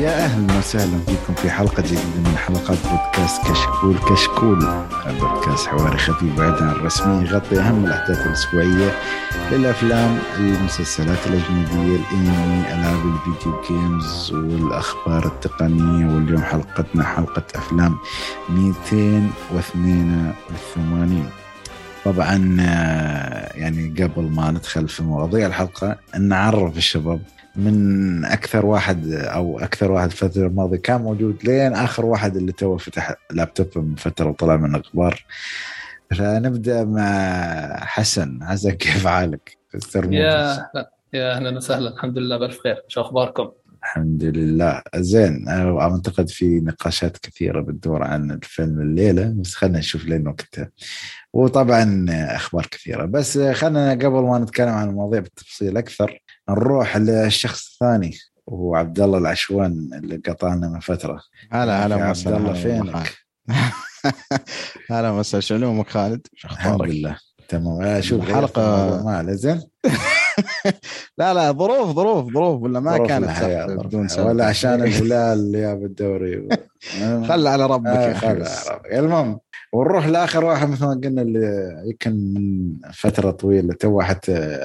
يا أهلا وسهلا فيكم في حلقة جديدة من حلقات بودكاست كشكول كشكول. بودكاست حواري خفيف بعيد عن الرسمي يغطي أهم الأحداث الأسبوعية للأفلام المسلسلات الأجنبية الأنمي ألعاب الفيديو جيمز والأخبار التقنية واليوم حلقتنا حلقة أفلام 282 طبعا آه، يعني قبل ما ندخل في مواضيع الحلقة نعرف الشباب من أكثر واحد أو أكثر واحد الفترة الماضية كان موجود لين آخر واحد اللي تو فتح لابتوب من فترة وطلع من الأخبار. فنبدأ مع حسن. حسن كيف حالك؟ يا أهلا. يا أهلا وسهلا. الحمد لله بالف خير شو أخباركم؟ الحمد لله. زين. أعتقد في نقاشات كثيرة بتدور عن الفيلم الليلة بس خلينا نشوف لين وقتها. وطبعا أخبار كثيرة. بس خلينا قبل ما نتكلم عن المواضيع بالتفصيل أكثر نروح للشخص الثاني وهو عبد الله العشوان اللي قطعنا من فترة. هلا هلا عبد الله فينك؟ هلا مساء شلومك خالد؟ شو أخبارك؟ الحمد لله تمام. شوف الحلقة ما زين لا لا ظروف ظروف ظروف ولا ما كانت بدون سبب. ولا عشان الهلال يا بالدوري خلى على ربك آه على ربك. المهم ونروح لآخر واحد مثل ما قلنا اللي يمكن من فترة طويلة تو حتى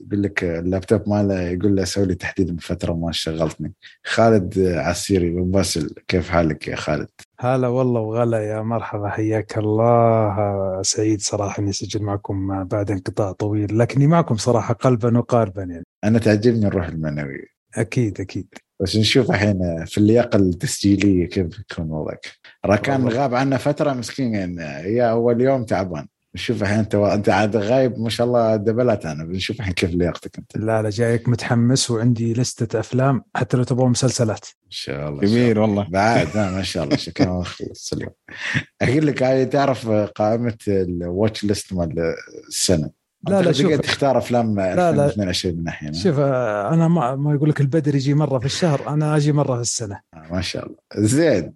يقول لك اللابتوب ماله يقول له سوي لي تحديد من فترة ما شغلتني. خالد عسيري بن باسل كيف حالك يا خالد؟ هلا والله وغلا يا مرحبا حياك الله. سعيد صراحة إني أسجل معكم بعد انقطاع طويل لكني معكم صراحة قلبا وقالبا يعني. أنا تعجبني الروح المعنوية. أكيد أكيد. بس نشوف الحين في اللياقة التسجيلية كيف يكون وضعك. راكان غاب عنا فترة مسكين يعني يا أول يوم تعبان. نشوف الحين انت انت عاد غايب ما شاء الله دبلت أنا. بنشوف الحين كيف لياقتك انت. لا لا جايك متحمس وعندي لستة أفلام حتى لو تبغون مسلسلات. إن شاء الله كبير والله. بعد ما شاء الله. شكرا. خلص اليوم أقول لك هاي تعرف قائمة الواتش ليست مال السنة؟ لا لا شوف. تختار أفلام 2022 من ناحية شوف أنا ما, ما يقول لك البدر يجي مرة في الشهر أنا أجي مرة في السنة. آه ما شاء الله. زين.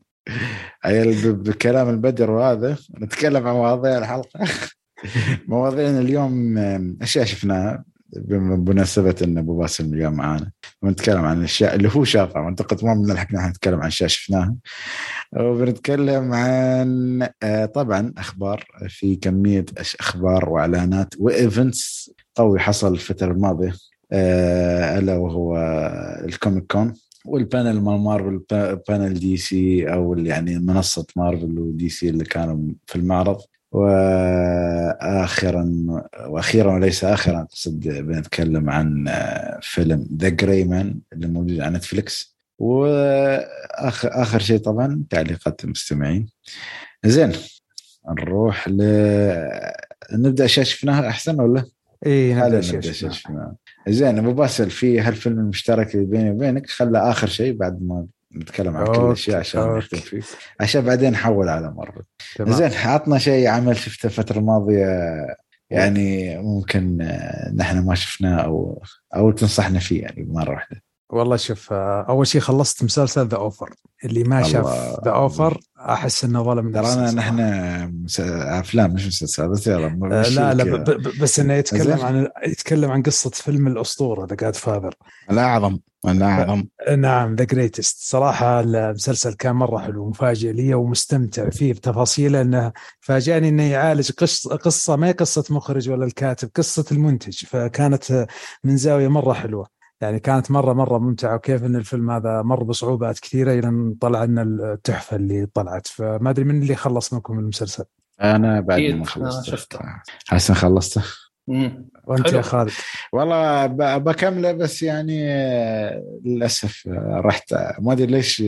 بكلام البدر وهذا نتكلم عن مواضيع الحلقة. مواضيعنا اليوم أشياء شفناها بمناسبة إن أبو باسل اليوم معانا. ونتكلم عن الاشياء اللي هو شافها اعتقد ما بنلحق نحن نتكلم عن أشياء شفناها. وبنتكلم عن طبعا أخبار في كمية أخبار وإعلانات و events قوي حصل الفترة الماضية ألا وهو ال Comic Con وال panel مال Marvel panel DC أو يعني منصة Marvel و DC اللي كانوا في المعرض. واخرا وأخيرا وليس اخرا اقصد بنتكلم عن فيلم The Gray Man اللي موجود على Netflix وآخر آخر شيء طبعا تعليقات المستمعين. زين نروح ل نبدأ اشياء شفناها أحسن ولا؟ اي نبدأ اشياء شفناها زين أبو باسل في هالفيلم المشترك اللي بيني وبينك؟ خلى آخر شيء بعد ما نتكلم عن كل الاشياء عشان نختم فيه عشان بعدين نحول على مارفل زين عطنا شيء عمل شفته الفترة الماضية يعني ممكن نحن ما شفناه أو أو تنصحنا فيه يعني مرة واحدة. والله شوف أول شيء خلصت مسلسل The Offer اللي ما شاف The Offer أحس إنه ظلم ترى نحن أفلام مش مسلسل بس يلا لا لا بس إنه يتكلم عن يتكلم عن قصة فيلم الأسطورة The Godfather الأعظم. الاعظم نعم the greatest صراحة المسلسل كان مرة حلو ومفاجئ لي ومستمتع فيه بتفاصيله إنه فاجأني إنه يعالج قصه قصة ما هي قصة مخرج ولا الكاتب قصة المنتج. فكانت من زاوية مرة حلوة. يعني كانت مرة مرة ممتعة وكيف إن الفيلم هذا مر بصعوبات كثيرة إلى أن طلع لنا التحفة اللي طلعت. فما أدري من اللي خلص منكم المسلسل؟ أنا بعد ما خلصت شفته. حسن خلصته؟ وأنت يا خالد؟ والله بكمله بس يعني للاسف رحت ما أدري ليش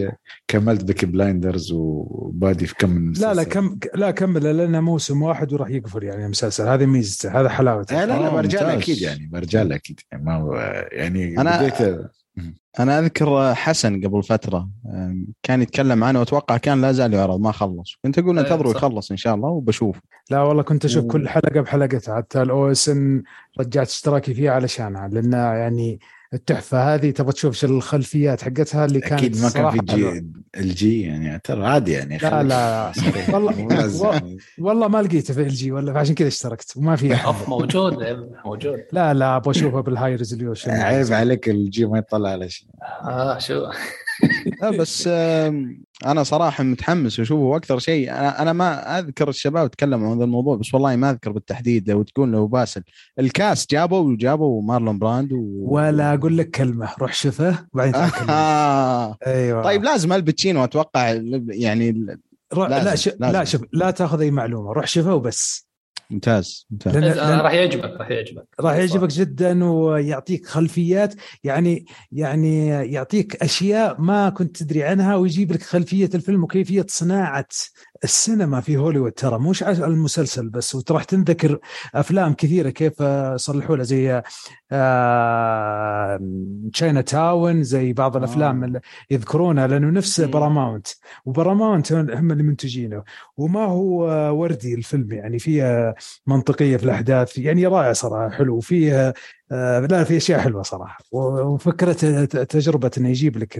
كملت بيكي بلايندرز وبادي في كم لا لا كم لا كمل لأنه موسم واحد وراح يقفل يعني المسلسل. هذه ميزته هذا حلاوته. لا لا برجع أكيد يعني برجع أكيد. يعني ما هو يعني أنا بديت أنا أذكر حسن قبل فترة كان يتكلم عنه وأتوقع كان لا زال يعرض ما خلص. كنت أقول انتظروا يخلص إن شاء الله وبشوف. لا والله كنت أشوف كل حلقة بحلقتها حتى ال OSN رجعت اشتراكي فيها علشانها لأن يعني التحفة هذه تبغى تشوف شو الخلفيات حقتها اللي كانت أكيد ما كان في جي الجي يعني ترى عادي يعني لا لا والله والله ما لقيته في الجي ولا عشان كذا اشتركت وما في موجود موجود. لا لا أبغى اشوفها بال high resolution عيب عليك الجي ما يطلع على شيء. آه شو؟ لا بس أنا صراحة متحمس وأشوفه وأكثر شيء أنا ما أذكر الشباب تكلموا عن هذا الموضوع بس والله ما أذكر بالتحديد لو تقول لو باسل ال cast جابوا وجابوا مارلون براندو... ولا أقول لك كلمة روح شفه وبعدين. آه. أيوه طيب لازم آل باتشينو أتوقع يعني لا ش... لازم. لا شوف لا تاخذ أي معلومة روح شفه وبس ممتاز ممتاز. لأن... لأن... راح يعجبك راح يعجبك. راح يعجبك جدا ويعطيك خلفيات يعني يعني يعطيك أشياء ما كنت تدري عنها ويجيب لك خلفية الفيلم وكيفية صناعة السينما في هوليوود. ترى مش على المسلسل بس وتروح تنذكر أفلام كثيرة كيف صلحوا لها زي Chinatown زي بعض الأفلام آه. اللي يذكرونها لأنه نفس. Paramount و Paramount هم اللي منتجينه. وما هو وردي الفيلم يعني فيه منطقية في الأحداث يعني رائع صراحة حلو وفيه آه، لا في أشياء حلوة صراحة. وفكرة تجربة إنه يجيب لك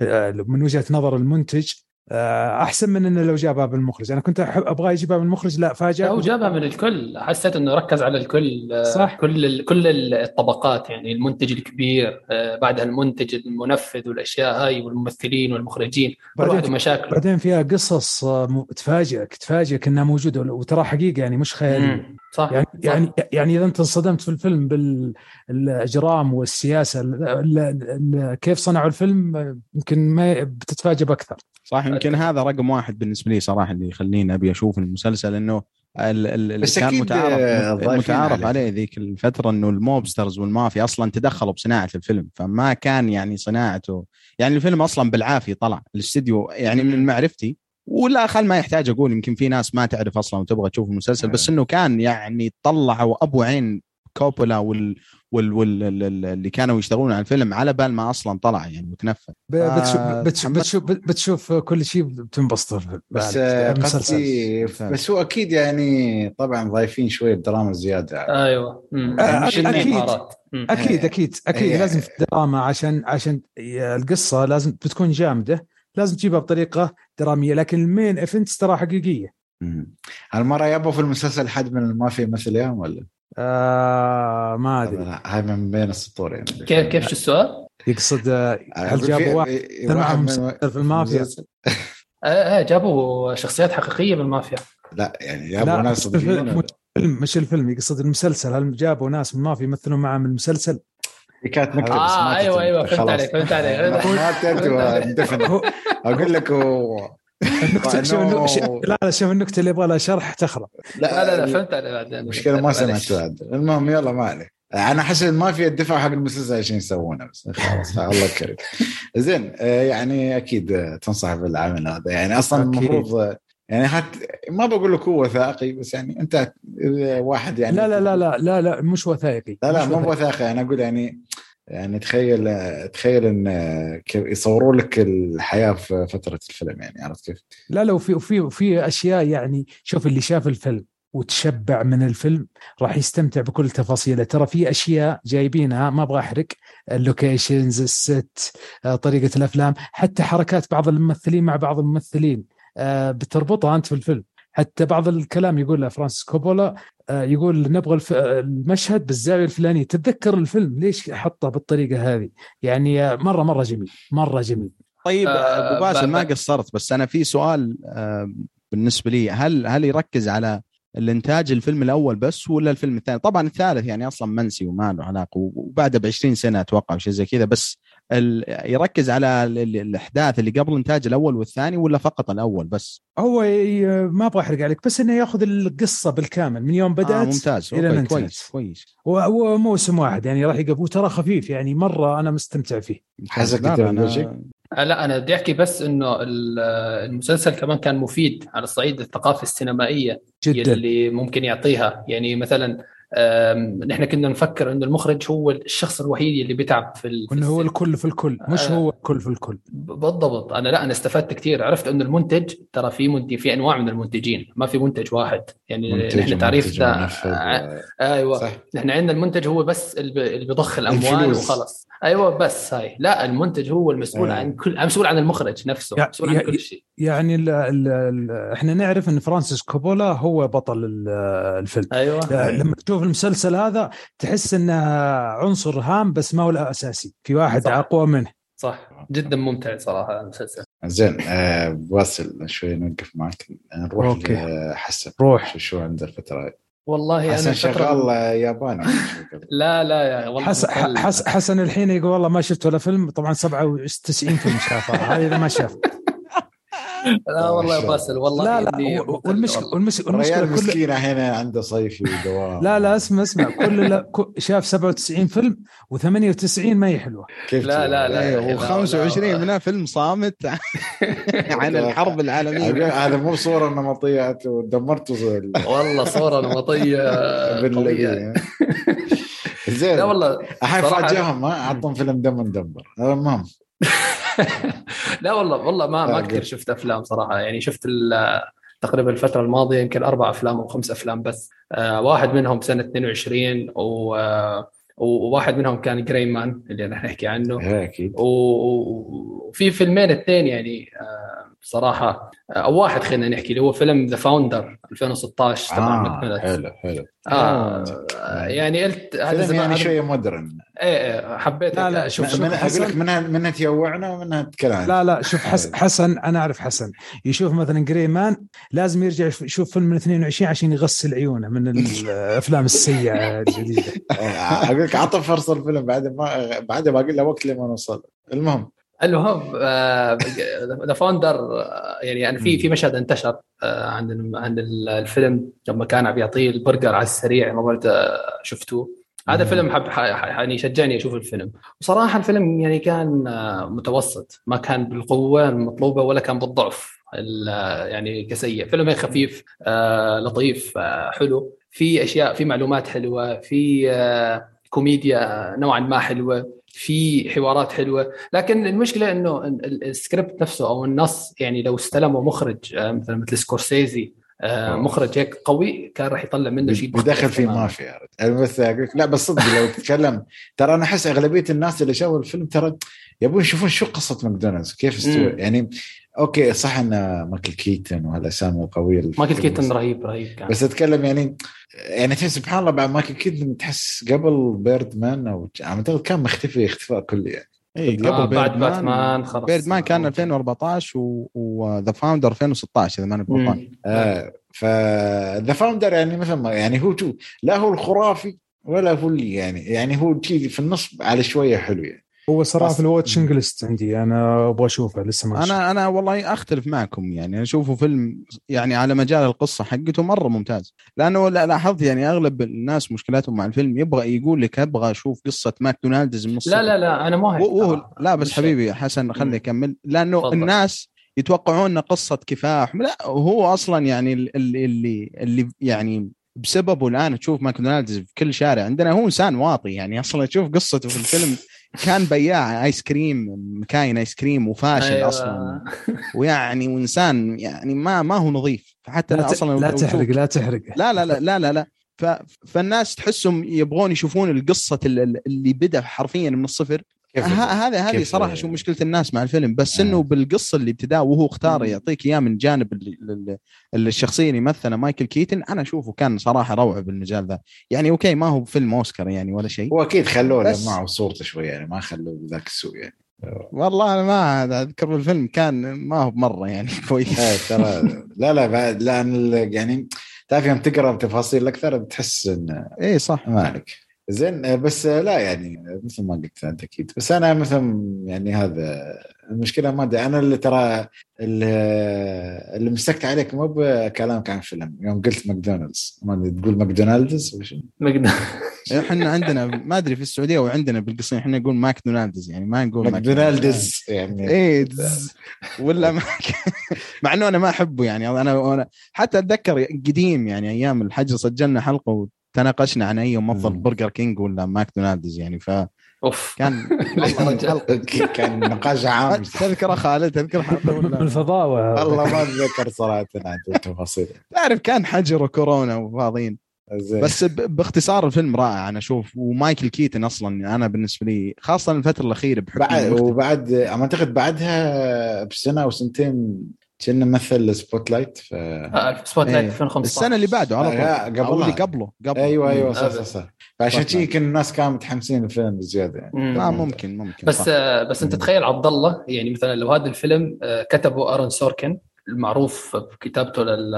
آه، من وجهة نظر المنتج أحسن من إنه لو جابها بالمخرج. أنا كنت أحب أبغى يجيبها من المخرج لا فاجأ. هو جابها من الكل. حسيت إنه ركز على الكل آه، صح. كل ال- كل الطبقات يعني المنتج الكبير آه، بعدها المنتج المنفذ والأشياء هاي والممثلين والمخرجين. بعدين واحد مشاكله بعدين فيها قصص آه، م- تفاجئك تفاجئك إنها موجودة. وترى حقيقة يعني مش خياليه مم. صح يعني صح. يعني يعني إذا أنت انصدمت في الفيلم بالاجرام والسياسة ال- ال- ال- كيف صنعوا الفيلم آه، يمكن ما بتتفاجئ بأكثر. صح يمكن هذا رقم واحد بالنسبة لي صراحة اللي يخليني أبي أشوف المسلسل إنه ال- ال- بس كان متعارف آه، متعارف عليه. ذيك الفترة إنه الموبسترز والمافيا أصلا تدخلوا بصناعة الفيلم فما كان يعني صناعته يعني الفيلم أصلا بالعافية طلع الاستديو يعني من. معرفتي ولا خل ما يحتاج أقول يمكن في ناس ما تعرف أصلا وتبغى تشوف المسلسل بس إنه كان يعني طلعوا أبو عين كوبولا وال وال وال ال- ال- اللي كانوا يشتغلون على الفيلم على بال ما أصلا طلع يعني وتنفذ ب- بتشوف آه، بتشوف. بتشوف, بتشوف كل شيء بتنبسط بس بعد آه،. قصدي. بس هو أكيد يعني طبعا ضايفين شوية دراما زيادة أيوه مم. آه، مش. الإبهارات. مم. أكيد آه، أكيد أكيد آه. لازم في الدراما عشان عشان القصة لازم بتكون جامدة لازم تجيبها بطريقة درامية لكن ال main events ترى حقيقية. هالمرة يبوا في المسلسل حد من المافيا يمثل اياهم ولا؟ آه ما أدري هاي من بين السطور يعني كيف كيف شو السؤال؟ يقصد آه، هل في- جابوا واحد في- معهم في المافيا؟ آه آه جابوا شخصيات حقيقية بالمافيا لا يعني جابوا لا ناس مش الفيلم صدقين مش الفيلم- يقصد المسلسل هل جابوا ناس من المافيا يمثلون معهم المسلسل؟ هي كانت نكتة بس آه ما أيوه. أيوه فهمت. عليك فهمت عليك ما أقول لك شوف النكتة- شوف- لا لا شوف النكتة اللي يبغى لها شرح تخرب. لا لا لا فهمت عليك بعدين. المشكلة ما. سمعت بعد. المهم يلا ما عليه أنا أحس المافيا الدفاع حق المسلسل عشان يسوونه بس. خلاص الله كريم زين آه، يعني أكيد آه، تنصح بالعمل هذا. يعني أصلا. المفروض آه، يعني حتى ما بقول لك هو وثائقي بس يعني أنت واحد يعني لا لا لا لا لا لا مش وثائقي. لا لا مو وثائقي. أنا أقول يعني يعني تخيل تخيل إن يصوروا لك الحياة في فترة الفيلم يعني عرفت كيف؟ لا لا وفي وفي وفي أشياء يعني شوف اللي شاف الفيلم وتشبع من الفيلم راح يستمتع بكل تفاصيله. ترى في أشياء جايبينها ما أبغى أحرق اللوكيشنز الست آه، طريقة الأفلام حتى حركات بعض الممثلين مع بعض الممثلين. آه، بتربطها أنت في الفيلم. حتى بعض الكلام يقول فرانسيس كوبولا آه، يقول نبغى الف- المشهد بالزاوية الفلانية. تتذكر الفيلم ليش حطه بالطريقة هذه؟ يعني آه، مرة مرة جميل مرة جميل. طيب آه، أبو باسل ب- ما قصرت بس أنا في سؤال آه، بالنسبة لي هل هل يركز على الإنتاج الفيلم الأول بس ولا الفيلم الثاني؟ طبعا الثالث يعني أصلا منسي وما له علاقة وبعده ب 20 سنة أتوقع شيء زي كذا بس يركز على ال- ال- الأحداث اللي قبل إنتاج الأول والثاني ولا فقط الأول بس؟ هو ما أبغى أحرق عليك بس إنه يأخذ القصة بالكامل من يوم بدأت آه ممتاز إلى أوكي،. كويس كويس وهو موسم واحد يعني راح يقف وترى خفيف يعني مرة أنا مستمتع فيه بالوجه؟ أنا- آه، لا أنا بدي أحكي بس إنه ال- المسلسل كمان كان مفيد على الصعيد الثقافة السينمائية جدا اللي ممكن يعطيها يعني مثلا نحن كنا نفكر إنه المخرج هو الشخص الوحيد اللي بيتعب في ال- في وانه هو. الكل في الكل مش آه. هو الكل في الكل. بالضبط. أنا لا أنا استفدت كثير عرفت إنه المنتج ترى في منتج في أنواع من المنتجين. ما في منتج واحد. يعني نحن تعريف ومنتج ده ومنفذ. آه، أيوه. صح نحن عندنا المنتج هو بس اللي بيضخ الأموال الفلوس. وخلص. أيوه بس هاي. لا المنتج هو المسؤول آه. عن كل مسؤول عن المخرج نفسه. يا- مسؤول عن كل شيء. يعني ال ال ال إحنا نعرف إن فرانسيس كوبولا هو بطل ال- الفيلم. أيوه. لما تشوف المسلسل هذا تحس إنه عنصر هام بس ما هو الاساسي في واحد صح. أقوى منه. صح. جدا ممتع صراحة المسلسل. زين آه بواصل شوي نوقف معك. نروح أوكي. لحسن. روح. شو, عنده الفترة؟ هاي والله حسن أنا شغال ياباني. لا لا يا والله حسن حسن الحين يقول والله ما شفت ولا فيلم. طبعا 97 فيلم شافه. هذا إذا ما شاف. لا والله يا باسل والله لا لا والمشكلة. والمشكلة الرجال كل مسكين هنا عنده صيفي ودوام. لا لا اسمع اسمع. كل لا كل- شاف 97 فيلم و98 ما هي حلوة كيف لا،؟ لا، لا. إيه لا، و25 لا. منها فيلم صامت عن الحرب العالمية. هذا مو صورة نمطية ودمرتوا ال- والله صورة نمطية بالله زين. لا والله الحين فاجئهم اعطهم فيلم دم ندبر المهم. لا والله والله ما ما آه، كثير. شفت أفلام صراحة. يعني شفت تقريبا الفترة الماضية يمكن أربع أفلام أو خمس أفلام بس. آه واحد منهم سنة 22 و آه، وواحد منهم كان Gray Man اللي أنا نحكي عنه. إيه، أكيد. و- و- وفي فيلمين اثنين يعني آه، بصراحة آه، أو واحد خلينا نحكي اللي هو فيلم The Founder 2016 تبع آه حلو حلو. آه آه، يعني قلت هذا زمان يعني شوية modern. إيه إيه حبيت لا، لا، شوف، من حسن- أقول لك منها منها تيوعنا ومنها تتكلم لا لا شوف حس حسن أنا أعرف حسن. يشوف مثلا Gray Man لازم يرجع يشوف فيلم من 22 عشان يغسل عيونه من الأفلام السيئة الجديدة. أقول لك اعطى فرصة الفيلم بعد ما بعد ما أقول له وقت لما نوصل. المهم المهم The Founder يعني أنا في في مشهد انتشر آه، عن عن الفيلم لما كان عم يعطيه البرجر على السريع ما إذا شفتوه. هذا. فيلم حب يعني شجعني أشوف الفيلم. وصراحة الفيلم يعني كان آه، متوسط. ما كان بالقوة المطلوبة ولا كان بالضعف ال- يعني كسيء. فيلم خفيف آه، لطيف آه، حلو. في أشياء في معلومات حلوة في آه، كوميديا نوعا ما حلوة. في حوارات حلوة لكن المشكلة إنه ال- ال- السكريبت نفسه أو النص يعني لو استلمه مخرج آه، مثلا مثل سكورسيزي آه، أوه. مخرج هيك قوي كان راح يطلع منه شيء بيدخل مختلف في تماماً. مافيا بس أقول لك لا بس صدق لو تتكلم ترى أنا أحس أغلبية الناس اللي شافوا الفيلم ترى يبون يشوفون شو قصة ماكدونالدز كيف استوى. يعني okay صح إن مايكل كيتن وهالاسامي القويه مايكل كيتن رهيب رهيب كان. بس أتكلم يعني يعني تحس سبحان الله بعد مايكل كيتن تحس قبل Birdman أو اعتقد كان مختفي اختفاء كلي يعني إي آه، قبل بعد Birdman Batman خلاص. Birdman كان 2014 و The Founder 2016 إذا ماني غلطان. آه ف The Founder يعني مثل ما يعني هو شو لا هو الخرافي ولا هو اللي يعني يعني هو في النص على شوية حلو يعني. هو صراحة في. ال watching list عندي أنا أبغى أشوفه لسه ما شفته. أنا أنا والله أختلف معكم يعني أشوفه فيلم يعني على مجال القصة حقته مرة ممتاز لأنه لا- لاحظت يعني أغلب الناس مشكلاتهم مع الفيلم يبغى يقول لك أبغى أشوف قصة ماكدونالدز من لا لا لا أنا مو وهو ترى. لا بس مش حبيبي حسن خلني مم. أكمل لأنه تفضل. الناس يتوقعون قصة كفاح لا هو أصلا يعني اللي اللي اللي يعني بسببه الآن تشوف ماكدونالدز في كل شارع عندنا هو إنسان واطي يعني أصلا تشوف قصته في الفيلم كان بياع ايس كريم مكاين ايس كريم وفاشل أيوة. أصلا ويعني وإنسان يعني ما ما هو نظيف فحتى لا. أصلا لا تحرق لا تحرق لا لا لا لا لا, لا. ف... فالناس تحسهم يبغون يشوفون القصة ال- اللي بدأ حرفيا من الصفر هذا هذه صراحة شو مشكلة الناس مع الفيلم بس آه. إنه بالقصة اللي ابتداه وهو اختار. يعطيك إياه من جانب ال- ال- ال- الشخصية اللي مثله مايكل كيتن أنا أشوفه كان صراحة روعة بالمجال ذا. يعني okay ما هو فيلم أوسكار يعني ولا شيء. هو أكيد خلوه بس- معه صورته شوي يعني ما خلوه ذاك السوء يعني. والله أنا ما أذكر بالفيلم كان ما هو مره يعني كويس. إيه ترى لا لا بعد لأن يعني تعرف يوم تقرأ تفاصيل أكثر تحس إن إيه صح. ما عليك. زين آه، بس آه، لا يعني مثل ما قلت أنت أكيد. بس أنا مثلا يعني هذا المشكلة ما أدري. أنا اللي ترى اللي, اللي مسكت عليك مو بكلامك عن فيلم يوم قلت ماكدونالدز. ما أدري تقول ماكدونالدز وش مقدر إحنا عندنا ما أدري في السعودية وعندنا بالقصيم إحنا نقول ماكدونالدز يعني ما نقول ماكدونالدز. يعني. دز. ولا ما مع إنه أنا ما أحبه يعني أنا أنا حتى أتذكر قديم يعني أيام الحجر سجلنا حلقة وتناقشنا عن أي افضل مم. برجر كينج ولا ماكدونالدز يعني فكان أوف رجال. كان نقاش عام تذكرة خالد تذكر بالفضاوة والله ما أتذكر صراحة عن التفاصيل تعرف كان حجر وكورونا وفاضيين. بس باختصار الفيلم رائع أنا أشوف ومايكل كيتن أصلا أنا بالنسبة لي خاصة الفترة الأخيرة بحكم بعد. وبعد أعتقد بعدها بسنة أو سنتين كنا مثل Spotlight ف آه، Spotlight إيه. 2015 السنة اللي بعده على طول. أو اللي قبله قبله أيوه أيوه صح. صح صح فعشان. شي يمكن الناس كانوا متحمسين الفيلم بزيادة يعني مم. آه ممكن ممكن بس. آه بس أنت. تخيل عبد الله يعني مثلا لو هذا الفيلم آه كتبه أرون سوركن المعروف بكتابته لل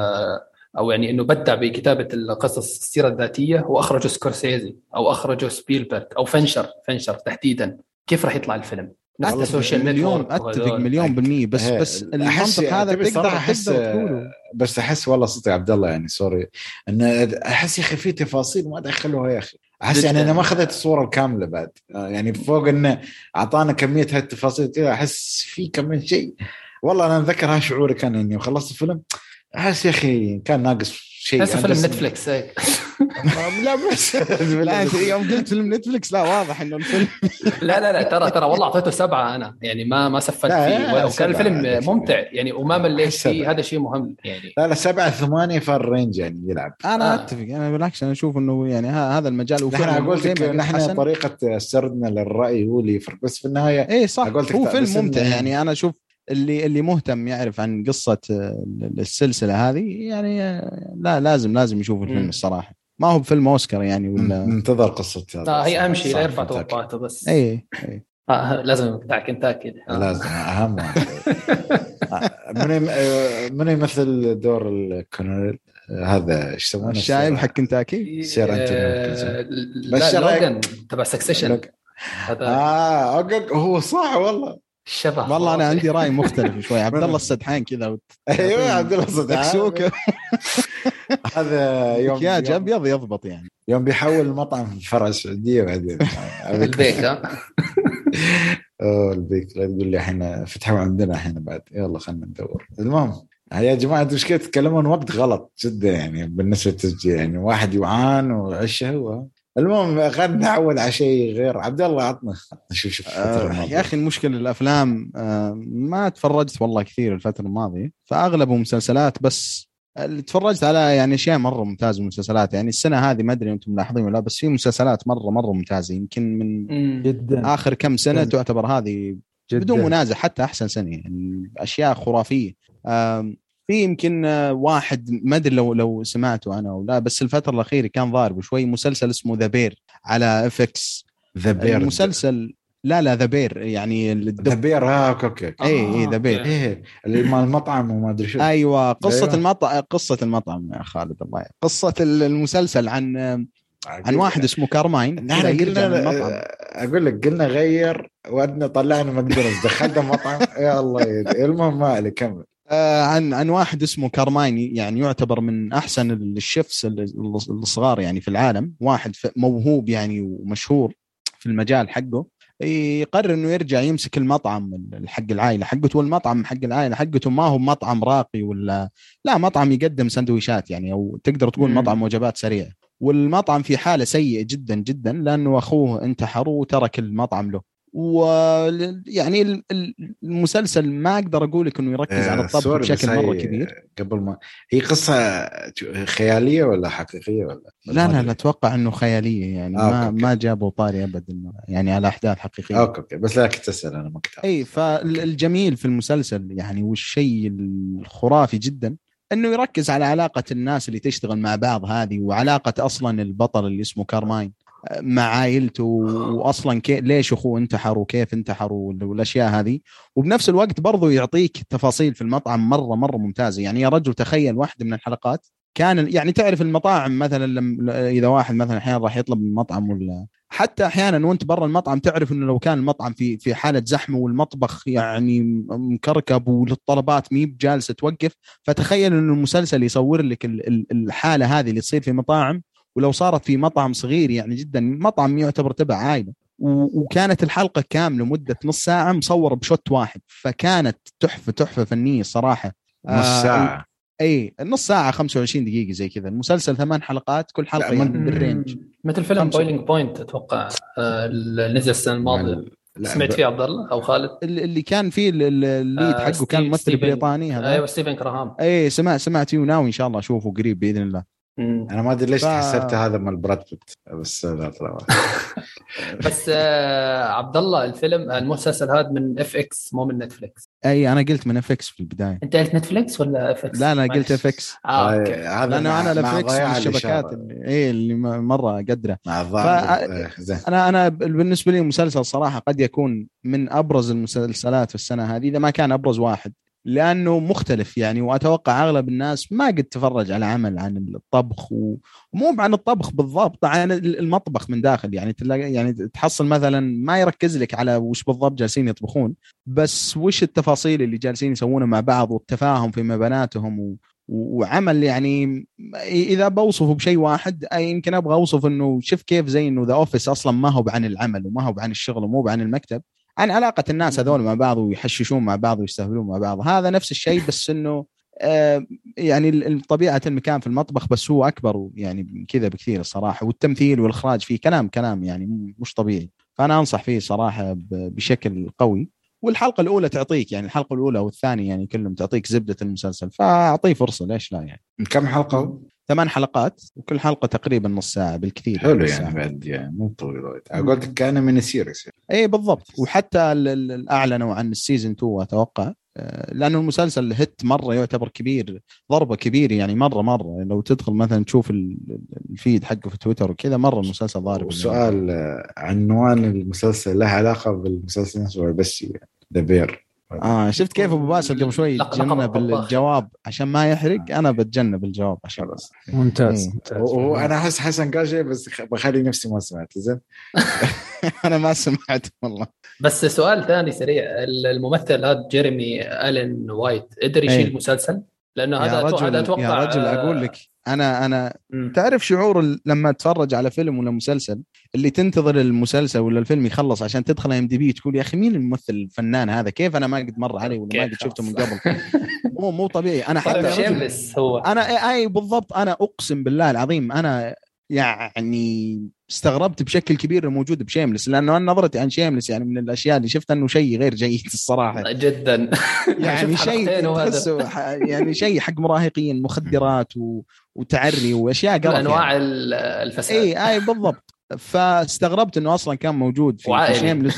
أو يعني إنه بدع بكتابة القصص السيرة الذاتية واخرجه سكورسيزي أو أخرجه سبيلبرغ أو فنشر فنشر تحديدا كيف راح يطلع الفيلم؟ نفس والله ال social مليون أتفق. مليون بالمية. بس إيه، بس أحس- المنطق هذا تقدر تقوله. بس أحس والله صوتي عبد الله يعني sorry إن أحس يا أخي في تفاصيل ما دخلوها يا أخي. أحس يعني. أنا ما أخذت الصورة الكاملة بعد. آه، يعني فوق انه أعطانا كمية هالتفاصيل كذا أحس في كم من شيء. والله أنا أتذكر ها شعوري كان إني خلصت الفيلم أحس يا أخي كان ناقص شيء. أنا فيلم بس- Netflix هيك لا بس. لا أنت يوم قلت فيلم Netflix لا واضح إنه الفيلم. لا لا لا ترى ترى والله أعطيته سبعة أنا يعني ما ما سفلت فيه. وكان. الفيلم ممتع يعني وما مليت. فيه. هذا شيء مهم يعني. لا لا سبعة ثمانية في ال range يعني يلعب. أنا آه. أتفق أنا بالعكس أنا أشوف إنه يعني هذا المجال نحن زي لك نحن حسن، طريقة سردنا للرأي هو اللي يفرق. بس في النهاية إيه صح هو فيلم ممتع. يعني أنا أشوف اللي اللي مهتم يعرف عن قصة آه، السلسلة هذه يعني آه، لا لازم لازم يشوف الفيلم. الصراحة. ما هو بفيلم أوسكار يعني ولا؟ ننتظر قصة هذا. آه هي أهم شيء لا يرفع. توقعاته بس. اي اي آه لازم بتاع كنتاكي. آه. لازم أهم. من يم- آه، من يمثل دور الكونريل آه، هذا إيش يسمونه؟ الشايب حق كنتاكي؟ Sir آه، بس؟ لوجان تبع سكسيشن آه أوكي، هو صح والله. الشبه والله أنا. عندي رأي مختلف شوي. عبد الله السدحان كذا أيوه عبد الله دكسوكه هذا يوم مكياج يوم, ابيض يضبط يعني. يوم بيحول المطعم في فرع السعودية بعدين البيك ها؟ أوه البيك لا تقول لي إحنا فتحوا عندنا إحنا بعد. يلا خلينا ندور. المهم يا جماعة المشكلة تتكلمون؟ وقت غلط جدا يعني بالنسبة للتسجيل يعني. واحد يوعان وعشه هو. المهم خلينا نحول على شيء غير. عبد الله عطنا. شوف شوف الفترة آه الماضية. يا أخي المشكلة الأفلام آه ما تفرجت والله كثير الفترة الماضية. فاغلبه مسلسلات بس تفرجت على يعني أشياء مرة ممتازة مسلسلات يعني السنة هذه ما أدري أنتم ملاحظين ولا بس في مسلسلات مرة مرة ممتازة. يمكن من. جدا. آخر كم سنة جداً. تعتبر هذه جدا. بدون منازع حتى أحسن سنة. يعني أشياء خرافية. في يمكن واحد ما أدري لو لو سمعته أنا أو لا بس الفترة الأخيرة كان ضارب شوي مسلسل اسمه The Bear على FX The Bear المسلسل لا لا The Bear يعني The Bear ها okay okay اي اي The Bear. إيه اللي مال المطعم وما أدري شو. أيوه قصة أيوة. المطعم قصة المطعم يا خالد الله. يعين. قصه المسلسل عن عن واحد اسمه كارماين. نحن قلنا أقول لك قلنا غير ودنا طلعنا ماكدونالدز دخلنا مطعم. يا الله. المهم ما علي كمل. آه عن عن واحد اسمه كارمايني يعني يعتبر من أحسن ال chefs ال- الصغار يعني في العالم. واحد موهوب يعني ومشهور في المجال حقه. يقرر إنه يرجع يمسك المطعم ال- حق العائلة حقته والمطعم حق العائلة حقته ما هو مطعم راقي ولا لا مطعم يقدم سندويشات يعني أو تقدر تقول. مطعم وجبات سريعة والمطعم في حالة سيئة جدا جدا لأنه أخوه انتحر وترك المطعم له ويعني ال- ال- المسلسل ما أقدر أقول لك إنه يركز على آه، الطبخ سوري، بشكل مرة كبير. قبل ما هي قصة خيالية ولا حقيقية ولا لا لا لا أتوقع إنه خيالية يعني. آه، ما okay،. ما جابوا طاري ابدا يعني على أحداث حقيقية. okay okay بس لا كنت أسأل أنا ما كنت. إي فالجميل في المسلسل يعني والشيء الخرافي جدا إنه يركز على علاقة الناس اللي تشتغل مع بعض هذه وعلاقة أصلا البطل اللي اسمه كارماين. مع عائلته واصلا كي ليش أخوه انتحر وكيف انتحر وال- والأشياء هذه. وبنفس الوقت برضو يعطيك تفاصيل في المطعم مرة مرة ممتازة. يعني يا رجل تخيل واحدة من الحلقات كان يعني تعرف المطاعم مثلا لما إذا واحد مثلا أحيانا راح يطلب من مطعم ولا حتى أحيانا وأنت برا المطعم تعرف إنه لو كان المطعم في في حالة زحمة والمطبخ يعني مكركب والطلبات ميب جالسه توقف فتخيل إنه المسلسل يصور لك ال- ال- الحالة هذه اللي تصير في مطاعم. ولو صارت في مطعم صغير يعني جدا مطعم يعتبر تبع عائلة. وكانت الحلقة كاملة مدة نص ساعة مصور بشوت واحد. فكانت تحفة تحفة فنية صراحة. نص آه، ساعة. إي نص ساعة 25 دقيقة زي كذا. المسلسل ثمان حلقات كل حلقة يعني من- بال range. مثل فيلم. Boiling Point أتوقع آه، اللي نزل السنة الماضية. سمعت فيه عبد الله أو خالد؟ اللي اللي كان فيه ال- ال- ال lead آه، حقه كان ممثل. بريطاني هذا. أيوه ستيفن كراهام. إي سمعت سمعت فيه وناوي إن شاء الله أشوفه قريب بإذن الله. مم. أنا ما أدري ليش ف- حسبت هذا مال براد بيت بس لا طلع بس آه عبد الله الفيلم المسلسل هذا من FX مو من Netflix أي أنا قلت من FX في البداية. أنت قلت Netflix ولا FX؟ لا أنا قلت FX آه okay. هذا لأنه أنا ال FX من الشبكات. اللي اي اللي مرة قدره مع ف- إيه، أنا أنا بالنسبة لي المسلسل صراحة قد يكون من أبرز المسلسلات في السنة هذه إذا ما كان أبرز واحد. لأنه مختلف يعني وأتوقع أغلب الناس ما قد تفرج على عمل عن الطبخ ومو عن الطبخ بالضبط عن المطبخ من داخل يعني تلاقي يعني تحصل مثلا ما يركز لك على وش بالضبط جالسين يطبخون بس وش التفاصيل اللي جالسين يسوونها مع بعض والتفاهم فيما بيناتهم و... وعمل يعني إذا بوصفه بشيء واحد يمكن أبغى أوصف إنه شوف كيف زي إنه The Office أصلا ما هو عن العمل وما هو عن الشغل ومو عن المكتب. عن علاقة الناس هذول مع بعض ويحششون مع بعض ويستهبلون مع بعض. هذا نفس الشيء بس إنه آه، يعني طبيعة المكان في المطبخ بس هو أكبر يعني كذا بكثير الصراحة. والتمثيل والإخراج فيه كلام كلام يعني مش طبيعي. فأنا أنصح فيه صراحة بشكل قوي. والحلقة الأولى تعطيك يعني الحلقة الأولى والثانية يعني كلهم تعطيك زبدة المسلسل. فأعطيه فرصة ليش لا يعني؟ كم حلقة؟ ثمان حلقات وكل حلقة تقريبا نص ساعة بالكثير. حلو يعني ساعة. بعد يعني مو طويل وايد. قلت كان من series اي بالضبط. وحتى أعلنوا عن ال season 2 أتوقع. آه، لأنه المسلسل hit مرة يعتبر كبير ضربة كبيره يعني مرة مرة. لو تدخل مثلا تشوف ال- ال- ال feed حقه في تويتر وكذا مرة المسلسل ضارب وسؤال آه، عنوان المسلسل له علاقة بالمسلسل نفسه ولا بس The Bear آه شفت كيف أبو باسل قبل شوي تجنب الطباخ. الجواب؟ عشان ما يحرق أنا بتجنب الجواب عشان خلاص. ممتاز إيه. ممتاز. وأنا أحس حسن قال شيء بس بخلي نفسي ما سمعت زين؟ أنا ما سمعت والله. بس سؤال ثاني سريع. الممثل هذا جيريمي ألين وايت قدر يشيل إيه. المسلسل؟ لأنه هذا رجل هذا أتوقع يا رجل آه، أقول لك أنا أنا. تعرف شعور لما تتفرج على فيلم ولا مسلسل؟ اللي تنتظر المسلسل ولا الفيلم يخلص عشان تدخل إم دي بي تقول يا أخي مين الممثل الفنان هذا؟ كيف أنا ما قد مر علي ولا ما قد شفته من. قبل؟ مو مو طبيعي. أنا حتى طيب هو. أنا اي أي بالضبط. أنا أقسم بالله العظيم أنا يعني استغربت بشكل كبير موجود بشيملس لأنه أنا نظرتي عن شيملس يعني من الأشياء اللي شفتها إنه شيء غير جيد الصراحة. جدا. يعني شيء. تحسه يعني شيء حق مراهقين مخدرات و... وتعري وأشياء قرف أنواع يعني. ال- الفساد. اي أي بالضبط. فاستغربت إنه أصلا كان موجود في, في. Shameless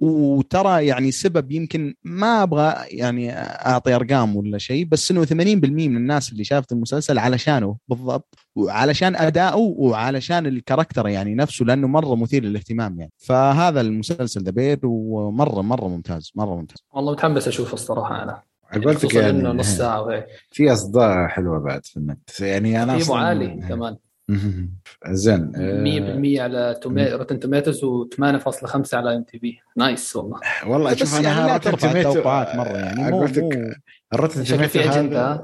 وترى يعني سبب يمكن ما أبغى يعني أعطي أرقام ولا شيء بس إنه 80% من الناس اللي شافت المسلسل علشانه بالضبط وعلشان أداؤه وعلشان ال character يعني نفسه لأنه مرة مثير للاهتمام يعني. فهذا المسلسل The Bear ومرة مرة ممتاز مرة ممتاز. والله متحمس أشوفه الصراحة أنا. قلت خصوصا إنه يعني نص ساعة وهيك. في أصداء حلوة بعد في النت. يعني أنا تقييمه أصلاً- عالي كمان. زين 100% آه، على تومي... روتن توميتوز و8.5 على إم تي في. نايس والله. والله شوف أنا يعني Tomato- التوقعات مرة يعني مو, قلت مو لك الروتن شكله في اجنده هذا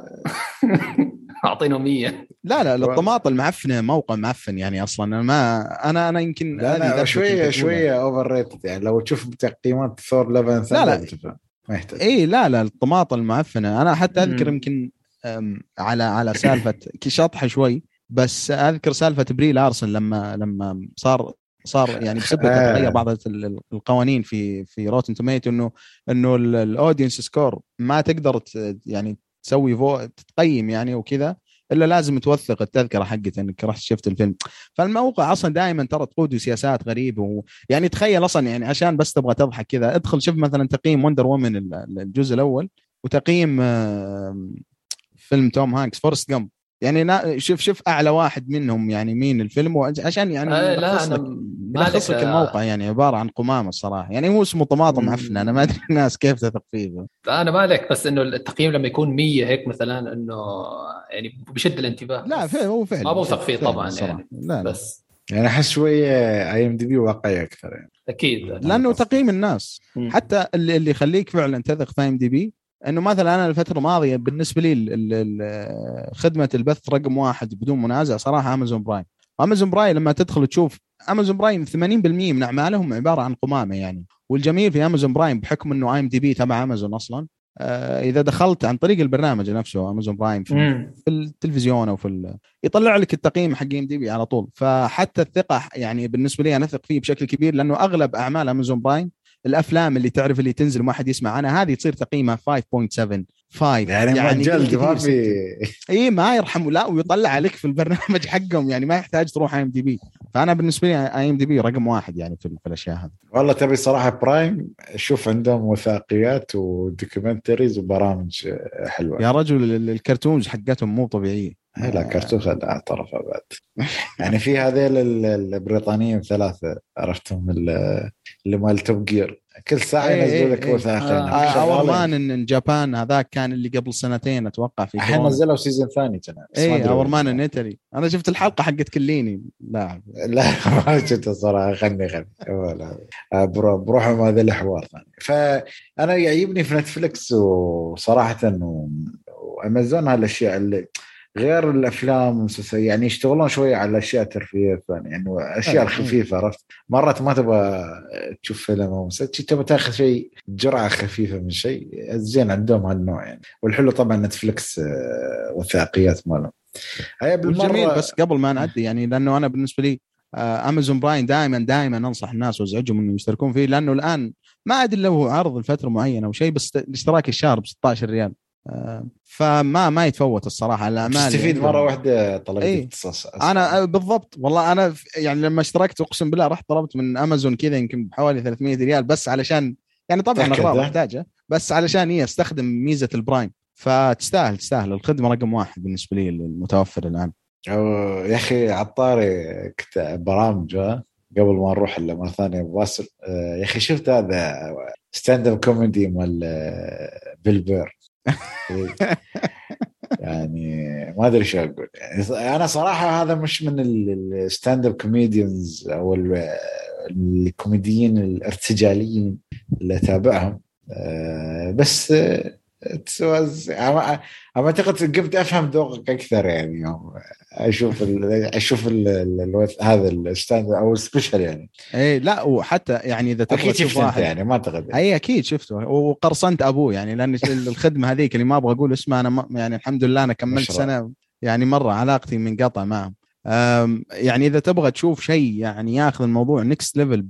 أعطينه 100 لا لا الطماط المعفنه موقع معفن يعني أصلا. أنا ما أنا أنا يمكن لا لا شوية. شوية overrated يعني. لو تشوف تقييمات ثور إيلفن لا، لا. ما يحتاج. اي لا لا الطماط المعفنه أنا حتى أذكر. يمكن على على سالفه شطحة شوي. بس أذكر سالفة بري لارسن لما لما صار صار يعني بسبب آه. تغير بعض ال- القوانين في في Rotten Tomato إنه إنه ال audience score ما تقدر يعني تسوي فو تقيم يعني وكذا إلا لازم توثق التذكرة حقت إنك رحت شفت الفيلم فالموقع أصلا دائما ترى تقود سياسات غريبه و... يعني تخيل أصلا يعني عشان بس تبغى تضحك كذا ادخل شوف مثلا تقييم Wonder Woman الجزء الأول وتقييم فيلم توم هانكس Forrest Gump يعني نا- شوف شوف أعلى واحد منهم يعني مين الفيلم عشان يعني آه لا يلخص أنا لك عليك- الموقع يعني عبارة عن قمامة الصراحة يعني هو اسمه طماطم مم. معفنه أنا ما أدري الناس كيف تثق فيه لا أنا ما عليك بس إنه التقييم لما يكون 100 هيك مثلا إنه يعني بيشد الانتباه لا. فعلا هو فعلا ما بوثق فيه طبعاً الصراحة. يعني. لا لا بس يعني أحس شوية IMDb واقعي أكثر يعني أكيد لأنه تقييم الناس مم. حتى اللي اللي يخليك فعلا تثق في IMDb إنه مثلا أنا الفترة الماضية بالنسبة لي ال- ال- ال- خدمة البث رقم واحد بدون منازع صراحة Amazon Prime Amazon Prime لما تدخل تشوف Amazon Prime 80% من أعمالهم عبارة عن قمامة يعني. والجميل في Amazon Prime بحكم إنه IMDb تبع امازون أصلا آه، إذا دخلت عن طريق البرنامج نفسه Amazon Prime في مم. في التلفزيون أو في ال... يطلع لك التقييم حق IMDb على طول. فحتى الثقة يعني بالنسبة لي أنا أثق فيه بشكل كبير لأنه أغلب أعمال Amazon Prime الأفلام اللي تعرف اللي تنزل ما حد يسمع عنها هذه تصير تقييمها 5.7 five يعني, يعني جلد ما في اي ما يرحم لا ويطلع عليك في البرنامج حقهم يعني ما يحتاج تروح IMDb فأنا بالنسبة لي IMDb رقم واحد يعني في, في الأشياء هذه. والله تبي صراحة برايم شوف عندهم وثائقيات ودوكيومنتريز وبرامج حلوة. يا رجل الكرتونز حقتهم مو طبيعية. لا كرتون خدعة طرف بعد يعني في هذيل البريطانيين ثلاثة عرفتهم؟ اللي مال توب جير. كل ساعة إيه، ينزلوا لك إيه، إيه. وثائقين اور مان ان جابان هذاك كان اللي قبل سنتين أتوقع في الحين نزلوا سيزون ثاني كان اي اور مان ان ايتالي أنا شفت الحلقة حقت كليني. لا. لا ما شفت الصراحة. خلني خلني بروح ما هذا الحوار ثاني. فأنا يعجبني في نتفلكس وصراحه وأمازون هالأشياء اللي غير الأفلام والمسلسلات يعني يشتغلون شوية على الأشياء الترفيهية الثانية يعني الأشياء الخفيفة عرفت؟ مرات ما تبغى تشوف فيلم أو مسلسل تبغى تاخذ شيء جرعة خفيفة من شيء زين عندهم هالنوع يعني. والحلو طبعا نتفلكس آه، وثائقيات مالهم. هي بالمرة جميل بس قبل ما نعدي يعني لأنه أنا بالنسبة لي Amazon Prime دائما دائما أنصح الناس وازعجهم انه يشتركون فيه لأنه الآن ما أدري لو هو عرض لفترة معينة أو شيء بس الاشتراك الشهر ب 16 ريال. فما ما يتفوت الصراحة الاعمال تستفيد مرة واحدة طلبت إيه اختصاص أنا بالضبط. والله أنا يعني لما اشتركت أقسم بالله رحت طلبت من امازون كذا يمكن بحوالي 300 ريال بس علشان يعني طبعا اغراض احتاجها بس علشان هي أستخدم ميزة ال Prime. فتستاهل تستاهل. الخدمة رقم واحد بالنسبة لي المتوفر الآن. يا أخي عطاري برامج قبل ما نروح مرة ثانية بواسل آه، يا أخي شفت هذا stand up comedy مال بيل بر يعني ما أدري شو أقول. يعني أنا صراحة هذا مش من ال stand up comedians أو الكوميديين الارتجاليين اللي أتابعهم. آه، بس أعتقد قمت أفهم ذوقك أكثر يعني يوم أشوف ال أشوف ال ال هذا ال stand أو ال special يعني. اي لا وحتى يعني إذا أكيد شفته يعني ما أعتقد. اي أكيد شفته. وقرصنت أبوه يعني لأن الخدمة هذيك اللي ما أبغى أقول اسمها أنا يعني الحمد لله أنا كملت سنة يعني مرة علاقتي منقطع معهم. يعني إذا تبغى تشوف شيء يعني ياخذ الموضوع next level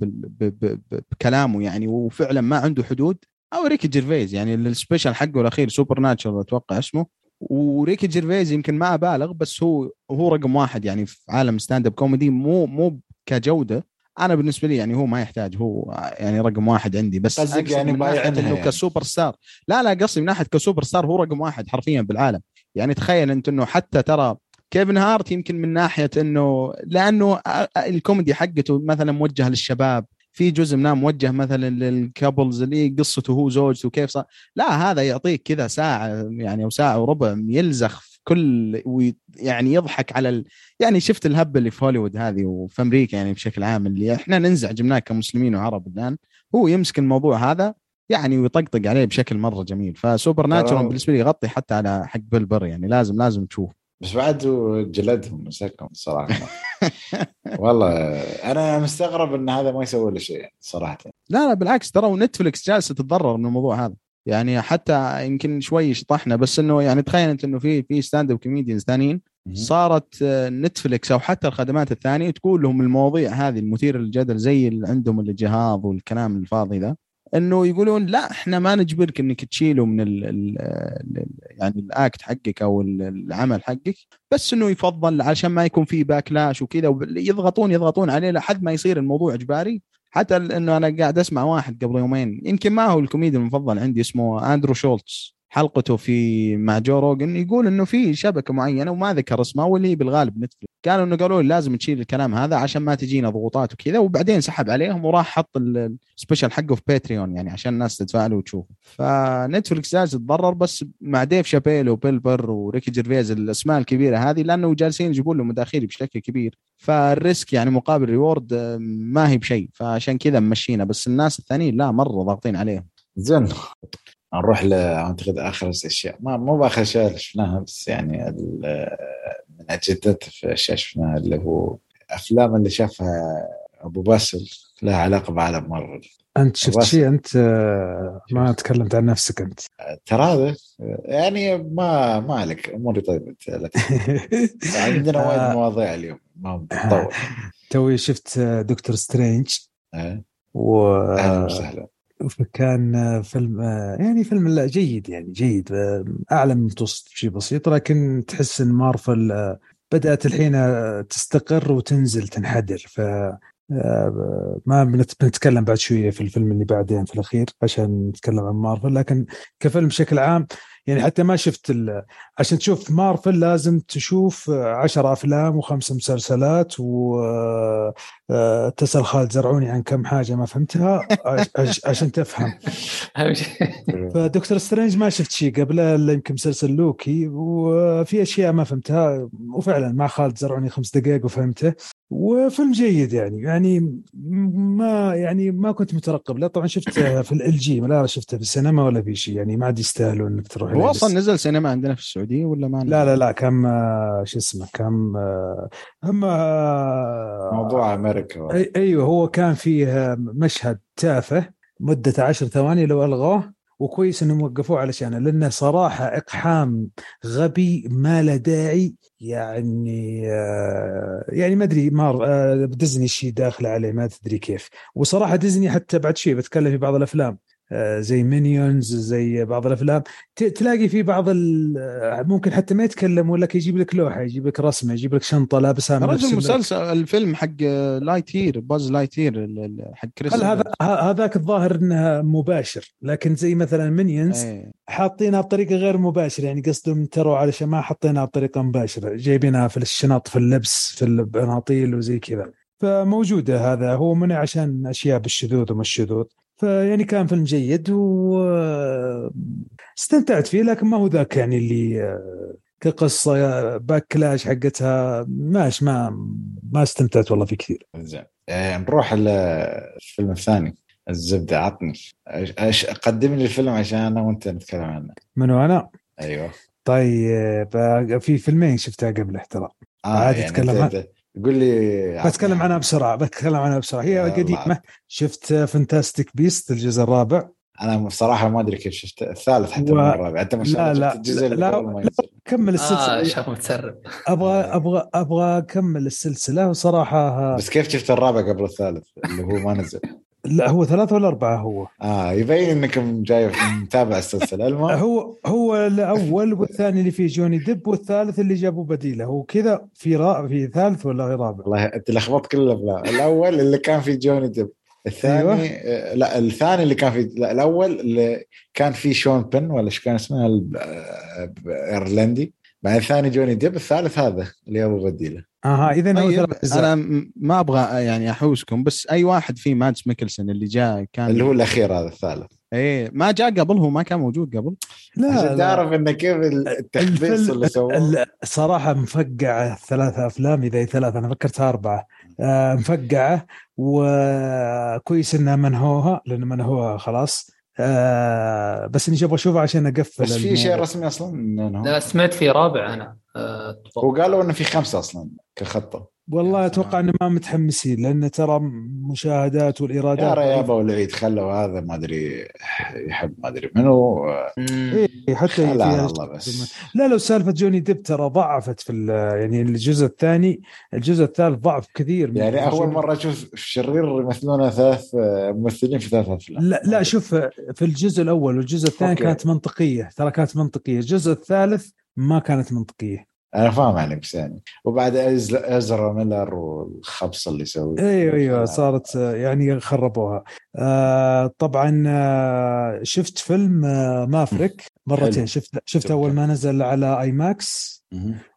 بكلامه يعني وفعلا ما عنده حدود أو ريكي جيرفيز يعني ال special حقه الأخير Super Nature أتوقع اسمه. وريكي جيرفيز يمكن ما أبالغ بس هو هو رقم واحد يعني في عالم stand up comedy مو مو كجودة. أنا بالنسبة لي يعني هو ما يحتاج هو يعني رقم واحد عندي بس قصدك يعني بايع إنه يعني. ك super star لا لا قصدي من ناحية ك super star هو رقم واحد حرفيا بالعالم. يعني تخيل أنت إنه حتى ترى كيفن هارت يمكن من ناحية إنه لأنه الكوميدي حقته مثلا موجه للشباب. في جزء منها موجه مثلا لل couples اللي قصته هو زوجته وكيف صار. لا هذا يعطيك كذا ساعة يعني أو ساعة وربع يسلخ في كل ويعني يضحك على ال... يعني شفت الهبة اللي في هوليوود هذه وفي أمريكا يعني بشكل عام اللي إحنا ننزعج منها كمسلمين وعرب الآن. هو يمسك الموضوع هذا يعني ويطقطق عليه بشكل مرة جميل. ف supernatural بالنسبة لي يغطي حتى على حق بيل بر يعني لازم لازم تشوف. بس بعد جلدهم مسكهم صراحة. والله أنا مستغرب إن هذا ما يسوي له شيء صراحة. لا لا بالعكس ترى ونتفلكس جالسه تتضرر من الموضوع هذا. يعني حتى يمكن شوي شطحنا بس إنه يعني تخيل انت إنه في في stand up comedians ثانيين صارت نتفلكس أو حتى الخدمات الثانية تقول لهم المواضيع هذه المثيرة للجدل زي اللي عندهم الجهاز والكلام الفاضي ذا انه يقولون لا إحنا ما نجبرك انك تشيله من ال ال يعني ال act حقك أو العمل حقك بس إنه يفضل عشان ما يكون في backlash وكذا يضغطون يضغطون عليه لحد ما يصير الموضوع إجباري. حتى إنه أنا قاعد أسمع واحد قبل يومين يمكن ما هو الكوميدي المفضل عندي اسمه اندرو شولتز حلقته في مع جو روجن يقول إنه في شبكة معينة وما ذكر اسمها واللي بالغالب نتفلكس قالوا إنه قالوا لازم تشيل الكلام هذا عشان ما تجينا ضغوطات وكذا وبعدين سحب عليهم وراح حط ال special حقه في باتريون يعني عشان الناس تتفاعل وتشوف فنتفلكس جالس تتضرر بس مع ديف شابيل وبيل بر وريكي جيرفيز الأسماء الكبيرة هذه لأنه جالسين يجيبون له مداخيل بشكل كبير. ف ال risk يعني مقابل reward ما هي بشيء فعشان كذا مشينا بس الناس الثانيين لا مرة ضاغطين عليهم. زين. نروح أعتقد آخر اشياء ما مو بآخر اشياء اللي شفناها بس يعني من أجدد في أشياء شفناها اللي هو أفلام اللي شافها أبو باسل لها علاقة بعالم مارفل. أنت شفت شيء؟ أنت ما تكلمت عن نفسك أنت. ترى هذا يعني ما ما عليك أموري طيبة عندنا وايد آه. مواضيع اليوم ما بنطول. توي شفت دكتور سترينج. إيه. و أهلا وسهلا. فكان فيلم يعني فيلم لا جيد يعني جيد أعلى من المتوسط بشيء بسيط لكن تحس إن مارفل بدأت الحين تستقر وتنزل تنحدر. ف ما بنتكلم بعد شوية في الفيلم اللي بعدين في الأخير عشان نتكلم عن مارفل لكن كفيلم بشكل عام يعني حتى ما شفت عشان تشوف مارفل لازم تشوف عشر أفلام وخمس مسلسلات وتسال آه، خالد زرعوني عن كم حاجة ما فهمتها عشان تفهم. فدكتور سترينج ما شفت شيء قبله إلا يمكن مسلسل لوكي وفي أشياء ما فهمتها وفعلا مع خالد زرعوني خمس دقائق وفهمته وفيلم جيد يعني. يعني ما يعني ما كنت مترقب لا طبعا شفته في ال جي لا شفته في السينما ولا في شيء يعني ما عاد يستاهلوا إنك تروح هو أصلا نزل سينما عندنا في السعودية ولا ما لا لا لا كم شو اسمه كم هم موضوع أمريكا. أيوه هو كان فيه مشهد تافه مدة عشر ثواني لو الغوه وكويس إنهم وقفوه علشانه لأنه صراحة إقحام غبي ما له داعي يعني آه يعني ما أدري مار آه ديزني شيء داخل عليه ما تدري كيف. وصراحة ديزني حتى بعد شيء بتكلم في بعض الأفلام. آه، زي مينيونز زي بعض الأفلام. تلاقي في بعض آه، ممكن حتى ما يتكلم ولا يجيب لك لوحة يجيب لك رسمة يجيب لك شنطة لابسها رجل مسلسل الفيلم حق Lightyear Buzz Lightyear حق كريس هذا هذاك الظاهر إنها مباشر لكن زي مثلا مينيونز إيه. حاطينها بطريقة غير مباشرة يعني قصدهم تروا علشان ما حطيناها بطريقة مباشرة. جايبينها في الشنط في اللبس في البناطيل وزي كذا. فموجودة هذا هو منع عشان أشياء بالشذوذ وما الشذوذ. فيعني كان فيلم جيد واستمتعت فيه لكن ما هو ذاك يعني اللي كقصة backlash حقتها ماش ما ما استمتعت والله فيه كثير. زين آه، نروح الفيلم الثاني الزبدة عطني قدم لي الفيلم عشان أنا وأنت نتكلم عنه. منو أنا؟ أيوه طيب في فيلمين شفتها قبل ترى. آه عادي يعني تتكلم قول لي بتكلم عنها بسرعة بتكلم عنها بسرعة. هي قديمة. شفت Fantastic Beasts الجزء الرابع؟ أنا بصراحة ما أدري كيف شفت الثالث حتى و... الرابع أنت لا لا الجزء لا, لا, لا كمل السلسلة. آه شاف متسرب. أبغى أبغى أبغى أكمل السلسلة وصراحة بس كيف شفت الرابع قبل الثالث؟ اللي هو ما نزل. لا هو ثلاثة ولا أربعة هو؟ آه يبين إنك جاي متابع السلسلة المهم هو هو الأول والثاني اللي فيه جوني ديب والثالث اللي جابوا بديلة هو كذا في را... في ثالث ولا رابع؟ والله أنت لخبطت كل الأفلام، الأول اللي كان فيه جوني ديب الثاني أيوة. آه، لا الثاني اللي كان في لا الأول اللي كان فيه شون بن ولا إيش كان اسمه إيرلندي بعدين الثاني جوني ديب الثالث هذا اللي جابوا بديله. أها إذا طيب أنا ما أبغى يعني أحوسكم بس أي واحد في مادس ميكلسون اللي جاء كان اللي هو الأخير هذا الثالث. إيه ما جاء قبل هو ما كان موجود قبل. لا عشان تعرف انه كيف التخبيص اللي سووه. صراحة مفقعه ثلاثة أفلام إذا هي ثلاثة أنا فكرتها أربعة. آه مفقعه وكويس انها منهوها لأن منهوها خلاص. آه بس إني أبغى اشوفه عشان أقفل بس في شيء رسمي أصلا؟ لا سمعت في رابع أنا. آه وقالوا إنه في خمسة أصلا كخطة. والله أتوقع إنه ما متحمسين لأن ترى مشاهدات والإيرادات يا ريابه والعيد خلوا هذا ما أدري يحب ما أدري منو. اي حتى لا, الله بس. لا لو سالفة جوني ديب ترى ضعفت في يعني الجزء الثاني الجزء الثالث ضعف كثير يعني أول مرة أشوف شرير يمثلونه ثلاث ممثلين في ثلاث أفلام. لا لا شوف في الجزء الأول والجزء الثاني okay. كانت منطقية ترى كانت منطقية. الجزء الثالث ما كانت منطقية. أنا فاهم عليك بس يعني وبعد ازرا ميلر والخبص اللي يسوي أيوه أيوه صارت يعني خربوها. آه طبعا آه شفت فيلم آه مافريك. مرتين شفت شفت أول ما نزل على IMAX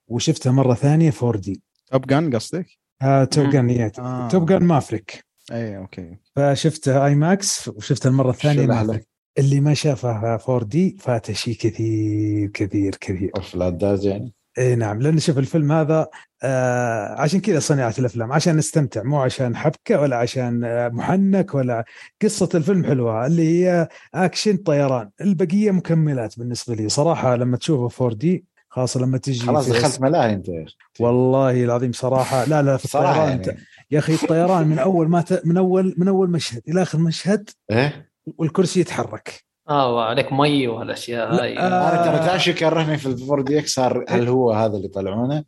وشفتها مرة ثانية 4 دي. توب جان قصدك؟ آه توب جان آه. توب جان مافريك. اي okay. فشفته IMAX وشفته المره الثانية مافريك. اللي ما شافها 4D فاته شيء كثير كثير كثير. أوف لا يعني اي نعم لأن شوف الفيلم هذا آه عشان كذا صناعه الأفلام عشان نستمتع مو عشان حبكة ولا عشان آه محنك ولا قصة الفيلم حلوة اللي هي أكشن طيران البقية مكملات بالنسبة لي. صراحة لما تشوفه 4D خاصة لما تجي خلاص دخلت ملاهي أنت والله العظيم صراحة لا لا في الطيران يعني. يا أخي الطيران من أول ما ت... من أول من أول مشهد إلى آخر مشهد إيه؟ والكرسي يتحرك. آه وعليك مي وهالأشياء هاي. آه أنا ترى تعرف كرهني في ال 4DX هل هو هذا اللي يطلعونه؟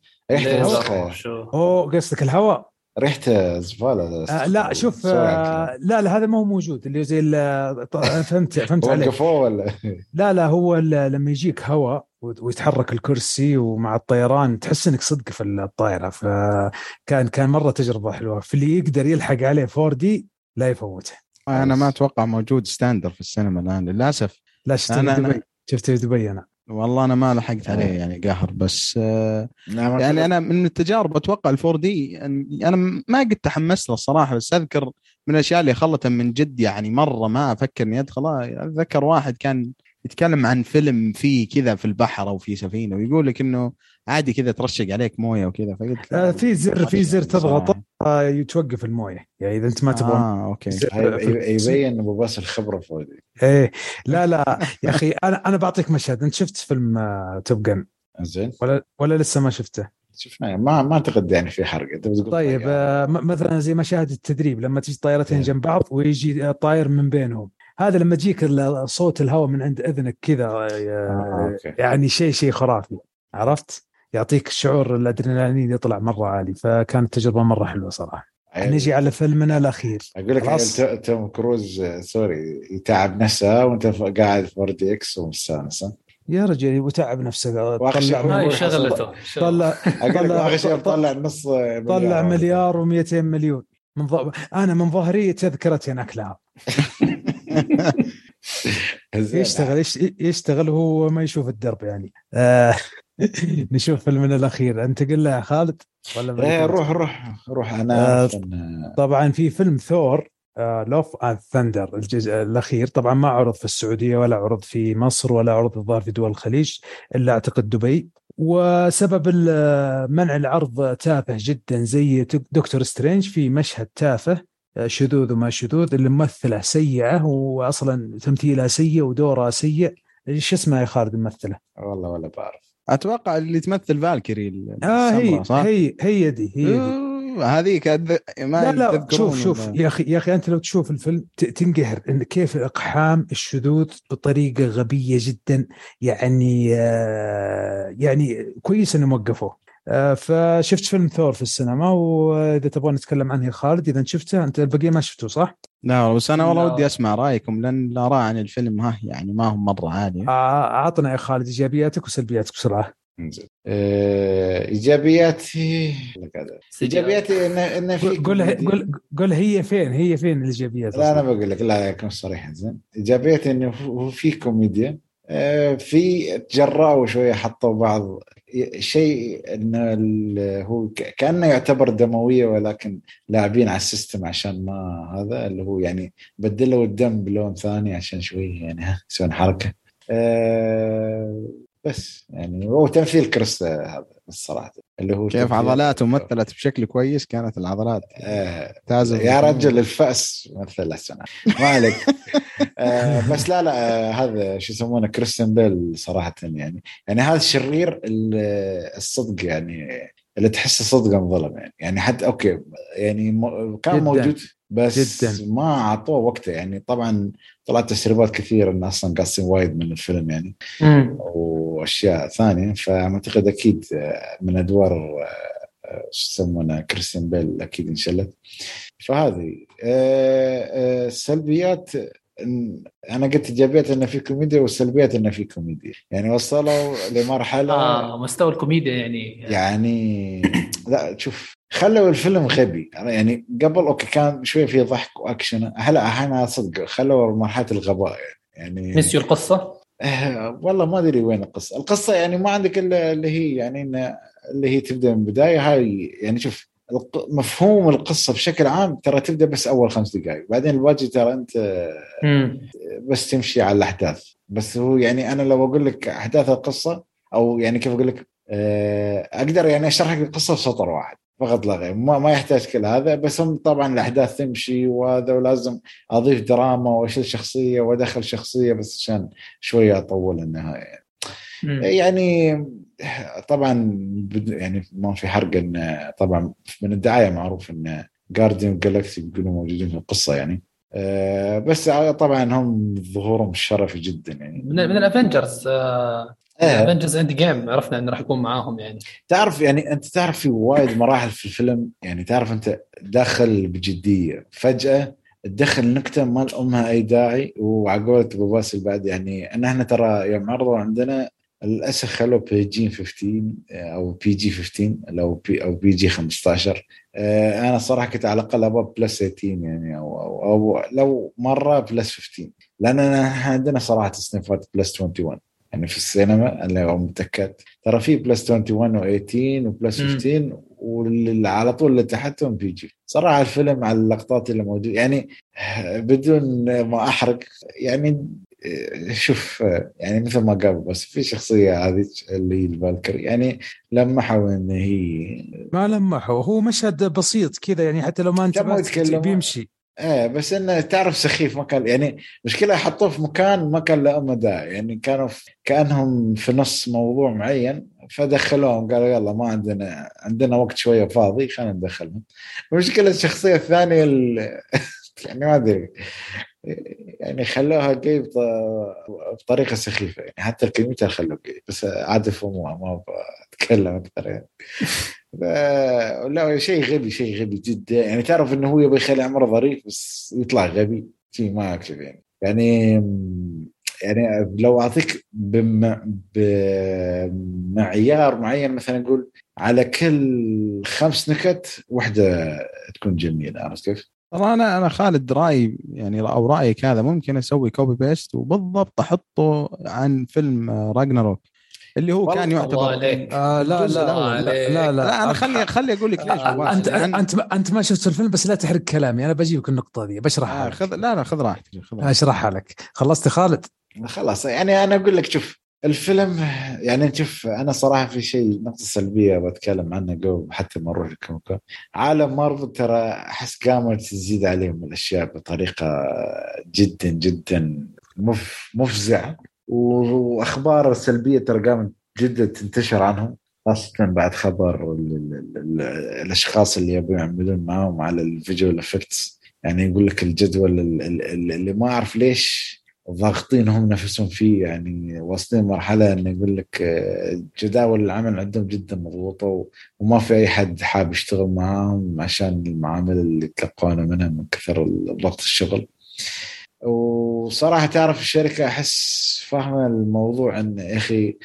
أوه قصدك الهواء؟ ريحته زبالة. آه لا شوف آه. لا لا هذا ما هو موجود اللي زي فهمت فهمت عليك. وقفوه ولا؟ لا لا هو لما يجيك هواء ويتحرك الكرسي ومع الطيران تحس إنك صدق في الطائرة. فكان كان مرة تجربة حلوة. في اللي يقدر يلحق عليه 4D لا يفوته. أنا ما أتوقع موجود standard في السينما الآن للأسف. لا شفته أنا- أنا- شفته في دبي أنا. والله أنا ما لحقت عليه يعني قهر بس آه، نعم، يعني أنا من التجارب أتوقع ال 4D أنا ما قد تحمست له الصراحه بس أذكر من الأشياء اللي خلت من جد يعني مرة ما أفكر إني ادخله أتذكر واحد كان يتكلم عن فيلم فيه كذا في البحر أو في سفينة ويقول لك إنه عادي كذا ترشق عليك موية وكذا فقلت آه، في زر في زر تضغطه صراحة. آه، يتوقف الموية. يعني إذا أنت ما تبغى آه أوكي. يبين أبو باس الخبره فوزي إيه لا لا يا أخي أنا أنا بعطيك مشهد. أنت شفت فيلم آه، توب جن؟ زين. ولا ولا لسه ما شفته؟ شفنا ما ما أعتقد يعني في حرق أنت بتقول طيب. آه، م- مثلا زي مشاهد التدريب لما تجي طائرتين إيه. جنب بعض ويجي طاير من بينهم. هذا لما تجيك صوت الهواء من عند إذنك كذا آه، آه،. يعني شيء شيء خرافي عرفت؟ يعطيك شعور الأدرينالين يطلع مرة عالي فكانت تجربة مرة حلوة صراحة. نجي على فيلمنا الأخير. أقول لك. تو- توم كروز sorry يتعب نفسه وأنت قاعد في 4 دي إكس ومستانس ها؟ يا رجل وتعب شيء طلع شغلته طلع أقول لك طلع- اخر شيء طلع- طلع نص مليار طلع مليار. و200 مليون. من ض... أنا من ظهري تذكرتي هناك لها زين. يشتغل يش- يشتغل وهو ما يشوف الدرب يعني آه نشوف فيلمنا الأخير انتقل له يا خالد ولا إيه ننتقل؟ روح روح روح أنا آه، طبعا في فيلم ثور Love and Thunder الجزء الأخير. طبعا ما عرض في السعودية ولا عرض في مصر ولا عرض الظاهر في دول الخليج إلا أعتقد دبي. وسبب منع العرض تافه جدا زي دكتور سترينج في مشهد تافه آه، شذوذ وما شذوذ الممثله سيئة واصلا تمثيلها سيء ودورها سيء. إيش اسمها يا خالد الممثلة؟ والله ولا بعرف. أتوقع اللي تمثل فالكيري آه هي صح؟ هي هي دي هي دي. هذيك أذ- ما لا لا شوف شوف يا أخي يا أخي أنت لو تشوف الفيلم تنقهر إن كيف إقحام الشذوذ بطريقة غبية جدا يعني آه يعني كويس إنهم وقفوه آه فشفت فيلم ثور في السينما وإذا تبغى نتكلم عنه يا خالد إذا شفته أنت البقية ما شفته صح؟ لا بس أنا والله. ودي أسمع رأيكم لأن الآراء عن الفيلم ها يعني ما هم مرة عالية آه، اعطنا يا خالد إيجابياتك وسلبياتك بسرعة انزين آه، إيجابياتي. إيجابياتي انه انه في قول قول. قول هي فين؟ هي فين الإيجابيات؟ لا أنا؟ بقول لك لا اكون صريح زين. ايجابيتي إنه هو في كوميديا. آه، في تجرأوا شوية حطوا بعض. شيء إنه ال- هو ك- كأنه يعتبر دموية ولكن لاعبين على ال system عشان ما هذا اللي هو يعني بدلوا الدم بلون ثاني عشان شوي يعني ها يسوون حركة. آه، بس يعني هو تمثيل كريس هذا الصراحة اللي هو كيف عضلاته مثلت بشكل كويس كانت العضلات. آه، يا رجل الفأس مثل احسن ما عليك. آه بس لا لا آه هذا شو يسمونه كريستيان بيل صراحة يعني يعني هذا الشرير ال- الصدق يعني اللي تحسه صدق انظلم يعني يعني حتى okay يعني كان جداً. موجود بس جداً. ما أعطوه وقته يعني طبعا طلعت تسريبات كثير انه أصلا قاصين وايد من الفيلم يعني. مم. وأشياء ثانية فأعتقد أكيد آه، من أدوار آه، آه، شو يسمونه كريستيان بيل أكيد انشلت. فهذه السلبيات أنا قلت إيجابيات انه في كوميديا والسلبيات انه في كوميديا. يعني وصلوا لمرحلة آه مستوى الكوميديا يعني. يعني لا شوف خلوا الفيلم غبي. أنا يعني قبل okay كان شوي في ضحك وأكشن. هلا الحين صدق خلوا مرحلة الغباء. يعني, يعني نسيوا القصة؟ آه، والله ما أدري وين القصة، القصة يعني ما عندك إلا اللي هي يعني اللي هي تبدأ من البداية. هاي يعني شوف مفهوم القصة بشكل عام ترى تبدأ بس أول خمس دقائق، بعدين الباقي ترى أنت. بس تمشي على الأحداث، بس هو يعني أنا لو أقول لك أحداث القصة أو يعني كيف أقول لك آه، أقدر يعني أشرح لك القصة بسطر واحد. فقط لا غير ما, ما يحتاج كل هذا بس هم طبعا الأحداث تمشي وهذا ولازم أضيف دراما واشيل شخصية وأدخل شخصية بس عشان شوية أطول النهاية مم. يعني طبعا يعني ما في حرق إن طبعا من الدعاية معروف إن جارديان جالكسي بيقولوا موجودين في القصة يعني آه، بس طبعا هم ظهورهم الشرفي جدا يعني من من الأفنجرز آه. Avengers Endgame عرفنا إنه راح يكون معاهم يعني. تعرف يعني أنت تعرف في وايد مراحل في الفيلم يعني تعرف أنت داخل بجدية. فجأة تدخل نكتة ما لها أي داعي وعلى قولة أبو باسل بعد يعني إن إحنا ترى يوم عرضوا عندنا للأسف خلوا PG 15 أو PG 15 أو P أو PG 15 آه، أنا صراحة كنت على الأقل أبغى plus 18 يعني أو, أو, أو لو مرة plus 15 لأن أنا عندنا صراحة تصنيفات plus 21 يعني في السينما اللي هو متأكد. ترى في plus 21 و18 و plus 15 واللي على طول اللي تحتهم PG صراحة الفيلم على اللقطات اللي موجوده يعني بدون ما أحرق يعني شوف يعني مثل ما قال بس في شخصية هذه اللي هي الفالكري يعني لمحوا إن هي ما لمحوا هو مشهد بسيط كذا يعني حتى لو ما انتبهت بيمشي. إيه بس إنه تعرف سخيف ما كان يعني مشكلة حطوه في مكان ما كان له مدى يعني كانوا في كأنهم في نص موضوع معين فدخلوهم قالوا يلا ما عندنا عندنا وقت شوية فاضي خلينا ندخلهم المشكلة الشخصية الثانية يعني ما أدري يعني خلوها جاي بطريقة سخيفة يعني حتى الكمبيوتر خلوه جاي بس عاد فهموها ما أتكلم أكثر يعني. لا شيء غبي شيء غبي جدا. يعني تعرف إنه هو يبغى يخلي عمره ظريف بس يطلع غبي. شيء ما اكتب يعني. يعني يعني لو أعطيك بم... بمعيار معين مثلا نقول على كل خمس نكت واحدة تكون جميلة. عرفت كيف؟ ترى أنا أنا خالد رايي يعني أو رأيك هذا ممكن أسوي copy paste وبالضبط أحطه عن فيلم راجناروك اللي هو كان يعتبر آه لا لا, لا, لا, لا, لا. أنا خلي خلي أقول لك ليش آه أنت أنت أنت ما شفت الفيلم بس لا تحرق كلامي. أنا بجيبك النقطة دي بشرحها آه خذ لا لا خذ راحتك اشرحها لك. خلصت خالد؟ خلاص يعني أنا أقول لك شوف الفيلم يعني شوف أنا صراحة في شيء نقطة سلبية بتكلم عنها قبل حتى ما نروح الكوميكون عالم مارفل ترى أحس قامت تزيد عليهم الأشياء بطريقة جدا جدا مف مفزعة. وأخبار سلبية ترى قامت جدا تنتشر عنهم خاصة بعد خبر ال ال ال الأشخاص اللي يبغوا يعملون معاهم على ال visual effects يعني يقول لك الجدول اللي ما أعرف ليش ضاغطين هم نفسهم فيه يعني واصلين مرحلة إنه يقول لك آه، جداول العمل عندهم جدا مضغوطة وما في أي حد حاب يشتغل معاهم عشان المعامل اللي يتلقونه منها من كثر ضغط الشغل. وصراحة تعرف الشركة أحس فاهمة الموضوع إن يا أخي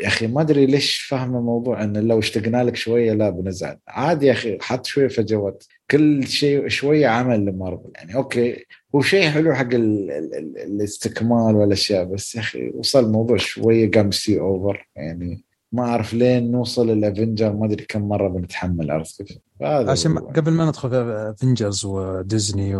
يا أخي ما أدري ليش فاهمة موضوع إن لو اشتقنا لك شوية لا بنزعل. عادي يا أخي حط شوية فجوات. كل شيء شوية عمل لمارفل. يعني أوكي هو شيء حلو حق ال ال الاستكمال والأشياء بس يا أخي وصل الموضوع شوية قام سي over يعني ما أعرف لين نوصل الافنجر ما أدري كم مرة بنتحمل عرفت كيف عشان قبل ما ندخل في افنجرز وديزني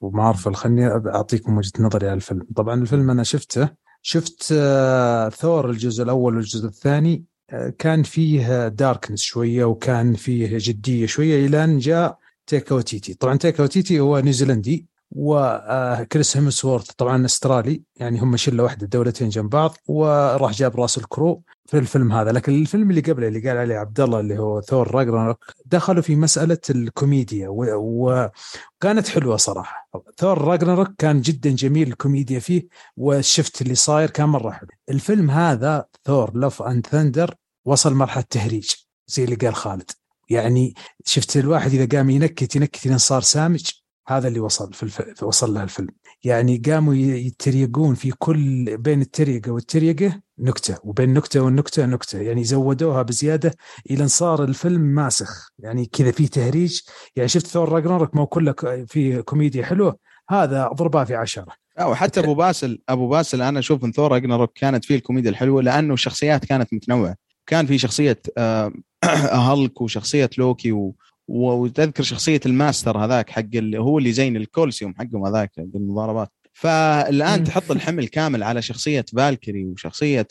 ومارفل خليني أعطيكم وجهة نظري على الفيلم. طبعا الفيلم أنا شفته. شفت آه، ثور الجزء الأول والجزء الثاني آه، كان فيه darkness شوية وكان فيه جدية شوية إلى أن جاء تايكا وايتيتي طبعا تايكا وايتيتي هو نيوزيلندي. وكريس هيمسورث طبعا أسترالي يعني هم شلة واحدة دولتين جنب بعض وراح جاب راسل كرو في الفيلم هذا. لكن الفيلم اللي قبله اللي قال عليه عبد الله اللي هو ثور راجناروك دخلوا في مسألة الكوميديا وكانت حلوة صراحة. ثور راجناروك كان جدا جميل الكوميديا فيه وال shift اللي صاير كان مرة حلو. الفيلم هذا ثور Love and Thunder وصل مرحلة تهريج زي اللي قال خالد. يعني شفت الواحد إذا قام ينكت ينكت لين صار سامج. هذا اللي وصل في الف... وصل له الفيلم. يعني قاموا يتريقون في كل بين التريقة والتريقة نكتة وبين نكتة والنكتة نكتة. يعني زودوها بزيادة إلى أن صار الفيلم ماسخ. يعني كذا في تهريج. يعني شفت ثور راجناروك ما كله في كوميديا حلوة. هذا ضربها في عشرة. أو حتى أبو باسل أبو باسل أنا أشوف إن ثور راجناروك كانت فيه الكوميديا الحلوة لأنه الشخصيات كانت متنوعة. كان في شخصية آه، هالك وشخصية لوكي و وتذكر شخصية الماستر هذاك حق اللي هو اللي زين الكولسيوم حقهم هذاك بالمضاربات فالآن تحط الحمل كامل على شخصية فالكري وشخصية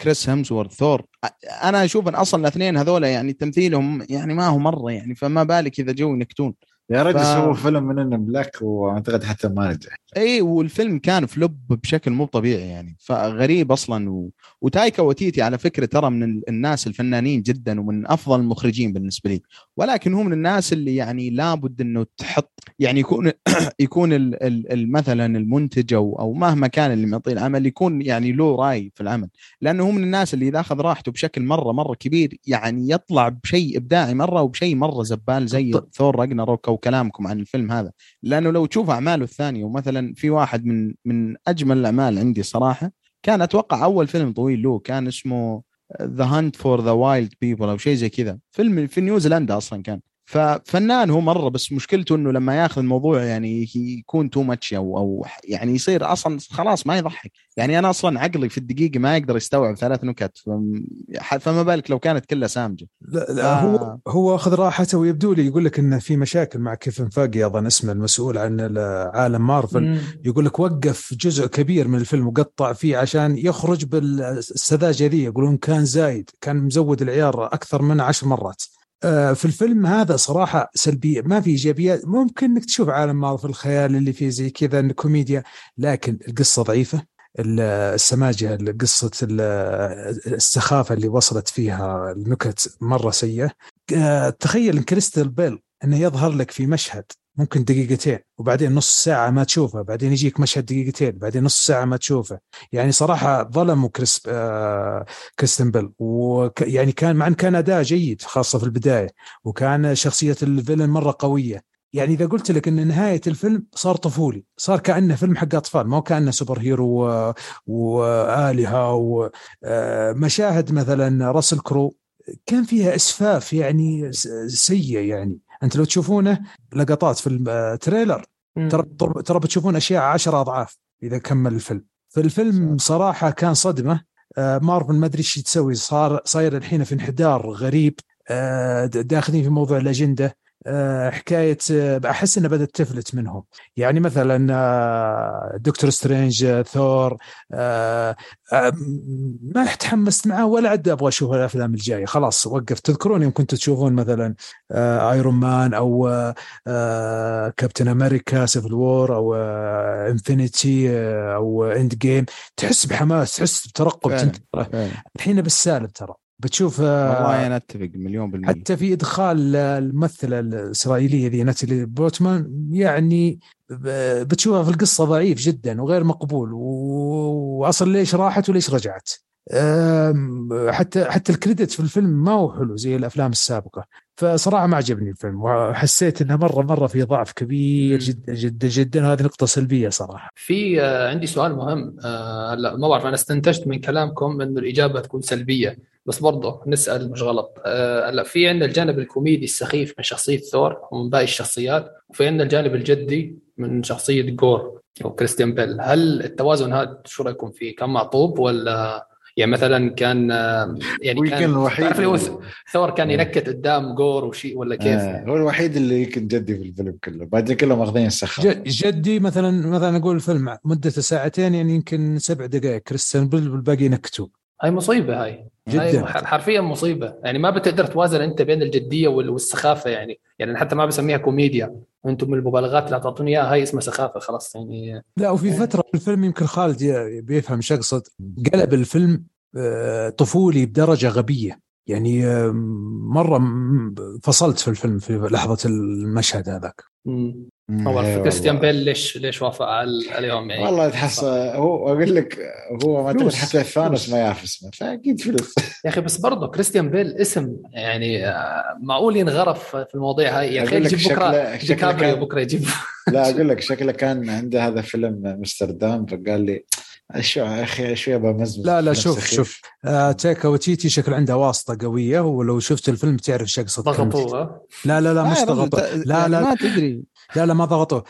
كريس هيمسورث ثور. أنا أشوف إن أصلا الاثنين هذول يعني تمثيلهم يعني ما هو مرة يعني فما بالك إذا جو ينكتون يا رجل ف- سووا فيلم Men in Black وأعتقد حتى ما نجح. إي والفيلم كان flop بشكل مو طبيعي يعني فغريب أصلا و... وتايكا وتيتي على فكرة ترى من ال- الناس الفنانين جدا ومن أفضل المخرجين بالنسبة لي ولكن هو من الناس اللي يعني لابد إنه تحط يعني يكون يكون ال... ال... مثلا المنتج أو أو مهما كان اللي معطيه العمل يكون يعني له رأي في العمل لأنه هو من الناس اللي إذا أخذ راحته بشكل مرة مرة كبير يعني يطلع بشيء إبداعي مرة وبشيء مرة زبال زي. ثور راجناروك أو كلامكم عن الفيلم هذا لأنه لو تشوف أعماله الثانية ومثلا في واحد من من أجمل الأعمال عندي صراحة كان أتوقع أول فيلم طويل له كان اسمه The Hunt for the Wilderpeople أو شيء زي كذا. فيلم في نيوزيلندا أصلا كان. ففنان هو مرة بس مشكلته إنه لما ياخذ الموضوع يعني يكون too much أو أو يعني يصير أصلا خلاص ما يضحك يعني أنا أصلا عقلي في الدقيقة ما يقدر يستوعب ثلاث نكت فم- فما بالك لو كانت كلها سامجة لا, لا آه. هو هو أخذ راحته ويبدو لي يقول لك انه في مشاكل مع كيفن فاجي اظن اسمه المسؤول عن عالم مارفل. يقول لك وقف جزء كبير من الفيلم وقطع فيه عشان يخرج بالسذاجة ذي يقولون كان زايد كان مزود العيار أكثر من عشر مرات في الفيلم هذا صراحة سلبية ما في ايجابيات ممكن إنك تشوف عالم مارفل الخيال اللي فيه زي كذا إنه كوميديا لكن القصة ضعيفة ال- السماجة قصة ال- السخافة اللي وصلت فيها النكت مرة سيئة. آه، تخيل إن كريستيان بيل إنه يظهر لك في مشهد ممكن دقيقتين وبعدين نص ساعة ما تشوفه بعدين يجيك مشهد دقيقتين بعدين نص ساعة ما تشوفه. يعني صراحة ظلموا كريس آه كريستيان بيل وك يعني كان مع أن كان أداء جيد خاصة في البداية وكان شخصية ال villain مرة قوية. يعني إذا قلت لك أن نهاية الفيلم صار طفولي صار كأنه فيلم حق أطفال ما كأنه superhero وآلهة ومشاهد مثلا راسل كرو كان فيها إسفاف يعني سيء يعني. انت لو تشوفونه لقطات في ال trailer. ترى ترى بتشوفون أشياء عشرة أضعاف إذا كمل الفيلم. فالفيلم صراحة كان صدمة. آه، مارفل ما أدري إيش تسوي صار صاير الحين في انحدار غريب. آه، داخلين في موضوع الأجندة. حكاية آه، أحس انها بدأت تفلت منهم. يعني مثلا آه، دكتور سترينج آه، ثور آه، آه، ما تحمست معاه ولا عاد أبغى أشوف الأفلام الجاية. خلاص وقف. تذكرون يوم كنتوا تشوفون مثلا آه، ايرون مان أو آه، آه، كابتن أمريكا Civil War أو آه، Infinity آه، أو Endgame تحس بحماس تحس بترقب. الحين بالسالب ترى. بتشوف آه، والله أنا أتفق مليون بالمية. حتى في إدخال الممثلة الإسرائيلية ذي ناتالي بورتمان يعني بتشوفها في القصة ضعيف جدا وغير مقبول. و- واصلا ليش راحت وليش رجعت؟ حتى حتى الكريدت في الفيلم ما هو حلو زي الأفلام السابقة. فصراحة ما عجبني الفيلم وحسيت إنه مره مرة في ضعف كبير. جدا جدا جدا هذه نقطة سلبية صراحة. في آه، عندي سؤال مهم آه، هلا ما بعرف أنا استنتجت من كلامكم إنه الإجابة تكون سلبية بس برضه نسأل مش غلط. آه، هلا في عندنا الجانب الكوميدي السخيف من شخصية ثور ومن باقي الشخصيات وفي عندنا الجانب الجدي من شخصية جور أو كريستيان بيل. هل التوازن هذا شو رأيكم فيه؟ كان معطوب ولا يعني مثلا كان يعني كان الوحيد هو اللي- ثور كان آه. ينكت قدام جور وشيء ولا كيف؟ آه هو الوحيد اللي يمكن جدي في الفيلم كله. بعدين كلهم ماخذين السخاف ج- جدي مثلا مثلا أقول الفيلم مدته ساعتين يعني يمكن سبع دقائق. كريستيان بيل والباقي نكتوا هاي مصيبة هاي. جداً. هاي حرفيا مصيبة. يعني ما بتقدر توازن أنت بين الجدية وال- والسخافة يعني. يعني حتى ما بسميها كوميديا. أنتم المبالغات اللي اعطوني إياها هاي اسمها سخافة خلاص يعني. لا وفي فترة في الفيلم يمكن خالد بيفهم إيش اقصد قلب الفيلم آه، طفولي بدرجة غبية. يعني آه، مرة فصلت في الفيلم في لحظة المشهد هذاك. بعرف إيه كريستيان. بيل ليش ليش وافق على- عليهم يعني؟ والله تحس هو أقول لك هو ما فلوس. حتى ثانوس. ما يعرف اسمه فأكيد فلوس. يا أخي بس برضه كريستيان بيل اسم يعني آه، معقول ينغرف في المواضيع هاي. يا أخي يجيب بكره ديكابريو كان- بكرة يجيب لا أقول لك شكله كان عنده هذا فيلم امستردام فقال لي شو يا أخي شوية بمزمز لا لا شوف. شوف. آه تيكا وتيتي شكل عنده واسطة قوية ولو شفت الفيلم تعرف إيش اقصد ضغطوه لا لا لا مش يا رجل، ضغط ت- لا يعني لا. ما تدري. لا لا ما ضغطوه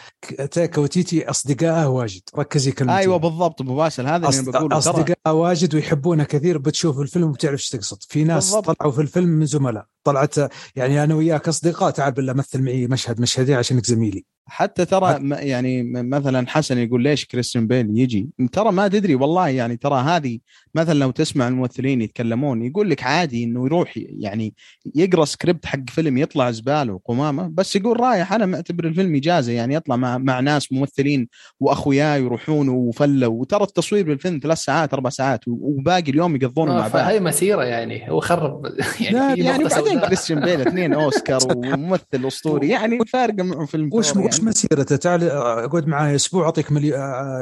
تايكا وتيتي اصدقائه واجد. ركزي كلمتين أيوه بالضبط أبو باسل. هذا اللي أصد... بقوله ترى. اصدقائه واجد ويحبونه كثير بتشوف الفيلم وبتعرف إيش تقصد. في ناس بالضبط. طلعوا في الفيلم من زملاء. طلعت يعني أنا وياك أصدقاء تعال بالله مثل معي مشهد مشهدين عشانك زميلي. حتى ترى م- يعني مثلا حسن يقول ليش كريستيان بيل يجي؟ ترى ما تدري والله يعني ترى هذه مثلا لو تسمع الممثلين يتكلمون يقول لك عادي إنه يروح يعني يقرأ سكريبت حق فيلم يطلع زبالة وقمامة بس يقول رايح أنا معتبر الفيلم إجازة يعني يطلع مع مع ناس ممثلين واخوياه يروحون وفله وترى التصوير بالفيلم ثلاث ساعات أربع ساعات وباقي اليوم يقضونه مع بعض. فهي مسيرة يعني هو خرب يعني يعني بعدين. كريستيان بيل اثنين أوسكار وممثل أسطوري يعني فارقه معه فيلم وش وش يعني. مسيرته تعال اقعد معاي أسبوع أعطيك مليون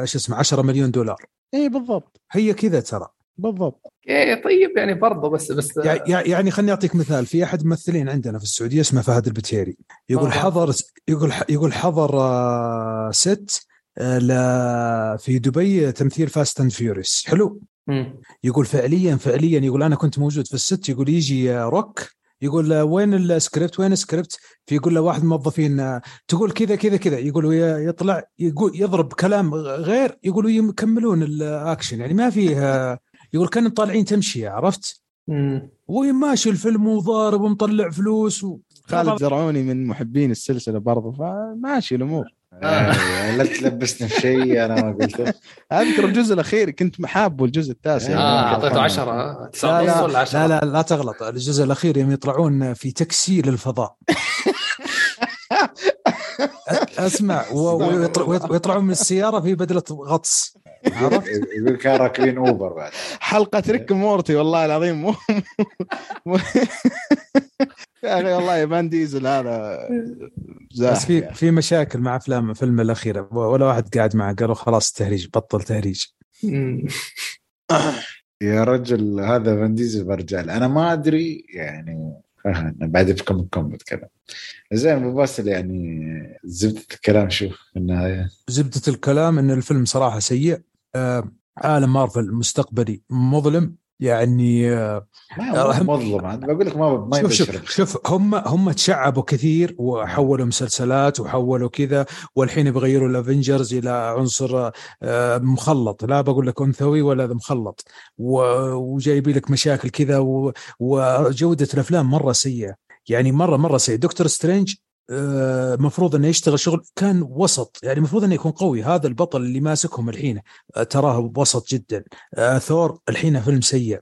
شو اسمه 10 مليون دولار. اي بالضبط. هي كذا ترى. بالضبط. إيه طيب يعني برضه بس بس يع- يع- يعني خليني أعطيك مثال. في أحد الممثلين عندنا في السعودية اسمه فهد البتيري. يقول آه. حضر يقول يقول حضر آه، set آه، ل- في دبي تمثيل Fast and Furious حلو. يقول فعليا فعليا يقول أنا كنت موجود في ال set يقول يجي آه، روك. يقول له وين السكريبت؟ وين السكريبت؟ فيقول له واحد من الموظفين آه، تقول كذا كذا كذا. يقول ويا- يطلع يقول يضرب كلام غير يقولوا يكملون الأكشن. يعني ما فيه آه، يقول كانوا طالعين تمشيه عرفت. وين ماشي الفيلم وضارب ومطلع فلوس و... خالد زرعوني من محبين السلسلة برضه فماشي الأمور. آه، لا تلبسني في شيء أنا ما قلته. أذكر الجزء الأخير كنت حابه الجزء التاسع. آه، آه يعني أعطيته كان 10 لا 9 ونص لا, ولا 10 لا لا لا تغلط. الجزء الأخير يوم يطلعون في تاكسي للفضاء. أسمع ويطلعون من السيارة في بدلة غطس. عرفت؟ يقول كان راكبين أوبر بعد حلقة Rick Morty والله العظيم مو مو- يا أخي والله فان ديزل هذا بس في يعني. في مشاكل مع افلام الفيلم الاخيره ولا واحد قاعد معه قالوا خلاص تهريج بطل تهريج. يا رجل هذا فان ديزل برجال أنا ما أدري يعني بعد في كم كم بتكلم زين أبو باسل يعني زبدة الكلام شوف في النهايه زبدة الكلام إن الفيلم صراحة سيء. آه عالم مارفل مستقبلي مظلم. يعني آه ما هو أهم- مظلم. أنا بقول لك ما ما شوف شوف شوف هم هم تشعبوا كثير وحولوا مسلسلات وحولوا كذا والحين يبغوا يغيروا ال Avengers إلى عنصر آه، مخلط. لا بقول لك أنثوي ولا مخلط. وجايبين لك مشاكل كذا وجودة الأفلام مرة سيئة. يعني مرة مرة سيئة. Doctor Strange آه، مفروض إنه يشتغل شغل كان وسط يعني المفروض إنه يكون قوي. هذا البطل اللي ماسكهم الحين آه، تراه وسط جدا. آه، ثور الحين فيلم سيء.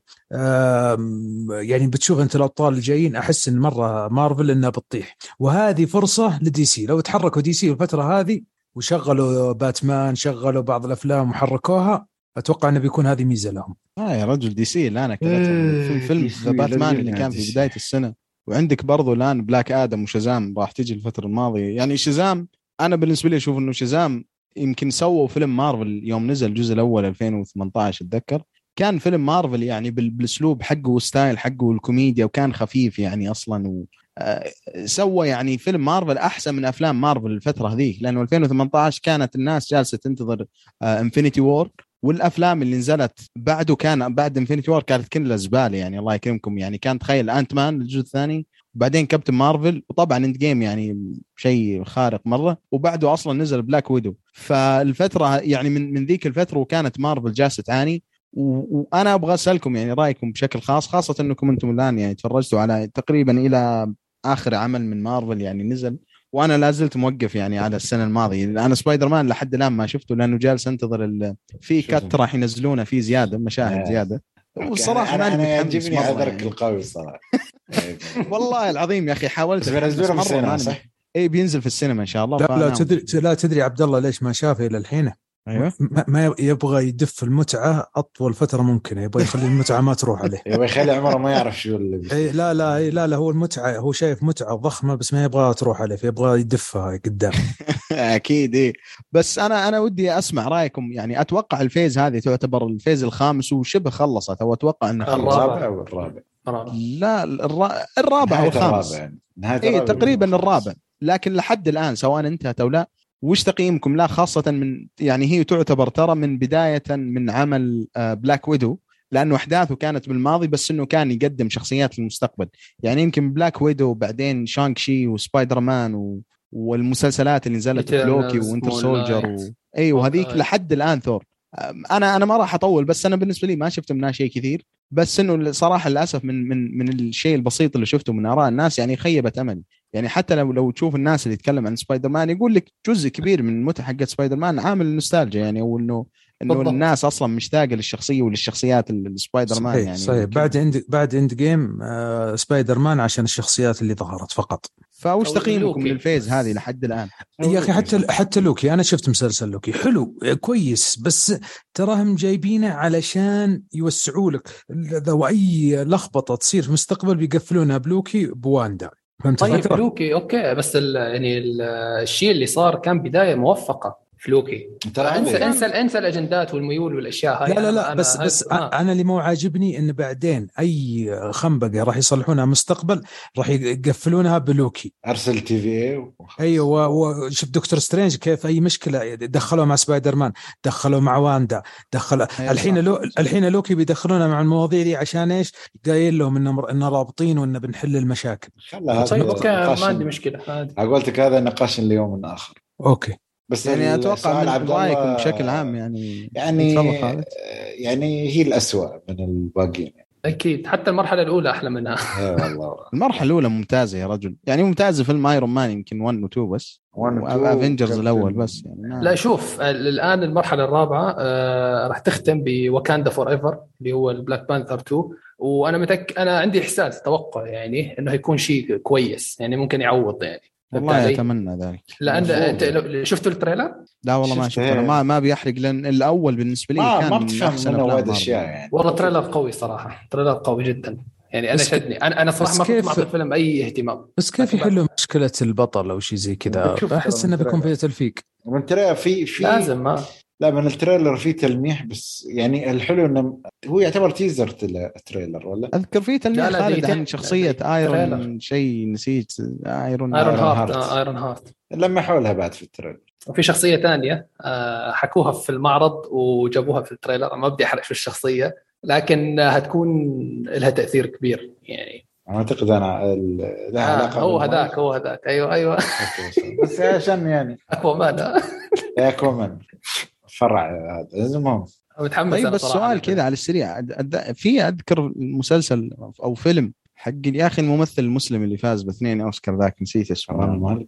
يعني بتشوف أنت الأبطال الجايين أحس إن مرة مارفل إنها بتطيح. وهذه فرصة ل DC. لو تحركوا DC الفترة هذه وشغلوا باتمان شغلوا بعض الأفلام وحركوها أتوقع إنه بيكون هذه ميزة لهم. آه يا رجل دي سي الان إيه، اكلتهم في فيلم The Batman اللي كان دي في. بداية السنة. وعندك برضو الآن Black Adam و Shazam راح تجي الفترة الماضية. يعني Shazam أنا بالنسبة لي أشوف إنه Shazam يمكن سووا فيلم مارفل يوم نزل الجزء الأول 2018 اتذكر كان فيلم مارفل يعني بال- بالأسلوب حقه وال style حقه والكوميديا وكان خفيف يعني أصلا و آه، سوى يعني فيلم مارفل أحسن من أفلام مارفل الفترة هذيك لأنه 2018 كانت الناس جالسة تنتظر Infinity War. والأفلام اللي نزلت بعده كان بعد Infinity War كانت كلها زبالة يعني الله يكرمكم يعني. كان تخيل Ant-Man الجزء الثاني وبعدين Captain Marvel وطبعا Endgame يعني شيء خارق مرة وبعده أصلا نزل Black Widow فالفترة يعني من من ذيك الفترة وكانت مارفل جالسة تعاني. وأنا أبغى أسألكم يعني رأيكم بشكل خاص خاصة أنكم أنتم الآن يعني تفرجتوا على تقريبا إلى آخر عمل من مارفل يعني نزل. وأنا لا زلت موقف يعني على السنة الماضية أنا سبايدر مان لحد الآن ما شفته لأنه جالس انتظر ال... في. cut راح ينزلونه فيه زيادة مشاهد آه. زيادة والصراحه أنا أنا يعجبني هذاك يعني. القوي الصراحة والله العظيم يا أخي حاولت بينزلونه في السينما صح؟ اي بينزل في السينما إن شاء الله لا لا تدري لا تدري عبد الله ليش ما شافه إلى الحين أيوه ما ما يبغى يدف المتعة أطول فترة ممكنة يبغى يخلي المتعة ما تروح عليه يبغى يخلي عمره ما يعرف شو اللي. اي لا لا اي لا لا هو المتعة هو شايف متعة ضخمة بس ما يبغى تروح عليه فيبغى يدفها قدام أكيد إيه بس أنا أنا ودي أسمع رأيكم يعني أتوقع ال phase هذه تعتبر ال phase الخامس وشبه خلصت أو أتوقع انها خلصت الرابع. الرابع أو الرابع؟ رابع. لا الرا... الرابع أو نهاية الخامس الرابع يعني. نهاية اي الرابع تقريبا خلاص. الرابع لكن لحد الآن سواء انتهت أو لا وش تقييمكم لا خاصة من يعني هي تعتبر ترى من بداية من عمل Black Widow لأنه أحداثه كانت بالماضي بس إنه كان يقدم شخصيات للمستقبل يعني يمكن Black Widow وبعدين Shang-Chi و Spider-Man و... والمسلسلات اللي نزلت لوكي Winter Soldier. و... أيوه هذيك. لحد الآن ثور أم، أنا أنا ما راح أطول بس أنا بالنسبة لي ما شفت منها شيء كثير بس إنه صراحة للأسف من من من الشيء البسيط اللي شفته من آراء الناس يعني خيبت أملي. يعني حتى لو لو تشوف الناس اللي يتكلم عن سبايدر مان يقول لك جزء كبير من المتعه حقت سبايدر مان عامل النوستالجيا يعني أو انه إنه بالضبط. الناس أصلا مشتاقة للشخصية وللشخصيات السبايدر مان صحيح يعني صحيح. بعد End بعد Endgame آه سبايدر مان عشان الشخصيات اللي ظهرت فقط. فوش تقييمكم لوكي. لل phase هذه لحد الآن؟ يا أخي حتى حتى لوكي أنا شفت مسلسل لوكي. حلو كويس بس تراهم جايبينه علشان يوسعوا لك. لو أي لخبطة تصير في المستقبل بيقفلونها بلوكي بواندا. فهمت طيب؟ لوكي okay. بس ال يعني ال- الشيء اللي صار كان بداية موفقة. في لوكي ترى انسى عندي- انسى انسى الأجندات والميول والأشياء هاي. لا لا لا أنا بس بس آه. أنا اللي مو عاجبني إن بعدين أي خنبقة راح يصلحونها مستقبل راح يقفلونها بلوكي. أرسل TVA أيوه وشوف Doctor Strange كيف أي مشكلة دخلوه مع سبايدر مان دخلوا مع واندا دخل أيوة الحين. لو الحين لوكي بيدخلونا مع المواضيع دي عشان إيش؟ قايل لهم ان ان رابطين وان بنحل المشاكل. طيب ما عندي مشكلة عادي. قلت هذا نقاش ليوم آخر. Okay. بس يعني أتوقع من عبد رأيكم بشكل عام يعني يعني. يعني هي الأسوأ من الباقيين أكيد حتى المرحلة الأولى أحلى منها. اي والله. المرحلة الأولى ممتازة يا رجل. يعني ممتازة فيلم Iron Man يمكن 1 و 2 بس. Avengers الأول بس يعني ما- لا شوف ال- الآن المرحلة الرابعة آه راح تختم ب Wakanda Forever اللي هو ال Black Panther 2 وأنا متأكد أنا عندي إحساس توقع يعني إنه هيكون شيء كويس يعني ممكن يعوض يعني. والله؟ أتمنى ذلك لأن شفتوا ال trailer؟ لا والله ما شفت شفت أنا إيه. ما ما بيحرق لأن الأول بالنسبة لي ما كان ما من أحسن أفلام وايد. أشياء يعني والله trailer قوي صراحة trailer قوي جدا يعني أنا شدني أنا أنا صراحة ما كنت معطي الفيلم اي اهتمام بس كيف يحلوا مشكلة البطل أو شيء زي كذا احس إنه بيكون فيها. تلفيق من ترى في في لازم ما لا من ال trailer في تلميح بس يعني الحلو إنه هو يعتبر teaser تل- trailer ولا أذكر في تلميح لا، لا، خالد. عن شخصية Iron trailer. شيء نسيت Iron Iron Heart Heart. آه Iron Heart لمحوا لها بعد في ال trailer وفي شخصية ثانية آه حكوها في المعرض وجابوها في ال trailer ما بدي أحرق في الشخصية لكن هتكون لها تأثير كبير يعني أعتقد أنا لها آه علاقة هو. هذاك هو هذاك أيوه أيوه بس عشان يعني Aquaman. Aquaman فرع هذا المهم متحمس طيب بس سؤال. كذا على السريع. في أذكر مسلسل أو فيلم حق يا أخي الممثل المسلم اللي فاز باثنين أوسكار ذاك نسيت اسمه. ولا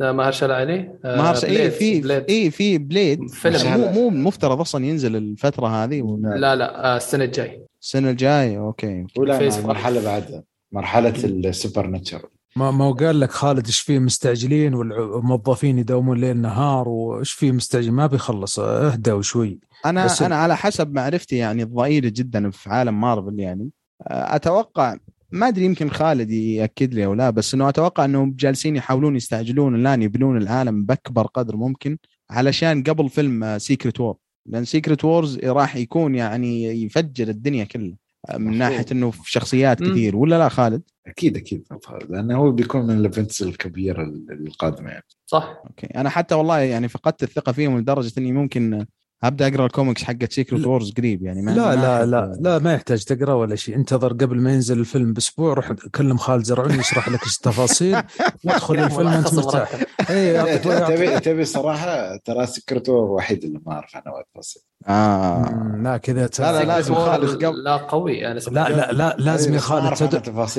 آه، ماهرشالا علي آه، مارس اي في. اي في Blade. فيلم. مو مو مفترض أصلا ينزل الفترة هذه؟ ولا لا لا آه، السنة الجاي. السنة الجاية okay. ولا. المرحله بعدها مرحلة ال supernatural ما ما هو قال لك خالد إيش فيه مستعجلين والموظفين يداومون ليل نهار وإيش فيه مستعجل ما بيخلص اهدى شوي أنا بس- أنا على حسب معرفتي يعني الضئيله جدا في عالم مارفل يعني أتوقع ما أدري يمكن خالد يأكد لي أو لا بس إنه أتوقع انهم جالسين يحاولون يستعجلون الآن يبنون العالم بأكبر قدر ممكن علشان قبل فيلم Secret War لأن Secret Wars راح يكون يعني يفجر الدنيا كلها من. ناحية إنه في شخصيات. كثير ولا لا خالد؟ أكيد أكيد. لأنه هو بيكون من ال events الكبيرة القادمة يعني. صح. Okay. أنا حتى والله يعني فقدت الثقة فيهم لدرجة إني ممكن ابدا أقرأ الكوميكس حقت Secret Wars قريب يعني ما لا ما لا لا لا ما يحتاج تقرأ ولا شيء. انتظر قبل ما ينزل الفيلم بأسبوع روح كلم خالد زرعوني يشرح لك إيش التفاصيل وادخل الفيلم وانت مرتاح. يعطيك- تبي تبي صراحة ترى Secret War الوحيد اللي ما أعرف عنه وايد تفاصيل آه. لا كذا لا، لا، لازم Secret خالد. لا قوي أنا لا لا لا لازم يا ما خالد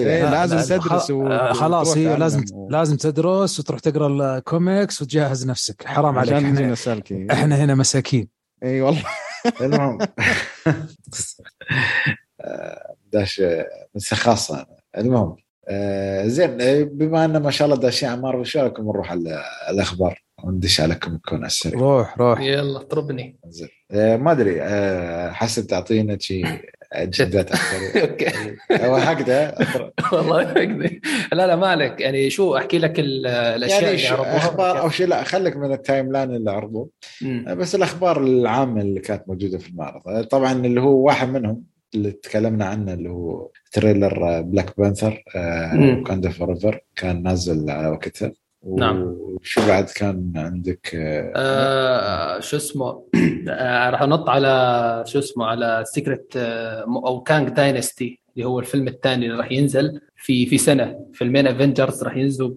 إيه،. لازم تدرس خ- و- آه، خلاص هي لازم و- لازم تدرس وتروح تقرأ الكوميكس وتجهز نفسك. حرام عليك إيه. إحنا هنا مساكين. إي والله. المهم. داش خاصة. أنا. المهم آه، زين آه، بما أن ما شاء الله داشين على مارفل شو رأيكم نروح على الأخبار؟ وندش على Comic-Con على السريع. روح روح. يلا اضربني زين. آه، ما أدري حسب تعطينا شيء جدات أكثر. أوكي. أو حقده والله فقدي لا لا ما عليك يعني شو أحكي لك ال- الأشياء يعني اللي عرضوها أخبار أو شيء لا خليك من التايم لاين اللي عرضوه. بس الأخبار العامة اللي كانت موجودة في المعرض. طبعا اللي هو واحد منهم اللي تكلمنا عنه اللي هو تريلر بلاك بانثر. وكاندا فور كان نازل على وقتها. نعم. وشو بعد كان عندك؟ آه، شو اسمه؟ آه راح انط على شو اسمه؟ على Secret آه أو Kang Dynasty اللي هو الفيلم الثاني اللي راح ينزل في في سنة فيلمين Avengers راح ينزلوا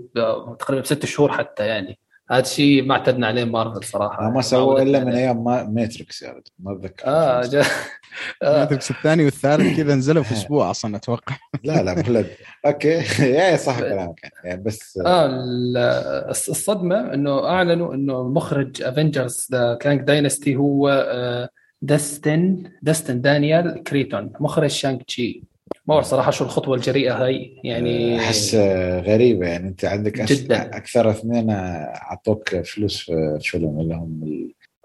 تقريبا بست شهور حتى يعني. هذا الشيء ما اعتدنا عليه مارفل صراحة. ما سووا إلا من. أيام ما Matrix يا رجل ما أتذكر. آه آه. Matrix الثاني والثالث كذا نزلوا في أسبوع أصلا أتوقع. لا لا مخلد okay. يا صح كلامك يعني بس آه الص- الصدمة إنه أعلنوا إنه مخرج Avengers The Kang Dynasty هو آه، داستن داستن دانيال كريتون مخرج Shang-Chi ما أعرف صراحة شو الخطوة الجريئة هاي. يعني أحس غريبة. يعني أنت عندك جداً. أكثر اثنين أعطوك فلوس في فيلم اللي هم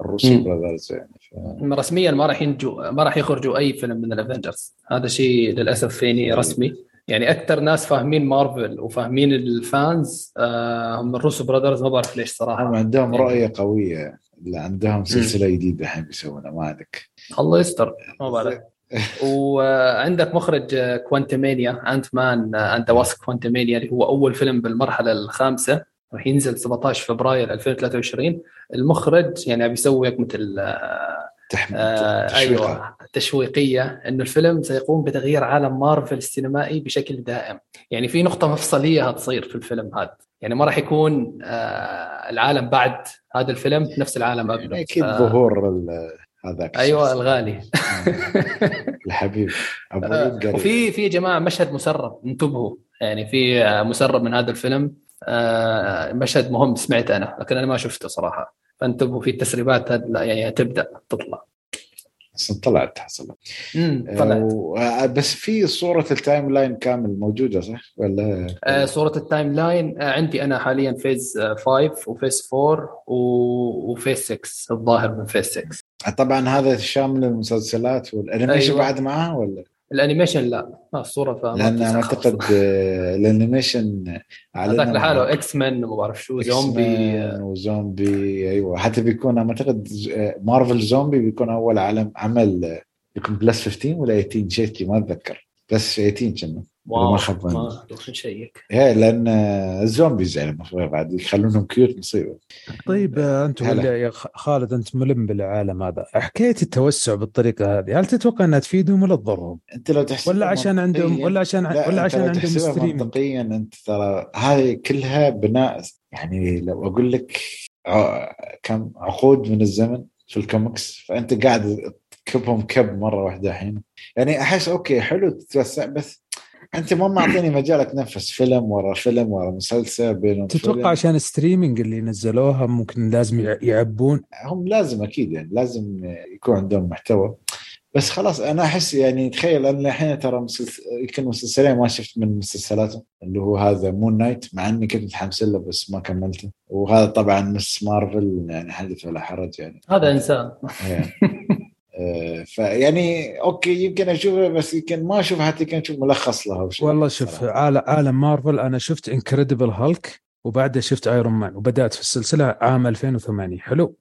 الروسو مم. Brothers يعني ف- رسميا ما راح ينجوا ما راح يخرجوا أي فيلم من ال Avengers. هذا شيء للأسف فيني رسمي. يعني أكثر ناس فاهمين مارفل وفاهمين ال fans آه، هم الروسو Brothers ما بعرف ليش هم صراحة عندهم يعني- رؤية قوية. اللي عندهم سلسلة جديدة الحين بيسوونها ما عندك. الله يستر. ما بعرف. وعندك مخرج Quantumania Ant-Man the Wasp Quantumania اللي هو أول فيلم بالمرحلة الخامسة. راح ينزل 17 فبراير 2023 المخرج يعني بيسوي مثل آه، آه تشويقة. أيوه تشويقية إنه الفيلم سيقوم بتغيير عالم مارفل السينمائي بشكل دائم. يعني في نقطة مفصلية هتصير في الفيلم هذا. يعني ما راح يكون آه العالم بعد هذا الفيلم نفس العالم قبله. أكيد آه، ظهور هذاك أيوه. الغالي. الحبيب. أبو آه، وفي في يا جماعة مشهد مسرب. انتبهوا. يعني في آه، مسرب من هذا الفيلم. آه، مشهد مهم سمعت أنا لكن أنا ما شفته صراحة. فانتبهوا في التسريبات يعني تبدأ تطلع. طلعت حصل طلعت. آه، بس في صورة ال timeline كامل موجودة صح؟ ولا؟ آه، صورة ال timeline آه، عندي أنا حاليا phase 5 و phase 4 و- و phase 6 الظاهر من phase 6 طبعا هذا شامل المسلسلات وال animation أيوة. بعد معاه ولا؟ ال animation لا. ما الصورة فما لأن بتنسخ أعتقد. آه، ال animation هذاك لحاله X-Men وما بعرف شو zombie zombie وزومبي أيوه. حتى بيكون أنا أعتقد آه، مارفل زومبي بيكون أول عالم عمل آه، بيكون بلس 15 ولا 18 شيء ما أتذكر. بس 18 كنا. واو ما خاب. ما نشيك إيه لأن آه، الزومبيز يعني المفروض بعد يخلونهم كيوت مصيبة. طيب آه، أنت يا خالد أنت ملم بالعالم هذا. حكايه التوسع بالطريقة هذه هل تتوقع أنها تفيدهم ولا تضرهم؟ أنت لو تحسب ولا عشان عندهم ولا عشان لا ولا عشان عندهم ستريمينج منطقيا. أنت ترى هذه كلها بناء يعني لو أقول لك ع- كم عقود من الزمن في الكوميكس فأنت قاعد تكبهم كب مرة واحدة الحين. يعني أحس okay حلو تتوسع بس أنت ما معطيني مجال اتنفس فيلم ورا فيلم ورا مسلسل بينهم تتوقع فيلم. عشان ال streaming اللي نزلوها ممكن لازم يع- يعبون؟ هم لازم أكيد يعني لازم يكون عندهم محتوى. بس خلاص أنا أحس يعني تخيل أنا الحين ترى مسلسل يمكن مسلسلين ما شفت من مسلسلاتهم اللي هو هذا Moon Knight مع إني كنت متحمس له بس ما كملته. وهذا طبعا Ms. Marvel يعني حدث ولا حرج يعني. هذا إنسان. إيه. فيعني okay يمكن اشوفه بس يمكن ما أشوف حتى يمكن أشوف ملخص له أو شيء والله شوف صراحة. عالم, عالم مارفل أنا شفت Incredible Hulk وبعدها شفت Iron Man وبدأت في السلسلة عام 2008 حلو.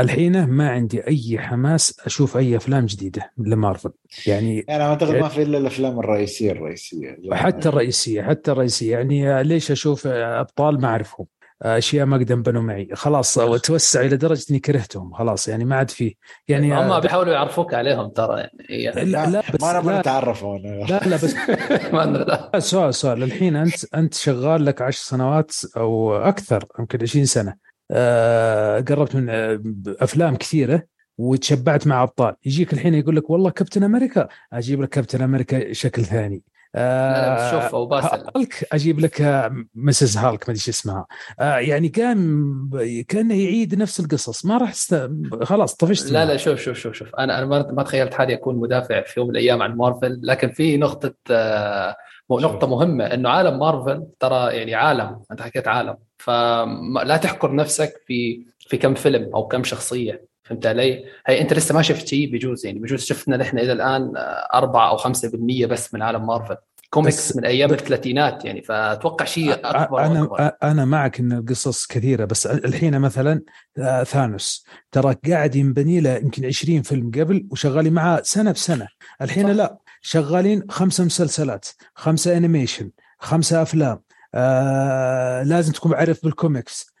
الحين ما عندي أي حماس أشوف أي أفلام جديدة لمارفل. يعني يعني أعتقد ما في إلا الأفلام الرئيسية الرئيسية. حتى الرئيسية حتى الرئيسية. يعني ليش أشوف أبطال ما أعرفهم؟ أشياء ما قد بنوا معي. خلاص توسع إلى درجة إني كرهتهم. خلاص يعني ما عاد في يعني هم بيحاولوا يعرفوك عليهم ترى يعني. لا لا بس ما نبغى نتعرف لا لا بس لا. سؤال سؤال. الحين أنت أنت شغال لك عشر سنوات أو أكثر يمكن 20 سنة. آه قربت من آه، أفلام كثيرة وتشبعت مع أبطال. يجيك الحين يقول لك والله كابتن أمريكا. أجيب لك كابتن أمريكا شكل ثاني. آه شوف أو باسل هالك أجيب لك آه، Mrs. Hulk ما أدري اسمها. آه يعني كان كانه يعيد نفس القصص. ما راح است... خلاص طفشت لا. لا شوف شوف شوف شوف. أنا أنا ما تخيلت حالي أكون مدافع في يوم من الأيام عن مارفل. لكن في نقطة آه، نقطة مهمة إنه عالم مارفل ترى يعني عالم. أنت حكيت عالم. فلا تحكر نفسك في في كم فيلم أو كم شخصية. فهمت علي؟ هي أنت لسه ما شفت شيء بجوز يعني بجوز شفنا نحن إلى الآن 4 أو 5% بس من عالم مارفل. كوميكس من أيام الثلاثينات يعني فأتوقع شيء أكبر أنا أنا معك إن القصص كثيرة بس الحين مثلا آه، ثانوس. ترى قاعد ينبني له يمكن 20 فيلم قبل وشغالين معاه سنة بسنة. الحين صح. لا شغالين خمسه مسلسلات خمسة animation خمسة أفلام. آه لازم تكون عارف بالكوميكس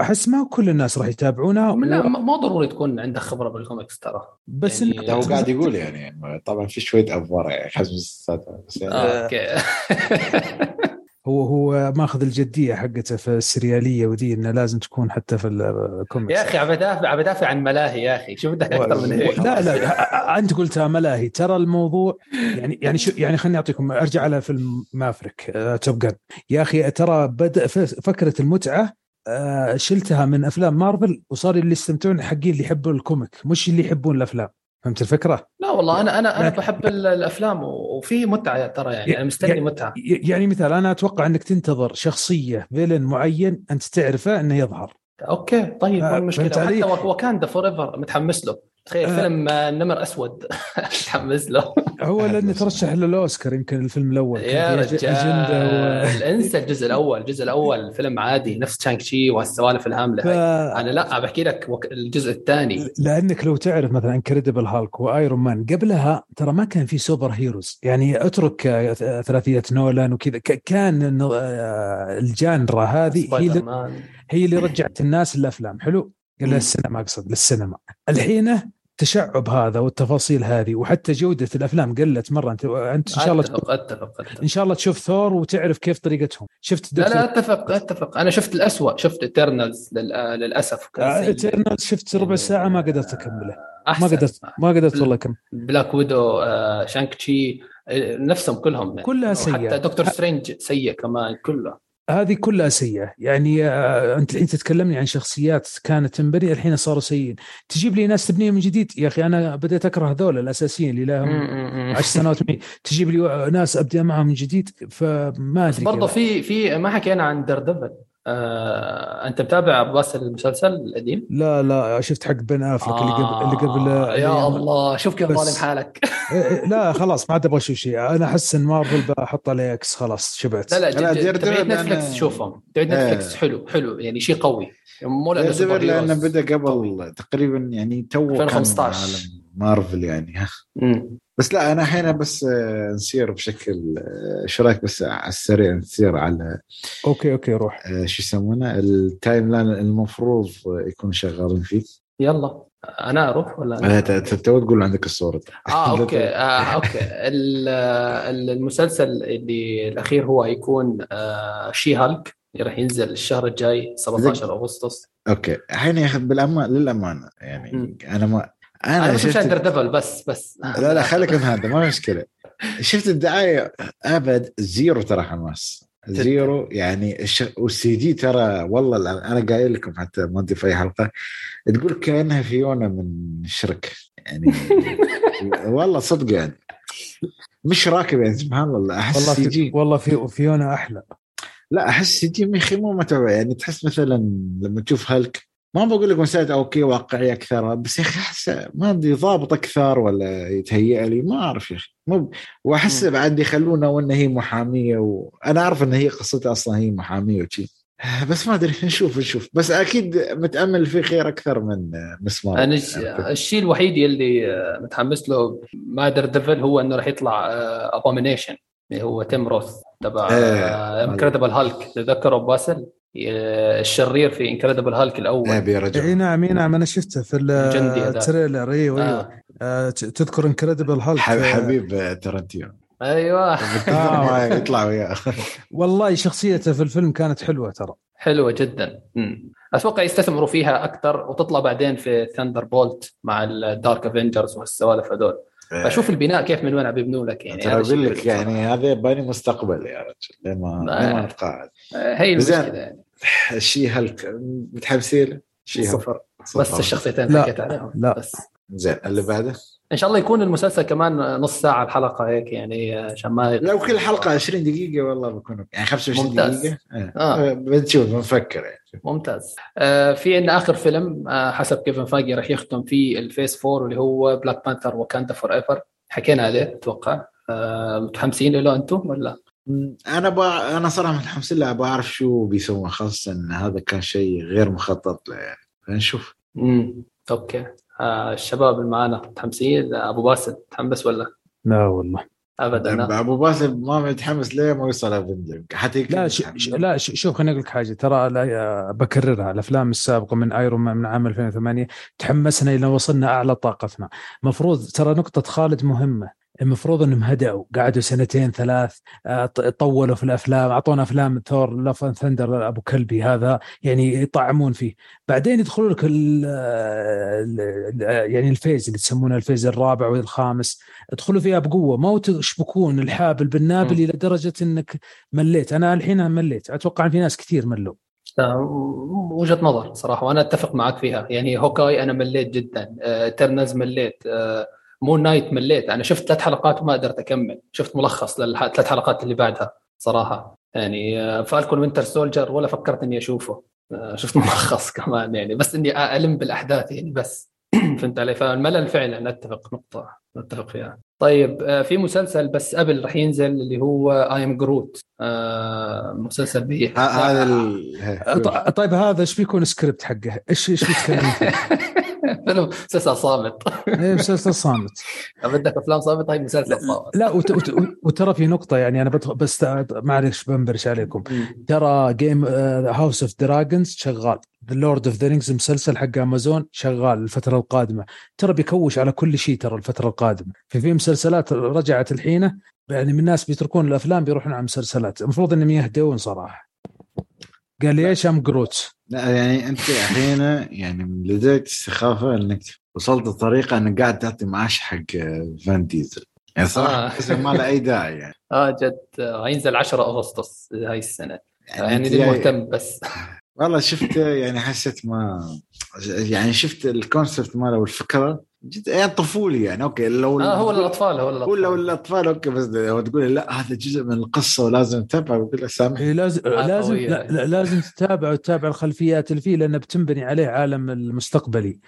أحس ما كل الناس راح يتابعونها لا و- ما ما ضروري تكون عندك خبرة بالكوميكس ترى. بس يعني- إنك هو قاعد يقول يعني طبعا في شوية أفوار يعني حسب السالفه بس يعني. آه، okay. هو هو ماخذ الجدية حقته في السريالية وذي إنه لازم تكون حتى في الكوميكس يا أخي عم بدافع عم بدافع عن ملاهي يا أخي. شو بدك أكثر من هيك. لا لا أنت قلتها ملاهي. ترى الموضوع يعني يعني شو يعني خليني أعطيكم أرجع على فيلم Maverick آه Top Gun. يا أخي ترى بدأ فكرة المتعة آه شلتها من أفلام مارفل وصار اللي يستمتعون حقين اللي يحبون ال comic مش اللي يحبون الأفلام. فهمت الفكرة؟ لا والله أنا أنا أنا بحب ال- الأفلام وفي متعة ترى يعني أنا مستني يعني- متعة يعني مثال أنا أتوقع أنك تنتظر شخصية villain معين أنت تعرفه إنه يظهر okay طيب ما المشكلة؟ حتى Wakanda Forever متحمس له تخيل آه. فيلم آه، نمر أسود. متحمس له. هو لأنه. ترشح للأوسكار يمكن الفيلم الأول. يا رجال. انسى الجزء الأول. الجزء الأول فيلم عادي نفس Shang-Chi وهالسوالف الهاملة. ف... هاي أنا لا بحكي لك الجزء الثاني. لأنك لو تعرف مثلا Incredible Hulk و Iron Man قبلها ترى ما كان في superheroes يعني اترك آه، ثلاثية نولان وكذا. ك- كان ال genre هذه هي اللي, هي اللي رجعت الناس للأفلام. حلو. للسينما أقصد للسينما. الحين تشعب هذا والتفاصيل هذه وحتى جودة الأفلام قلت مرة انت أنت إن شاء الله أتفق أتفق, أتفق. إن شاء الله تشوف ثور وتعرف كيف طريقتهم شفت لا لا أتفق أتفق أنا شفت الأسوأ شفت Eternals للأسف كان سيء. Eternal شفت ربع ساعة ما قدرت أكمله ما قدرت ما قدرت والله كم Black Widow آه، Shang-Chi آه، نفسهم كلهم يعني. كلها سيئة. حتى Doctor Strange سيء كمان كله هذه كلها سيئة. يعني آه، أنت الحين تتكلمني عن شخصيات كانت تنبني الحين صاروا سيئين. تجيب لي ناس تبنيهم من جديد؟ يا أخي أنا بديت أكره هذول الأساسيين اللي لهم عشر سنوات. تجيب لي ناس ابدا معهم من جديد؟ فما أدري برضه. في في ما حكينا عن دير ديفل. آه، أنت متابع باسل المسلسل القديم؟ لا لا شفت حق بن أفلك اللي قبل اللي قبل آه، يا الله شوف كيف ظالم حالك إيه، إيه، لا خلاص ما عاد أبغى أشوف شيء أنا أحس إن مارفل بحط عليه إكس خلاص شبعت لا لا ديفل نتفلكس أنا- شوفهم تبعيد إيه. نتفلكس حلو حلو يعني شيء قوي مو لأنه لأنه. بدأ قبل تقريبا يعني تو كان 2015. عالم مارفل يعني. بس لا أنا الحين بس آه، نسير بشكل آه، شو رأيك بس على السريع نسير على okay okay روح. آه، شو يسمونه؟ ال timeline المفروض يكونوا شغالين فيه. يلا. أنا أروح ولا ت- تو تقول عندك الصورة. آه okay. آه okay. ال- ال- المسلسل اللي الأخير هو هيكون آه She-Hulk. راح ينزل الشهر الجاي 17 أغسطس. okay. الحين يا أخي بالامان للأمانة يعني مم. أنا ما أنا مشان شفت ديفل بس بس. لا لا خليك من هذا ما مشكلة. شفت الدعاية أبد؟ زيرو ترى حماس. زيرو يعني الش... والسي جي ترى والله أنا قايل لكم حتى ما ادري في اي حلقة تقول كأنها فيونا من شرك. يعني والله صدق يعني. مش راكب يعني سبحان الله أحس والله سي في جي والله في فيونا أحلى. لا أحس سي جي يا أخي مو متابع. يعني تحس مثلا لما تشوف هلك ما بقول لك مسألة أوكي واقعية أكثر بس يا أخي أحس ما ادري ضابط أكثر ولا يتهيأ لي ما أعرف يا أخي. مو وأحس. بعد يخلونه وانه هي محامية وأنا أعرف ان هي قصتها أصلا هي محامية وشي. بس ما أدري نشوف نشوف. بس أكيد متأمل في خير أكثر من مسمار. أنا الش- الشيء الوحيد آه، متحمس له ما دير ديفل هو إنه راح يطلع ابومينيشن اللي هو تيم روث تبع. Incredible Hulk تذكروا باسل؟ آه، الشرير في Incredible Hulk الأول. ابي اي رجل. نعم اي نعم أنا شفته في. ال trailer. أيوه أيوه آه. آه، ت- تذكر Incredible Hulk حب- حبيب ترنتينو أيوه. يطلع وياه. والله شخصيته في الفيلم كانت حلوة ترى. حلوة جدا. مم. أتوقع يستثمروا فيها أكثر وتطلع بعدين في Thunderbolts مع ال Dark Avengers والسوالف هذول. فشوف البناء كيف من وين عم يبنوا لك يعني. ترى أقول لك. يعني هذا باني مستقبل يا رجل لما ما- نتقاعد. آه، هي. المشكلة يعني. الشيء هلك متحمسين شيء هلك صفر صفر. بس الشخصيتين لا. حكيت عليهم لا. بس زين اللي بعده إن شاء الله يكون المسلسل كمان نص ساعة الحلقة هيك يعني عشان ما لو كل حلقة 20 دقيقة والله بكون يعني 25 ممتاز. دقيقة آه. آه. آه. بنشوف بنفكر يعني ممتاز آه في عندنا آخر فيلم آه حسب كيفن فاجي راح يختم فيه الفيس 4 اللي هو بلاك بانثر وكاندا فور ايفر حكينا عليه أتوقع آه متحمسين له أنتم ولا؟ أنا بع... أنا صراحة متحمس له أبغى اعرف شو بيسوون خاصة إن هذا كان شيء غير مخطط له يعني. فنشوف امم okay. آه الشباب اللي معانا متحمسين؟ أبو باسل متحمس ولا؟ لا والله. ابدا أبو باسل ما متحمس ليه؟ ما يوصل Avenger حتى لا ش... ش... لا ش... شوف خليني أقول لك حاجة. ترى لا يا- بكررها. الأفلام السابقة من Iron Man من عام 2008 تحمسنا إلى وصلنا أعلى طاقتنا. مفروض ترى نقطة خالد مهمة. المفروض انهم هدأوا قعدوا سنتين ثلاث آه، طولوا في الأفلام أعطونا أفلام Thor Love Thunder أبو كلبي هذا يعني يطعمون فيه. بعدين يدخلوا لك يعني ال phase اللي تسمونه ال phase الرابع والخامس. ادخلوا فيها بقوة ما تشبكون الحابل بالنابل. إلى درجه إنك مليت. أنا الحين مليت. أتوقع إن في ناس كثير ملوا. آه، وجهة نظر صراحة وأنا أتفق معك فيها. يعني Hawkeye أنا مليت جدا آه، Eternals مليت آه، Moon Knight مليت. أنا شفت ثلاث حلقات وما قدرت أكمل. شفت ملخص للثلاث حلقات اللي بعدها صراحة. يعني آه، Falcon Winter Soldier ولا فكرت إني أشوفه. آه، شفت ملخص كمان يعني. بس إني ألم بالأحداث يعني بس. فهمت علي؟ فالملل فعلا أتفق نقطة نتفق فيها. طيب آه، في مسلسل بس قبل راح ينزل اللي هو I Am Groot مسلسل به هذا ال- ط- طيب هذا إيش بيكون سكريبت حقه؟ إيش إيش بيتكلم فيه؟ فيلم مسلسل صامت. إيه، مسلسل صامت. بدك أفلام صامت هاي مسلسل صامت. لا وت- وت- وترى في نقطة يعني أنا بدخل بس معلش بنبرش عليكم. ترى Game House of Dragons شغال. The Lord of the Rings مسلسل حق امازون شغال الفترة القادمة. ترى بيكوش على كل شيء ترى الفترة القادمة. في في مسلسلات رجعت الحين يعني من الناس بيتركون الأفلام بيروحون على مسلسلات. المفروض إنهم يهدون صراحة. قال لي I Am Groot لا يعني أنت الحين يعني من لديك السخافه إنك وصلت لطريقه إنك قاعد تعطي معاش حق فان ديزل يعني صراحة آه. ما له أي داعي يعني. آه جد. آه، هينزل 10 أغسطس هاي السنة. يعني جاي- مهتم بس. والله شفت يعني حسيت ما يعني شفت ال concept ماله والفكرة جد يعني طفولي يعني okay لو آه هو للاطفال هو هو لو للاطفال الأطفال okay بس لو تقول لا هذا جزء من القصة ولازم تتابعه بقول لك سامح إيه لازم آه، لازم. لا لا لازم تتابع وتتابع الخلفيات اللي فيه لأنه بتنبني عليه عالم المستقبلي.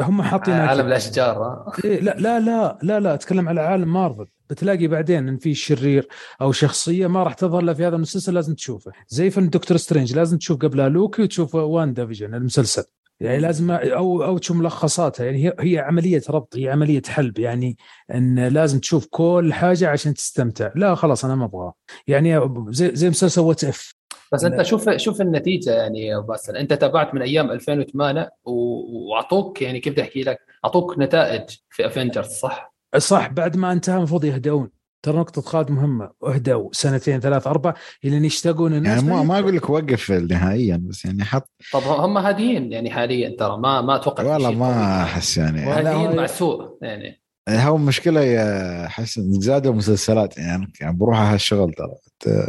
هم حاطين عالم الأشجار آه. إيه لا لا لا لا لا أتكلم على عالم مارفل. بتلاقي بعدين إن في شرير أو شخصية ما راح تظهر إلا في هذا المسلسل لازم تشوفه. زي فيلم Doctor Strange لازم تشوف قبلها لوكي وتشوف WandaVision المسلسل. يعني لازم أو أو تشوف ملخصاتها. يعني هي هي عملية ربط هي عملية حلب. يعني إن لازم تشوف كل حاجة عشان تستمتع. لا خلاص أنا ما أبغى يعني زي زي مسلسل what if بس أنت. شوف شوف النتيجة يعني باسل. أنت تابعت من أيام 2008 و- وأعطوك يعني كيف بدي أحكي لك أعطوك نتائج في Avengers صح؟ صح بعد ما انتهى المفروض يهدون ترى نقطة خالد مهمة. اهدوا سنتين ثلاث أربع لين يشتاقون الناس يعني ما ما أقول لك وقف نهائيا بس يعني حط طب هم هاديين يعني حاليا ترى ما ما أتوقع في والله ما. أحس يعني. هاديين مع السوء يعني. هو مشكلة يا حسن زادوا مسلسلات يعني يعني بروح على هالشغل ترى.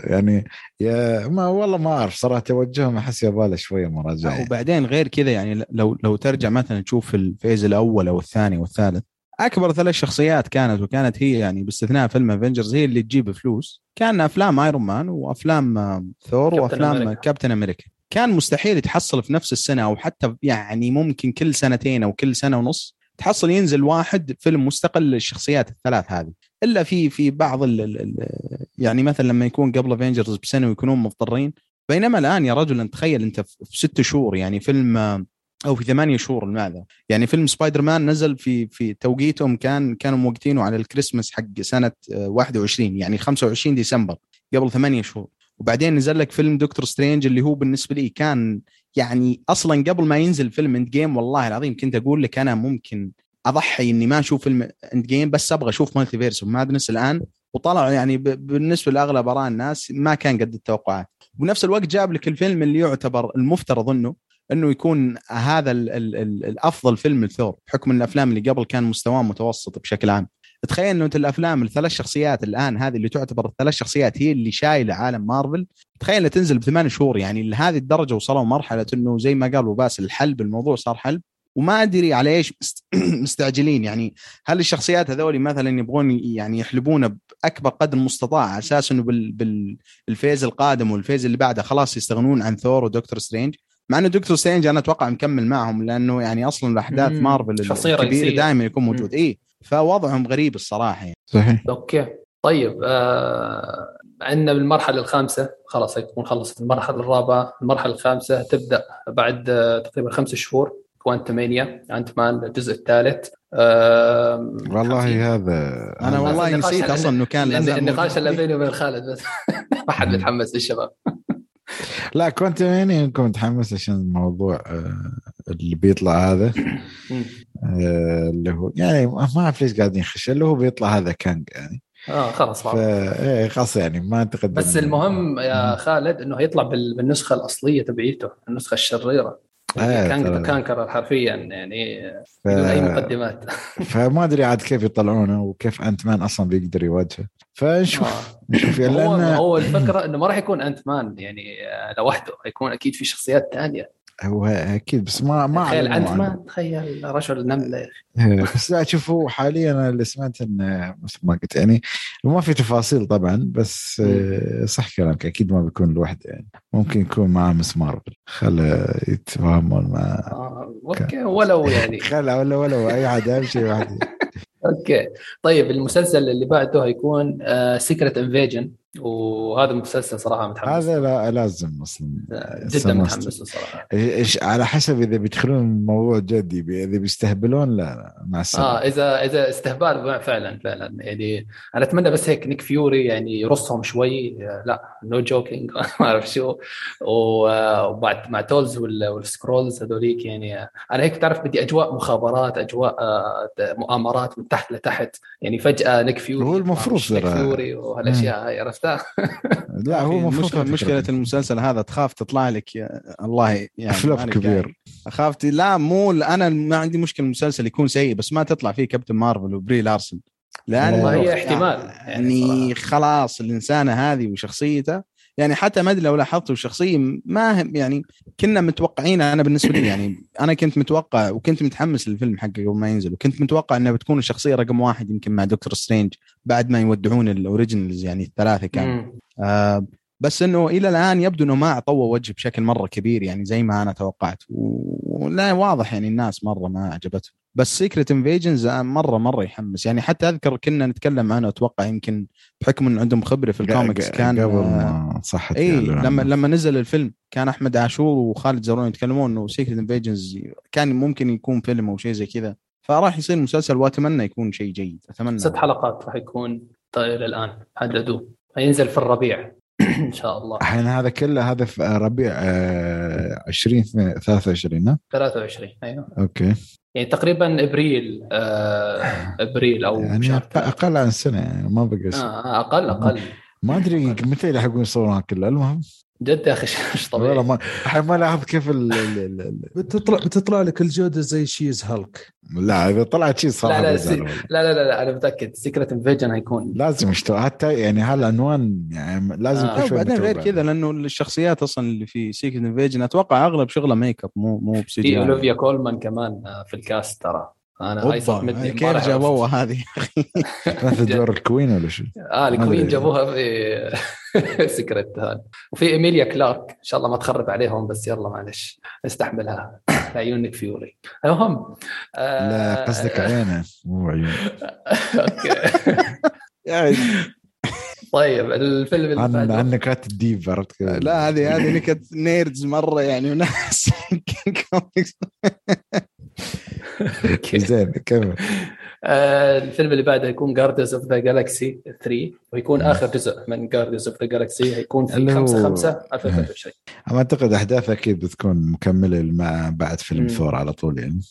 يعني يا ما والله ما أعرف صراحة توجههم أحس يباله شوية مراجعة يعني. وبعدين غير كذا يعني لو لو ترجع مثلا تشوف ال phase الأول أو الثاني والثالث أكبر ثلاث شخصيات كانت وكانت هي يعني باستثناء فيلم Avengers هي اللي تجيب فلوس. كان أفلام Iron Man وأفلام آه، ثور كابتن وأفلام أمريكا. كابتن أمريكا كان مستحيل تحصل في نفس السنة أو حتى يعني ممكن كل سنتين أو كل سنة ونص تحصل ينزل واحد فيلم مستقل للشخصيات الثلاث هذه. إلا في في بعض ال ال ال يعني مثلا لما يكون قبل Avengers بسنة ويكونون مضطرين. بينما الآن يا رجل أنت تخيل أنت في في ست شهور يعني فيلم آه، أو في ثمانية شهور الماذا يعني فيلم سبايدر مان نزل في في توقيتهم كان كانوا موقتينه على الكريسماس حق سنة آه، 21 يعني 25 ديسمبر قبل ثمانية شهور. وبعدين نزل لك فيلم دكتور Strange اللي هو بالنسبة لي كان يعني أصلا قبل ما ينزل فيلم Endgame والله العظيم كنت أقول لك أنا ممكن أضحي إني ما أشوف فيلم Endgame بس أبغى أشوف Multiverse و Madness الآن. وطلعوا يعني بالنسبة لأغلب آراء الناس ما كان قد التوقعات. وبنفس الوقت جاب لك الفيلم اللي يعتبر المفترض إنه إنه يكون هذا ال ال ال الافضل فيلم لثور بحكم إن الأفلام اللي قبل كان مستواه متوسط بشكل عام. تخيل إنه أنت الأفلام الثلاث شخصيات الآن هذه اللي تعتبر الثلاث شخصيات هي اللي شايلة عالم مارفل تخيل تنزل بثمان شهور يعني لهذه الدرجة وصلوا مرحلة إنه زي ما قال ابو باسل الحلب الموضوع صار حلب. وما أدري على إيش مست- مستعجلين يعني هل الشخصيات هذول مثلا يبغون يعني يحلبونه بأكبر قدر مستطاع على أساس إنه بال بال phase القادم وال phase اللي بعده خلاص يستغنون عن ثور ودكتور Strange؟ مع إنه دكتور Strange أنا أتوقع مكمل معهم لأنه يعني أصلا الأحداث. مارفل الكبيرة. دائما يكون موجود. اي فوضعهم غريب الصراحة يعني. صحيح. أوكي. طيب آه عندنا بالمرحلة الخامسة. خلاص تكون خلصت المرحلة الرابعة. المرحلة الخامسة تبدأ بعد آه تقريبا خمس شهور. Quantumania Ant-Man الجزء الثالث. والله هذا أنا والله نسيت أصلا إنه كان النقاش اللي. بيني وبين خالد بس ما حد متحمس للشباب. لا كنت يعني انكم متحمس عشان الموضوع آه، اللي بيطلع هذا. آه، اللي هو يعني ما أعرف ليش قاعدين يخش اللي هو بيطلع هذا كانج يعني آه خلاص ف. إيه خلاص يعني ما تقدم بس المهم يا. خالد إنه هيطلع بال- بالنسخة الأصلية تبعيته النسخة الشريرة آه، كان ترى. كانكر حرفيا يعني ف... بدون أي مقدمات فما أدري عاد كيف يطلعونه وكيف انت مان أصلا بيقدر يواجهه فنشوف. آه. نشوف. يعني هو لأن هو الفكرة إنه ما راح يكون انت مان يعني آه، لوحده. حيكون أكيد في شخصيات ثانية هو أكيد بس ما ما تخيل انت. مان تخيل رجل نملة يا أخي. بس لا شوفوا حاليا أنا اللي سمعت انه مثل ما قلت يعني ما في تفاصيل طبعا بس آه، صح كلامك. أكيد ما بيكون لوحده يعني. ممكن يكون معاه Ms. Marvel. خله يتفاهمون مع آه، أوكي ولو يعني. خله ولا ولا أي حد أهم شيء واحد. أوكي. طيب المسلسل اللي بعده هيكون Secret Invasion وهذا المسلسل صراحة متحمس. هذا لا لازم أصلا. جدا متحمس الصراحه إيش على حسب إذا بيدخلون الموضوع جدي إذا بيستهبلون لا, لا مع آه السلامه اذا إذا استهبال فعلا فعلا. يعني أنا أتمنى بس هيك نيك فيوري يعني يرصهم شوي. لا no joking ما أعرف شو. وبعد مع تولز وال- وال Skrulls هذوليك يعني أنا هيك تعرف بدي أجواء مخابرات أجواء آه، مؤامرات من تحت لتحت. يعني فجأة نيك فيوري هو المفروض نيك. فيوري وهالأشياء هاي عرفتها لا هو مشكلة, هذا مشكلة. المسلسل هذا تخاف تطلع لك يا الله يعني flop كبير. أخاف لا مو أنا ما عندي مشكلة المسلسل يكون سيء بس ما تطلع فيه كابتن مارفل وبري لارسن. لأن والله هي احتمال. يعني يعني خلاص الإنسانة هذه وشخصيته يعني حتى ما أدري لو لاحظت الشخصيه ما يعني كنا متوقعين أنا بالنسبة لي يعني أنا كنت متوقع وكنت متحمس للفيلم حقه قبل ما ينزل وكنت متوقع انها بتكون الشخصية رقم واحد يمكن مع دكتور Strange بعد ما يودعون ال originals يعني الثلاثة كانوا مم. آه بس إنه إلى الآن يبدو إنه ما اعطوه وجه بشكل مرة كبير يعني زي ما أنا توقعت ولا واضح يعني الناس مرة ما عجبتهم بس Secret Invasion مره مرة يحمس. يعني حتى أذكر كنا نتكلم عنه أتوقع يمكن بحكم إنه عندهم خبرة في الكوميكس كان قبل آه، ما صحت اي لما. لما نزل الفيلم كان أحمد عاشور وخالد زرون يتكلمون إنه Secret Invasion كان ممكن يكون فيلم أو شيء زي كذا. فراح يصير مسلسل وأتمنى يكون شيء جيد. أتمنى. ست حلقات راح يكون طيب الآن. حددوه هينزل في الربيع. إن شاء الله الحين هذا كله هذا في ربيع آه، 20 23 ها؟ 23 أيوه أوكي يعني تقريبا إبريل آه إبريل أو يعني شهر. أقل عن سنة يعني ما بقى شيء. آه أقل أقل ما أدري متى يلحقون يصورون كله المهم جد يا أخي مش والله طبيعي ما الحين ما لاحظ كيف ال... ال... ال... ال... بتطلع بتطلع لك الجودة زي شيز هالك لا إذا طلعت شيء صراحة لا لا سي... والله. لا لا لا, لا أنا متأكد سيكريت انفيجن هيكون لازم يشتغل حتى يعني هالعنوان يعني لازم آه. وبعدين غير. كذا لأنه الشخصيات أصلا اللي في سيكريت انفيجن أتوقع أغلب شغله ميك اب مو مو بسي في جي اولivia كولمان كمان آه، في الكاست ترى أنا كيف جابوها. هذه مثل دور الكوين ولا شو آه الكوين. جابوها في سكرت هذا وفي إيميليا كلارك. إن شاء الله ما تخرب عليهم بس يلا معلش. استحملها. عيون نيك فيوري. المهم آه، لا قصدك عينه مو عيون أوكي. طيب الفيلم اللي عن نكات الديب عرفت لا هذه هذه نكت nerds مرة يعني وناس. زين كمل. آه، الفيلم اللي بعده يكون Guardians of the Galaxy 3 ويكون آخر جزء من Guardians of the Galaxy هيكون في اللي هو- 5 5 2023 أنا أعتقد احداث أكيد بتكون مكملة مع بعد فيلم. ثور على طول يعني.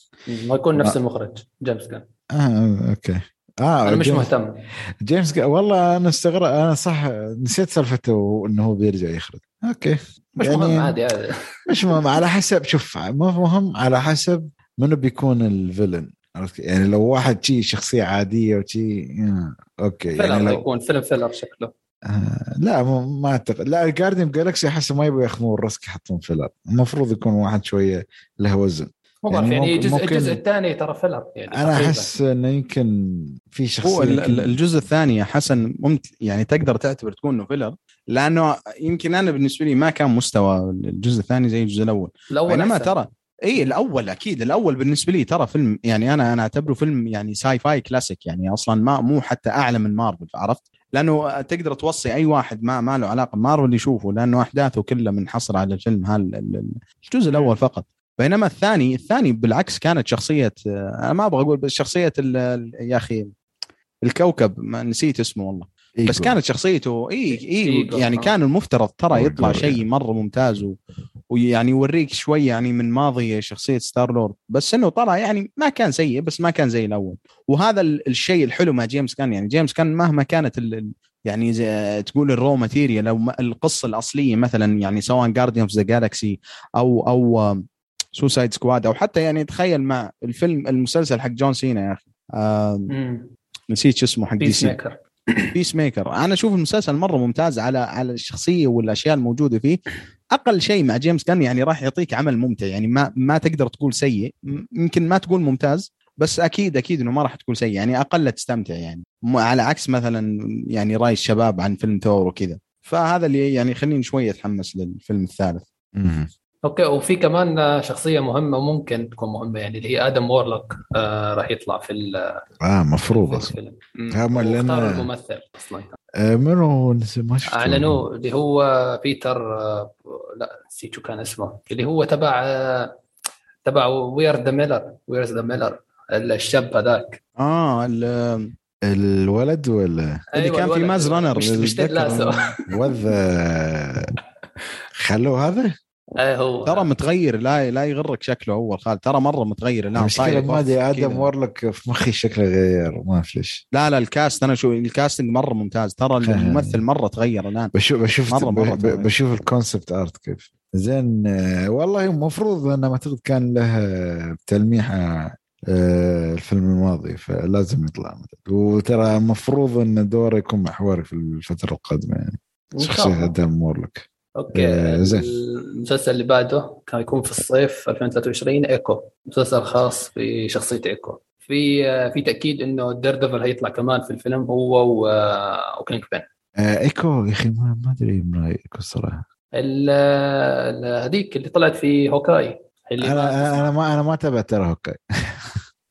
ويكون نفس المخرج جيمس جان. أه okay. آه أنا مش مهتم. جيمس جا... والله أنا استغرب أنا صح نسيت سالفته انه هو بيرجع يخرج. okay. مش يعني مهم عادي عادي. مش مهم على حسب شوف مو مهم على حسب منو بيكون ال villain. عرفت كيف؟ يعني لو واحد شي شخصية عادية وشي آه، okay يعني filler لو يكون فيلم filler شكله آه لا مو- ما أعتقد لا Guardian Galaxy أحس ما يبغوا ياخذون ال risk يحطون filler المفروض يكون واحد شوية له وزن يعني يعني ممكن- الجزء ممكن- الجزء الثاني ترى filler يعني أنا. أحس إنه يمكن في شخصية هو الجزء الثاني يا حسن ممكن يعني تقدر تعتبر تكون إنه filler لأنه يمكن أنا بالنسبة لي ما كان مستوى الجزء الثاني زي الجزء الأول الأول بينما. ترى اي الأول أكيد الأول بالنسبة لي ترى فيلم يعني أنا أنا أعتبره فيلم يعني sci-fi classic يعني أصلا ما مو حتى أعلى من مارفل عرفت؟ لأنه تقدر توصي أي واحد ما ما له علاقة بمارفل يشوفه لأنه أحداثه كلها منحصرة على الفيلم هال ال- ال- الجزء الأول فقط بينما الثاني الثاني بالعكس كانت شخصية أنا ما أبغى أقول بس شخصية يا أخي الكوكب ما نسيت اسمه والله بس إيجو. كانت شخصيته اي اي يعني آه. كان المفترض ترى يطلع شيء. مرة ممتاز و... ويعني يوريك شوي يعني من ماضي شخصية ستار لورد بس إنه طلع يعني ما كان سيء بس ما كان زي الأول. وهذا ال- الشيء الحلو مع جيمس جان يعني جيمس جان مهما كانت ال... يعني زي تقول ال raw material أو القصة الأصلية مثلا يعني سواء Guardian of the Galaxy أو أو Suicide Squad أو حتى يعني تخيل مع الفيلم المسلسل حق جون سينا يا أخي. نسيت شو اسمه حق دي سي Peacemaker أنا أشوف المسلسل مرة ممتاز على على الشخصية والأشياء الموجودة فيه. أقل شيء مع جيمس جان يعني راح يعطيك عمل ممتع. يعني ما ما تقدر تقول سيء. يمكن ما تقول ممتاز بس أكيد أكيد إنه ما راح تقول سيء. يعني أقل تستمتع يعني. على عكس مثلا يعني راي الشباب عن فيلم ثور وكذا. فهذا اللي يعني يخليني شوية أتحمس للفيلم الثالث. أوكي وفي كمان شخصية مهمة ممكن تكون مهمة يعني اللي هي آدم وورلوك آه راح يطلع في ال- آه مفروض في أصلا. هم أنا- الممثل أصلا آه منو نسي؟ ما شفته. أعلنوه اللي هو بيتر آه، لا نسيت شو كان اسمه. اللي هو تبع آه، تبع وير ذا ميلر وير ذا ميلر الشاب هذاك. آه ال- الولد ولا؟ اللي كان في الولد. ماز رانر مش مش خلوه هذا؟ إيه هو. ترى متغير لا لا يغرك شكله أول خالد. ترى مرة متغير لا المشكلة طاير. ما أدري. آدم وورلك في مخي شكله غير ما في ليش. لا لا ال cast أنا شو ال casting مرة ممتاز. ترى. الممثل مرة تغير الآن. بشوف بشوف مرة- مرة ب- تغير. بشوف ال concept art كيف. زين آه، والله المفروض انه ما أعتقد كان له تلميحه آه، الفيلم الماضي فلازم يطلع. وترى المفروض أن دوره يكون محوري في الفترة القادمة يعني. شخصية. آدم وورلك okay آه، زين. المسلسل اللي بعده كان يكون في الصيف 2023 إيكو. مسلسل خاص بشخصيه إيكو. في آه، في تأكيد إنه دير ديفل هيطلع كمان في الفيلم هو آه، وكينج بن آه، إيكو يا أخي ما أدري من إيكو الصراحه ال- ال- هذيك اللي طلعت في هوكاي. اللي أنا ما أنا ما أنا ما تابعت ترى هوكاي.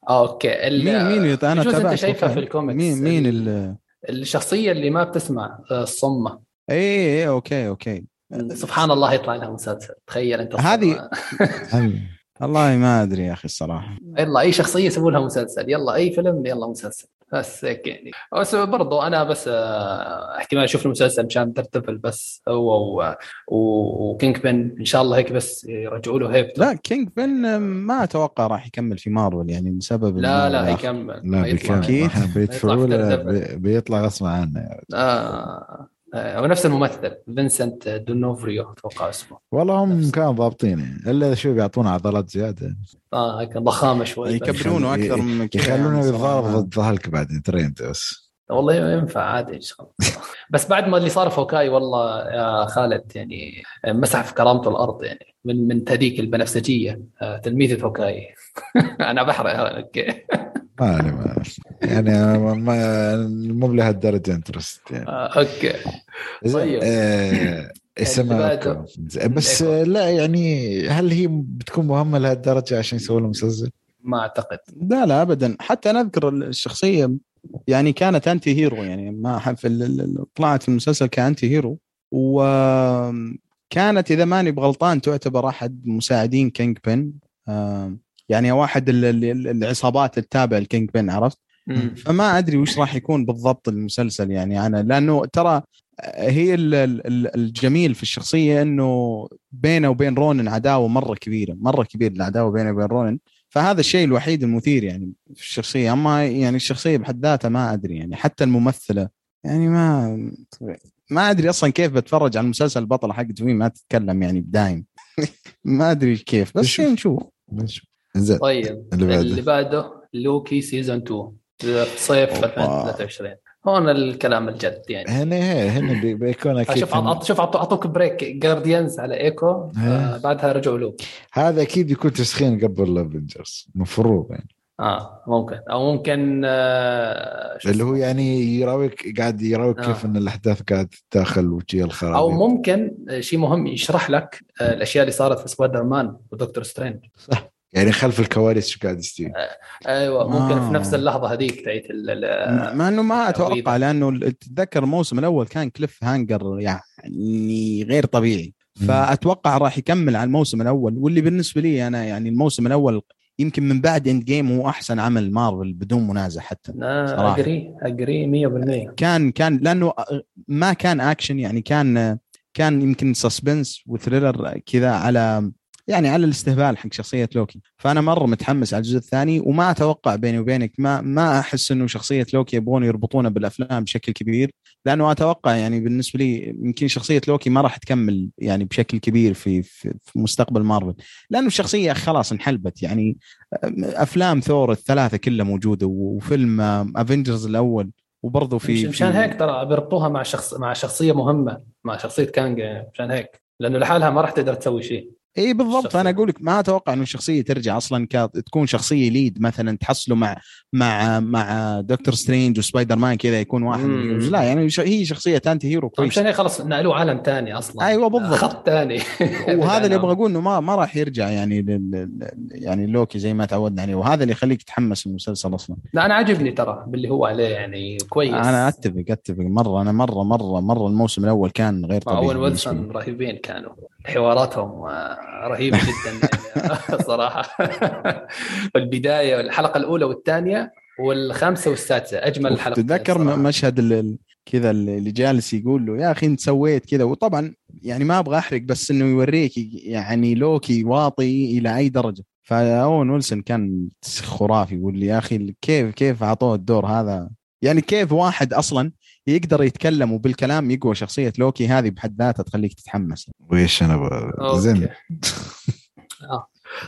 okay. مين مين أنا أنت تابعت شايفها. في الكوميكس. مين مين ال- ال؟ الشخصية اللي ما بتسمع الصمه اي اي أوكي أوكي. سبحان الله يطلع لها مسلسل. تخيل أنت هذه- والله ما أدري يا أخي الصراحة. يلا أي شخصية يسووا لها مسلسل؟ يلا أي فيلم يلا مسلسل. بس هيك يعني. بس برضو أنا بس آه، احتمال أشوف المسلسل مشان ترتفل بس. هو و- و- وكينج بن إن شاء الله هيك بس يرجعوا له هيبته لا كينج بن ما أتوقع راح يكمل في مارفل يعني بسبب لا لا يكمل. لا يطلع. بكم أكيد. إحنا بيدفعوا يطلع له في بي- بيطلع غصب عنه يعني. آه. آه، هو نفس الممثل فينسنت دونوفريو أتوقع اسمه. والله هم. كانوا ضابطين. يعني إلا شو بيعطونا عضلات زيادة. آه هيك ضخامة شوي. يكبرونه أكثر من كذا يخلونه يعني يتضارب. ضد هالك بعدين ترى انت بس. والله ينفع عادي إن شاء الله. بس بعد ما اللي صار في هوكاي والله يا خالد يعني مسح في كرامته الأرض يعني من من هذيك البنفسجية آه، تلميذة هوكاي أنا بحرق okay. ما ما. يعني ما- مو بلهالدرجه interest يعني آه، okay طيب. آه، اسمها. زين، بس آه، لا يعني هل هي بتكون مهمة لهالدرجة عشان يسووا له مسلسل؟ ما أعتقد لا لا ابدا حتى أنا أذكر الشخصية يعني كانت anti-hero يعني ما في ال- ال- طلعت في المسلسل ك anti-hero وكانت إذا ماني بغلطان تعتبر أحد مساعدين كينج بن يعني واحد ال- ال- العصابات التابع لكينج بن عرفت. فما أدري وش راح يكون بالضبط المسلسل يعني أنا لأنه ترى هي ال- ال- ال- الجميل في الشخصية إنه بينه وبين رونن عداوة مرة كبيرة مرة كبيره العداوة بينه وبين رونن فهذا الشيء الوحيد المثير يعني في الشخصية أما يعني الشخصية بحد ذاتها ما أدري يعني حتى الممثلة يعني ما ما أدري أصلا كيف بتفرج على المسلسل البطله حقت فيه ما تتكلم يعني بدايم ما أدري كيف بس. نشوف نشوف. زين. طيب اللي بعده. اللي بعده لوكي سيزون 2 في صيف أوبا. 2023 هون الكلام الجد يعني. هنا هي هنا بي- بيكون أكيد شوف عط- شوف عط- أعطوك بريك. جارديانز على ايكو آه. بعدها رجعوا لوكي. هذا أكيد يكون تسخين قبل الافنجرز المفروض يعني. آه ممكن. أو ممكن آه اللي هو؟ يعني يراويك قاعد يراويك آه. كيف إن الأحداث قاعد تدخل وجي الخرابيط أو ممكن شيء مهم يشرح لك آه، الأشياء اللي صارت في سبايدر مان ودكتور سترينج يعني خلف الكواليس شو قاعد يستوي أيوه ممكن آه. في نفس اللحظة هذيك ال- مع إنه ما أتوقع. لأنه تتذكر الموسم الأول كان cliffhanger يعني غير طبيعي فأتوقع راح يكمل على الموسم الأول واللي بالنسبة لي أنا يعني الموسم الأول يمكن من بعد إند جيم هو أحسن عمل مارفل بدون منازع حتى صراحة. أجري أجري 100% كان كان لأنه ما كان أكشن يعني كان كان يمكن suspense و thriller كذا على يعني على الاستهبال حق شخصية لوكي. فأنا مرة متحمس على الجزء الثاني وما أتوقع بيني وبينك ما ما أحس إنه شخصية لوكي يبغون يربطونه بالأفلام بشكل كبير لأنه أتوقع يعني بالنسبة لي يمكن شخصية لوكي ما راح تكمل يعني بشكل كبير في في, في مستقبل مارفل. لأنه الشخصية خلاص انحلبت يعني أفلام ثور الثلاثة كلها موجودة وفيلم افنجرز الأول وبرضه في مشان هيك ترى بيربطوها مع شخص مع شخصية مهمة مع شخصية كانج مشان هيك. لأنه لحالها ما راح تقدر تسوي شيء. اي بالضبط. أنا أقول لك ما أتوقع إنه الشخصية ترجع أصلا ك... تكون شخصية lead مثلا تحصله مع مع مع دكتور سترينج وسبايدر مان كذا يكون واحد لا يعني هي شخصية anti hero كويس. عشان خلص نقلوه عالم ثاني أصلا. أيوه بالضبط. خط ثاني. وهذا اللي أبغى أقول إنه ما ما راح يرجع يعني لل... يعني لوكي زي ما تعودنا عليه. وهذا اللي يخليك تتحمس المسلسل أصلا. لا أنا عاجبني ترى باللي هو عليه يعني كويس. أنا أتفق أتفق مرة. أنا مرة مرة مرة الموسم الأول كان غير طبيعي اول ويلسون رهيبين كانوا. حواراتهم رهيبه جدا يعني صراحة. البداية الحلقة الأولى والثانية والخامسة والسادسة أجمل حلقة تتذكر مشهد كذا اللي جالس يقول له يا أخي أنت سويت كذا. وطبعا يعني ما أبغى أحرق بس إنه يوريك يعني لوكي واطي إلى أي درجة. ف أوين ويلسون كان خرافي يقول لي يا أخي كيف كيف أعطوه الدور هذا؟ يعني كيف واحد أصلا يقدر يتكلم وبالكلام يقوى شخصية لوكي هذه بحد ذاتها تخليك تتحمس؟ ويش أنا زين. آه.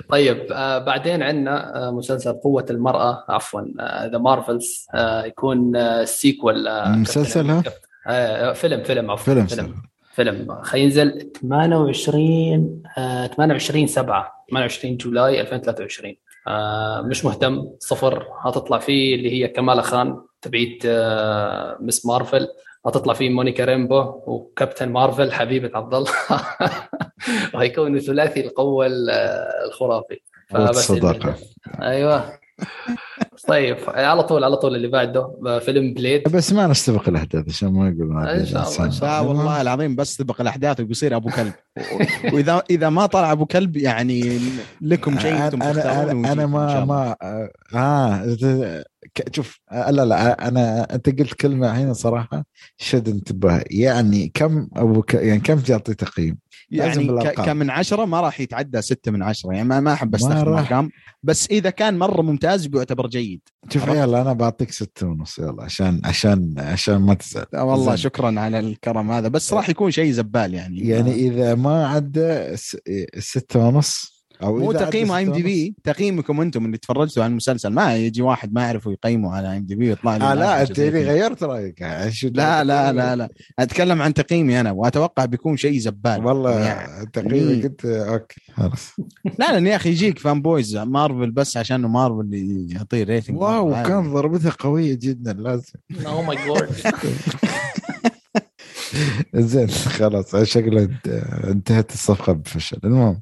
طيب آه بعدين عندنا آه مسلسل قوة المرأة عفوا The Marvels آه يكون آه sequel آه مسلسل آه فيلم فيلم عفوا فيلم فيلم. فيلم. حينزل 28 آه 28 7 28 July 2023 آه مش مهتم. صفر. هتطلع فيه اللي هي كمالة خان. تبعيت آه Ms. Marvel. هتطلع فيه مونيكا ريمبو و Captain Marvel حبيبة عبد الله. وهيكون ثلاثي القوة الخرافي. صداقة. أيوه. طيب على طول على طول اللي بعده فيلم بليد. بس ما نستبق الأحداث عشان ما شاء الله لا والله العظيم بس تسبق الأحداث وبيصير أبو كلب. وإذا إذا ما طلع أبو كلب يعني لكم شيء أنتم أنا أنا, أنا ما ما آه شوف لا لا أنا أنت قلت كلمة هنا صراحة شد انتباه يعني كم أبو ك... يعني كم تعطي تقييم؟ يعني كم من عشرة؟ ما راح يتعدى ستة من عشرة. يعني ما ما أحب أستخدم ارقام بس إذا كان مرة ممتاز بيعتبر جيد. شوف يلا أنا بعطيك ستة ونص. يلا عشان عشان عشان ما تزعل. والله. شكرا على الكرم هذا. بس راح يكون شيء زبال يعني. يعني إذا ما عدى ستة ونص أو مو تقييم اي ام دي بي تقييمكم أنتم اللي تفرجتوا على المسلسل. ما يجي واحد ما يعرف يقيمه على IMDB ويطلع لي آه لا أنت اللي غيرت رأيك. لا لا لا لا. أتكلم عن تقييمي أنا وأتوقع بيكون شيء زبال والله يعني تقييمك انت okay خلاص. لا لا يا أخي يجيك fanboys مارفل بس عشان مارفل يعطيه rating wow كان ضربتها قوية جدا لازم. oh my God زين خلاص شكله انتهت الصفقة بفشل. المهم.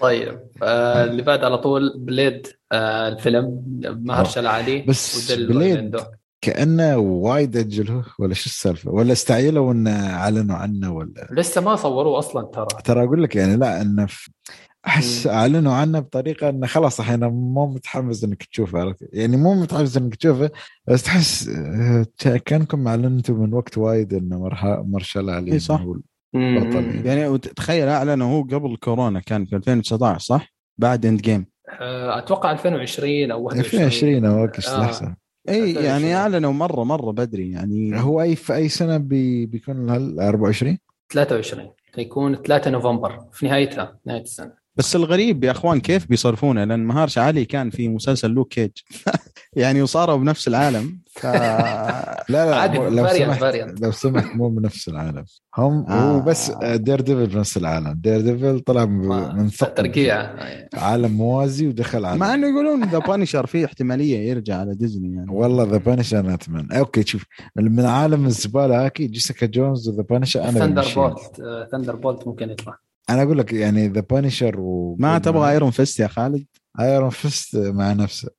طيب آه اللي بعد على طول بليد آه الفيلم مهرشالا علي بس بليد كأنه وايد أجله ولا شو السالفة؟ ولا استعجلوا ان أعلنوا عنه ولا؟ لسه ما صوروه أصلا ترى. ترى أقول لك يعني لا إنه أحس أعلنوا عنه بطريقة إنه خلاص الحين مو متحمس إنك تشوفه عرفت؟ يعني مو متحمس إنك تشوفه بس تحس كأنكم أعلنتوا من وقت وايد إنه مهرشالا علي اي صح. بطل يعني. تخيل اعلنوا هو قبل كورونا كان في 2019 صح؟ بعد اند جيم أتوقع 2020 أو 2020 أو وقت لحظه إي يعني أعلنوا مرة مرة بدري. يعني هو أي في أي سنة بي بيكون 24 23 يكون 3 نوفمبر في نهايتها نهاية السنة. بس الغريب يا أخوان كيف بيصرفونه؟ لأن مهرشالا علي كان في مسلسل لوك كيج. يعني وصاروا بنفس العالم. ف... لا لا لو سمحت لو سمحت مو بنفس العالم. هم آه. هو بس دير ديفل بنفس العالم. دير ديفل طلع من ثقب ترقيع. عالم موازي ودخل عالم. مع إنه يقولون The Punisher في احتمالية يرجع على ديزني يعني. والله The Punisher أنا أتمنى. okay شوف من عالم الزبالة هاكي جيسيكا جونز وذا بانشر أنا ثندر بولت ثندر بولت ممكن يطلع. أنا أقول لك يعني ذا بانشر و ما تبغى ايرون فيست يا خالد؟ ايرون فيست مع نفسه.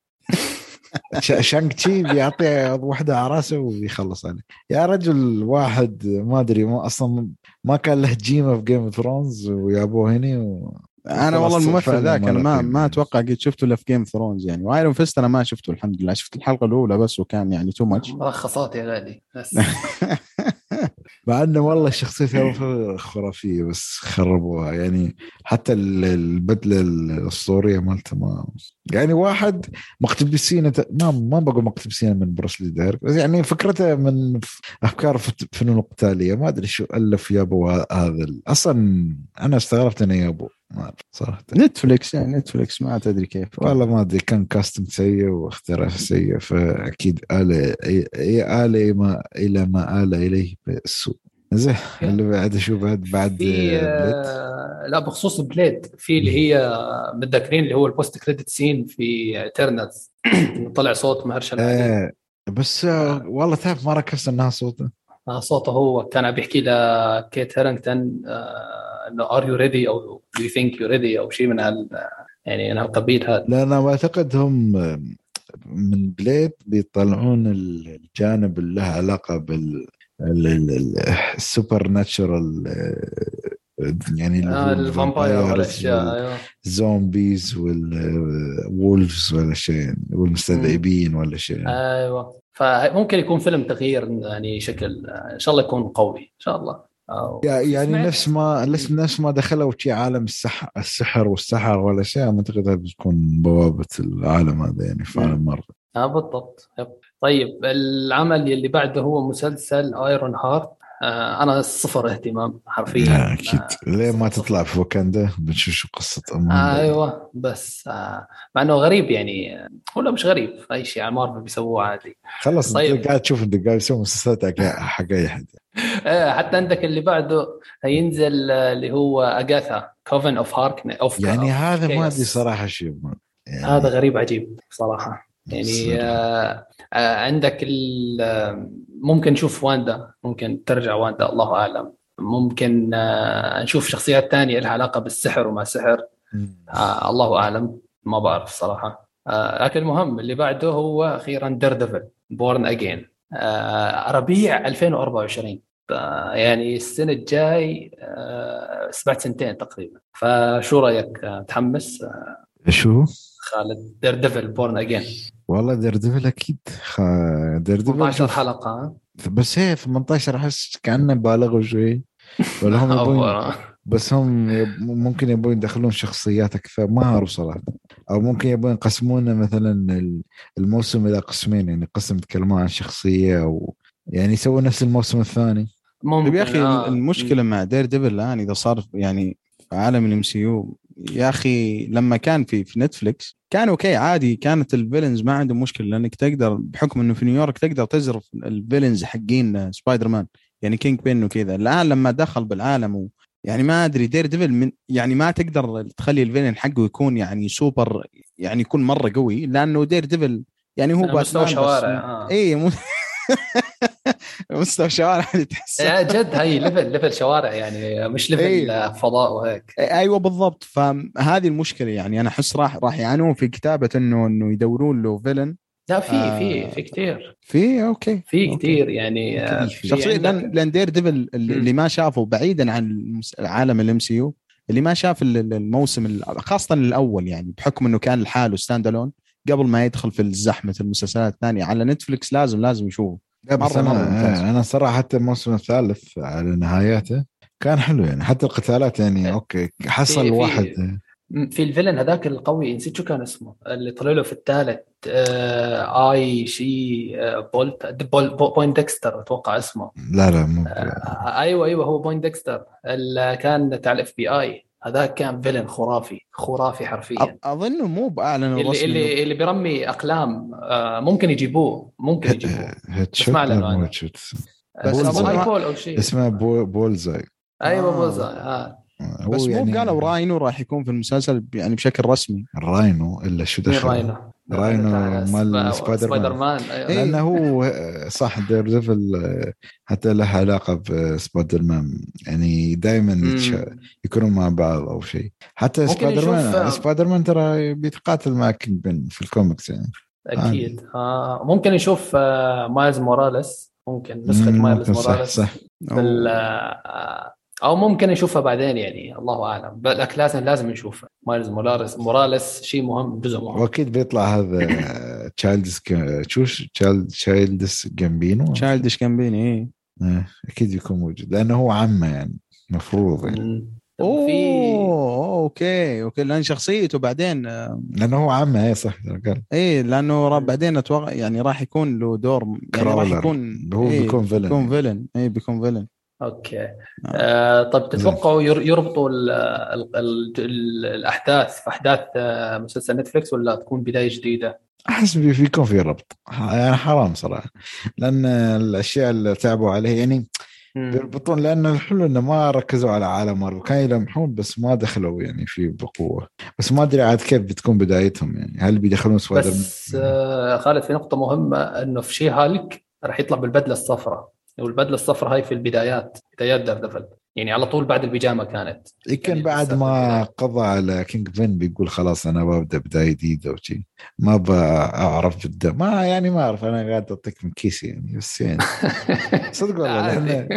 ش- شانغ تشي بيعطي واحدة على راسه ويخلص عليه يا رجل واحد ما أدري ما أصلا ما كان له جيمه في جيم اوف ثرونز ويابوه هنا و... أنا والله الممثل ذاك أنا ما. ما أتوقع قد شفته الا في جيم ثرونز يعني. وايرون فيست أنا ما شفته الحمد لله. شفت الحلقة الأولى بس وكان يعني تو ماتش ملخصات يا غالي بس. مع انه والله الشخصية خرافية بس خربوها. يعني حتى ال- البدلة الأسطورية مالته ما يعني واحد مقتبسين ما ما بقول مقتبسين من بروسلي direct بس يعني فكرته من أفكار فنون القتاليه ما أدري شو ألف يابو هذا أصلا أنا استغربت إنه يابو ما صراحة. نتفليكس يعني نتفليكس ما تدري كيف. والله ما أدري كان casting سيء واختراع سيء فأكيد آل إي آل ما إلى ما آل إليه السوء زين اللي بعد شو بعد بعد في بليد آه، لا بخصوص بليد في اللي هي متذكرين اللي هو ال post-credit scene في Eternals طلع صوت مهرشالا آه بس آه والله تعرف ما ركزت انها صوته؟ آه، صوته هو كان عم بيحكي لكيت هارينغتون آه، انه are you ready أو do you think you ready أو شيء من هال يعني من هالقبيل هذا. لا أنا بعتقد هم من Blade بيطلعون الجانب اللي له علاقة بال ال- ال- ال- ال supernatural يعني آه ال vampire وال zombies وال wolves ولا شيء والمستذئبين ولا شيء. أيوه. فممكن يكون فيلم تغيير يعني شكل إن شاء الله يكون قوي إن شاء الله. يعني نفس ما نفس نفس ما دخلوا شي عالم السحر السحر والسحر ولا شيء أعتقد هذا بتكون بوابة العالم هذا يعني في عالم مرة. آه بالضبط. yep. طيب العمل اللي بعده هو مسلسل Ironheart أنا صفر اهتمام حرفيا. أكيد. ليه ما تطلع في وكندا؟ بنشوف شو قصة أمان آه أيوه بس آه مع إنه غريب يعني آه، هو لا مش غريب أي شيء على مارفل بيسووه عادي. خلص طيب. انت قاعد تشوف أنت قاعد يسوي مسلسلات حق- أي احد آه حتى عندك اللي بعده هينزل آه، اللي هو Agatha Coven of Harkness of يعني هذا ما أدري. صراحة شيء يعني هذا غريب عجيب صراحة. يعني. آه آه عندك ال- آه، ممكن نشوف واندا ممكن ترجع واندا الله أعلم. ممكن آه نشوف شخصيات تانية لها علاقة بالسحر وما سحر. آه الله أعلم. ما بعرف صراحة. آه لكن المهم اللي بعده هو أخيرا Daredevil Born Again آه ربيع 2024 آه يعني السنة الجاي آه بعد سنتين تقريبا. فشو رأيك آه، متحمس؟ آه، شو؟ خالد Daredevil Born Again والله Daredevil أكيد. خ... Daredevil 18 شوف، حلقة ها؟ بس هي 18 أحس كأنه بالغوا شوي. ولا هم يبون بس هم يب... ممكن يبون يدخلون شخصيات أكثر. ما أعرف صراحة. أو ممكن يبون يقسمون مثلا ال- الموسم إلى قسمين يعني قسم يتكلمون عن شخصية أو يعني يسوون نفس الموسم الثاني. ممكن طيب يا أخي آه. المشكلة مع Daredevil الآن إذا صار يعني في عالم ال MCU يا أخي لما كان في في Netflix كان okay عادي كانت ال villains ما عندهم مشكلة لأنك تقدر بحكم إنه في نيويورك تقدر تزرف ال villains حقين سبايدر مان يعني Kingpin وكذا الآن لما دخل بالعالم و يعني ما أدري Daredevil من يعني ما تقدر تخلي ال villain حقه يكون يعني سوبر يعني يكون مرة قوي لأنه Daredevil يعني هو مستوى شوارع آه. اي. مستوى شوارع تحس يا جد هاي level level شوارع يعني مش level إيه. آه، فضاء وهيك أيوه بالضبط. فهذه المشكلة يعني. أنا أحس راح راح يعانون في كتابة انه إنه يدورون له villain لا في آه. في في كثير في؟ okay في. كثير يعني آه، شخصيا لأن لأن Daredevil اللي, ما شافه بعيدا عن عالم ال MCU اللي ما شاف ال- ال- الموسم ال- خاصة الأول يعني بحكم إنه كان لحاله standalone قبل ما يدخل في زحمة المسلسلات الثانية. على Netflix لازم لازم يشوفه. لا بس مرة- مرة أنا. أنا صراحة حتى الموسم الثالث على نهاياته كان حلو يعني. حتى القتالات يعني okay حصل في- في- واحد. في ال villain هذاك القوي نسيت شو كان اسمه؟ اللي طلع له في الثالث آه آي شي آه بولت بول Poindexter أتوقع اسمه. لا لا مو آه أيوه أيوه هو Poindexter اللي كان تاع ال FBI هذاك كان villain خرافي خرافي حرفيا. أ- أظنه مو بأعلن اللي اللي اللي برمي أقلام آه ممكن يجيبوه ممكن يجيبوه. headshot بس ما شوت. بس أو شيء. اسمه بو Bullseye. أيوه آه. Bullseye آه. هو بس يعني مو قالوا Rhino راح يكون في المسلسل يعني بشكل رسمي. ال Rhino إلا شو دخل؟ Rhino؟ Rhino مال Spi- Spider Spider-Man. Man أيوة. إيه. لأنه هو صح Daredevil حتى له علاقة بسبايدر مان يعني دائما. يكونوا مع بعض أو شيء حتى Spider-Man Spider-Man ترى بيتقاتل مع Kingpin في الكوميكس يعني أكيد آه ممكن نشوف آه مايلز موراليس ممكن نسخة مايلز موراليس صح, صح. آه أو ممكن نشوفها بعدين يعني الله أعلم. لكن لازم لازم نشوفها. مايلز موراليس موراليس شيء مهم جزء مهم. وأكيد بيطلع هذا Childish شو Childish Gambino Childish Gambino إيه. أكيد يكون موجود. لأنه هو عمه يعني مفروض يعني. أوه okay okay. لأن شخصيته بعدين لأنه هو عمه اي صح قال. اي لأنه بعدين أتوقع يعني راح يكون له دور يعني راح يكون هو إيه بيكون villain بيكون villain اي بيكون villain okay. آه طيب تتوقعوا يربطوا ال ال ال ال الأحداث في أحداث مسلسل Netflix ولا تكون بداية جديدة؟ احس بيكون في ربط. يعني حرام صراحة. لأن الأشياء اللي تعبوا عليها يعني بيربطون لأن الحلو إنه ما ركزوا على عالم مارفل. كانوا يلمحون بس ما دخلوا يعني فيه بقوة. بس ما أدري عاد كيف بتكون بدايتهم يعني. هل بيدخلون Spider بس آه خالد في نقطة مهمة إنه في She-Hulk راح يطلع بالبدلة الصفراء. والبدله الصفراء هاي في البدايات بدايات Daredevil يعني على طول بعد البيجامة كانت. يمكن يعني بعد ما قضى على Kingpin بيقول خلاص أنا ببدأ بداية جديدة وشي ما بعرف جدا ما يعني ما أعرف أنا قاعد أعطيك من كيسي يعني بس يعني. صدق والله لأن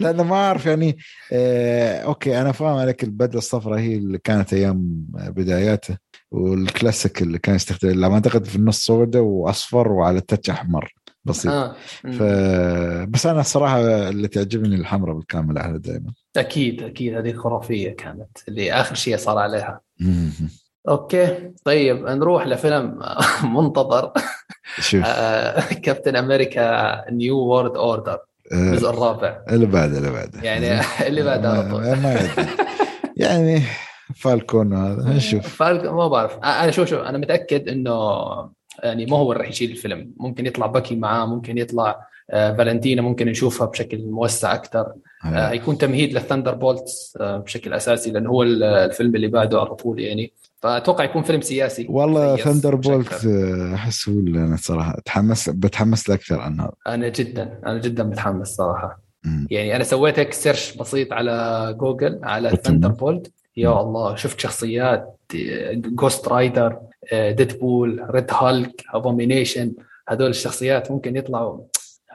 لأن ما أعرف يعني آه okay أنا فاهم عليك البدلة الصفراء هي اللي كانت أيام بداياته والكلاسيك اللي كان يستخدم لما أعتقد في النص سوداء وأصفر وعلى ال touch أحمر. بسيط. آه. ف... بس أنا الصراحه اللي تعجبني الحمراء بالكامل على دائما أكيد أكيد. هذه خرافية كانت اللي آخر شيء صار عليها. okay. طيب نروح لفيلم منتظر. شوف. كابتن أمريكا New World Order الجزء الرابع. اللي بعده اللي بعده. يعني اللي بعده على طول. ما يعني Falcon هذا نشوف. Falcon ما بعرف. أنا شوف شوف أنا متأكد إنه يعني ما هو اللي راح يشيل الفيلم. ممكن يطلع Bucky معاه ممكن يطلع آه Valentina ممكن نشوفها بشكل موسع أكثر آه هيكون تمهيد لل Thunderbolts آه بشكل أساسي لأنه هو الفيلم اللي بعده على طول يعني. فأتوقع يكون فيلم سياسي. والله ثندر بولت احس هو اللي أنا صراحة أتحمس بتحمس له أكثر عن هذا أنا جدا أنا جدا متحمس صراحة. م. يعني أنا سويت هيك search بسيط على جوجل على Thunderbolts يا الله شفت شخصيات Ghost Rider Deadpool Red Hulk Abomination هذول الشخصيات ممكن يطلعوا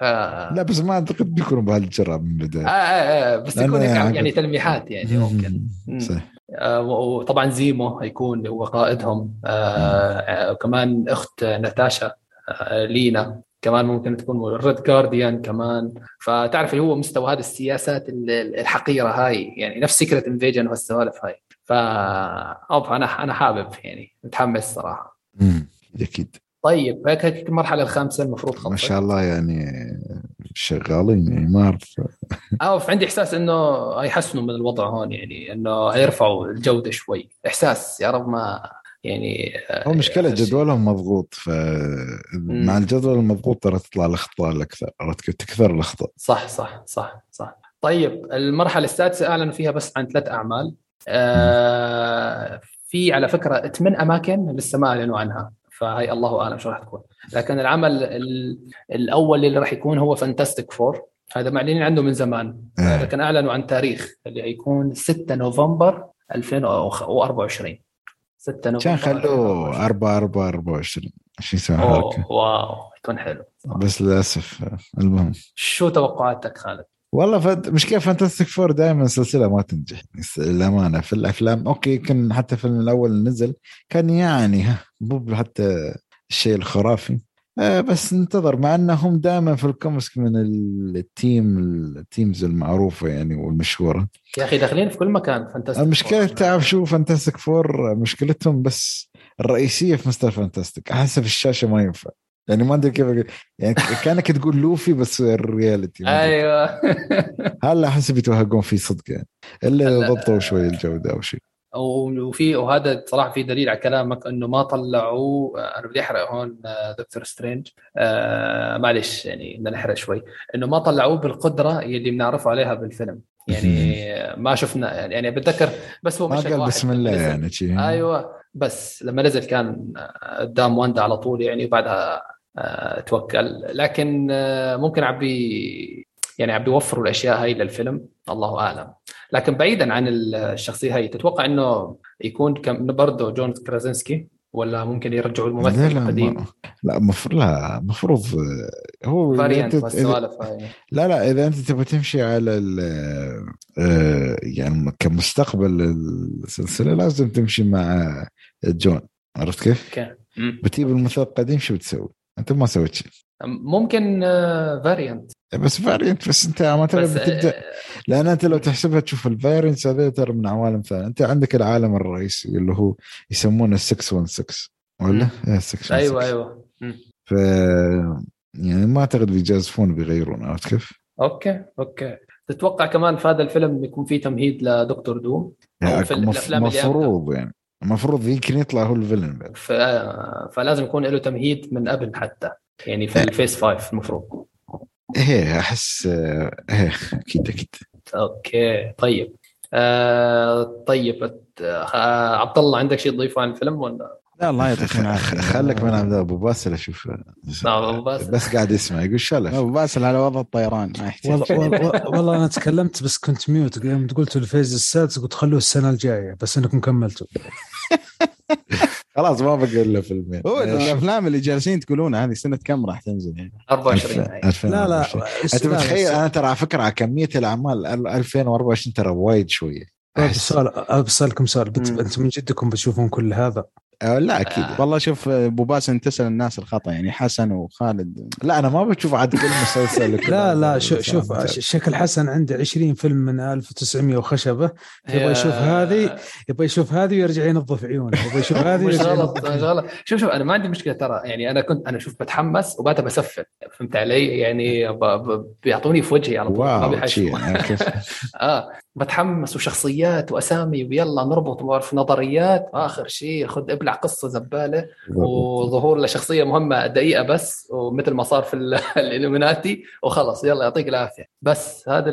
آه. لا بس ما أعتقد بيكونوا بهالجرأة من البدايه آه, آه, آه بس يكون يعني, يعني تلميحات يعني ممكن. صح آه وطبعا زيمو هيكون هو قائدهم آه آه كمان أخت ناتاشا آه يلينا. كمان ممكن تكون Red Guardian كمان. فتعرف اللي هو مستوى هذه السياسات الحقيرة هاي يعني نفس Secret Invasion والسوالف هاي. ف أنا أنا حابب يعني متحمس صراحة. امم أكيد طيب هيك المرحلة الخامسة المفروض خلصت ما شاء الله يعني شغالين يعني ما أعرف. آه عندي إحساس إنه هيحسنوا من الوضع هون يعني إنه هيرفعوا الجودة شوي. إحساس يا رب ما يعني هو مشكلة جدولهم مضغوط فمع الجدول المضغوط ترى تطلع الأخطاء الاكثر تكثر الأخطاء. صح صح صح صح. طيب المرحلة السادسة اعلنوا فيها بس عن ثلاث أعمال. آه في على فكرة ثمان أماكن لسه ما أعلنوا عنها فهي الله أعلم شو راح تكون. لكن العمل الأول اللي راح يكون هو Fantastic Four هذا معلنين عنده من زمان. لكن أعلنوا عن تاريخ اللي هيكون 6 نوفمبر 2024 6 نوفمبر. كان خلوه 4 4 24 عشان يسوي حركة. wow يكون حلو. بس للأسف المهم. شو توقعاتك خالد؟ والله فد... مشكله Fantastic Four دائما سلسله ما تنجح للأمانة. في الافلام أوكي يمكن حتى الفيلم الأول نزل كان يعني مو حتى الشيء الخرافي. بس ننتظر مع انهم دائما في الكوميكس من ال team ال teams المعروفة يعني والمشهورة. يا أخي داخلين في كل مكان Fantastic المشكلة تعرف شو Fantastic Four مشكلتهم بس الرئيسية في Mister Fantastic أحس في الشاشة ما ينفع. يعني ما أدري كيف يعني كأنك تقول لوفي بس ال reality أيوه. هلا أحس بيتوهقون فيه صدق يعني. إلا ضبطوا شوي الجودة أو شيء. وفي وهذا صراحة في دليل على كلامك إنه ما طلعوا أنا بدي أحرق هون دكتور سترينج. آه معلش يعني بدنا نحرق شوي. إنه ما طلعوه بالقدرة اللي بنعرفه عليها بالفيلم. يعني ما شفنا يعني بتذكر بس هو ما قال بسم الله يعني شيء أيوه. بس لما نزل كان قدام واندا على طول يعني وبعدها توكل. لكن ممكن عبي يعني عم بيوفروا الأشياء هاي للفيلم الله أعلم. لكن بعيدا عن الشخصية هاي تتوقع إنه يكون برضه جون كرازنسكي ولا ممكن يرجعوا لا الممثل لا القديم ما- لا المفروض لا المفروض آه، هو variant هاي. لا لا إذا أنت تبغى تمشي على ال آه، يعني كمستقبل السلسلة لازم تمشي مع جون. عرفت كيف؟ بتجيب الممثل القديم شو بتسوي؟ أنت ما سويت شيء. ممكن variant بس variant بس أنت ما بس بتبدأ. آه، لأن أنت لو تحسبها تشوف ال variants هذول ترى من عوالم ثانية. أنت عندك العالم الرئيسي اللي هو يسمونه 616 ولا؟ إيه، 616 أيوه أيوه. مم. ف يعني ما أعتقد بيجازفون بيغيرون عرفت كيف؟ okay okay. تتوقع كمان في هذا الفيلم يكون فيه تمهيد ل Doctor Doom؟ يعني في اللي مفروض يعني. المفروض يمكن يطلع هو ال villain بعد. ف... فلازم يكون له تمهيد من قبل حتى. يعني في ال phase 5 المفروض. إيه أحس آه، إيه أكيد أكيد. okay طيب. آه طيب آه عبد الله عندك شيء تضيفه عن الفيلم ولا؟ لا الله يعطيك العافية. خليك من عبد أبو باسل أشوف. أبو باسل. بس قاعد يسمع يقول شلف. أبو باسل على وضع الطيران. ما يحتاج. والله, والله, والله أنا تكلمت بس كنت mute. يوم قلت ال phase السادس قلت خلوه السنة الجاية بس إنكم كملتوا. خلاص ما بقى الا فيلمين. هو الأفلام اللي جالسين تقولونها هذه سنة كم راح تنزل يعني؟ 24 ألف- هاي. 2024. لا لا أنت متخيل أنا ترى على فكرة على كمية الأعمال أل- 2024 ترى وايد شوية. طيب أحس- سؤال بسألكم سؤال. أنتم من جدكم بتشوفون كل هذا؟ آه، لا أكيد. آه. والله شوف أبو باسل تسال الناس الخطأ يعني حسن وخالد. لا أنا ما بشوف عاد كل مسلسل لا. لا شوف شوف شكل حسن عنده 20 فيلم من 1900 وخشبة. يبغى يشوف هذه يبغى يشوف هذه ويرجع ينظف عيونه يبغى يشوف هذه مش ويرجع غلط مش غلط. شوف شوف أنا ما عندي مشكلة ترى. يعني أنا كنت أنا شوف بتحمس وبعدها بسفل. فهمت علي؟ يعني. بيعطوني في وجهي على طول ما بيحشوا يعني آه بتحمس وشخصيات وأسامي ويلا نربط ما بعرف نظريات. آخر شيء خذ ابلع قصة زبالة وظهور لشخصية مهمة دقيقة بس ومثل ما صار في ال- الالومناتي وخلص يلا يعطيك العافية بس هذا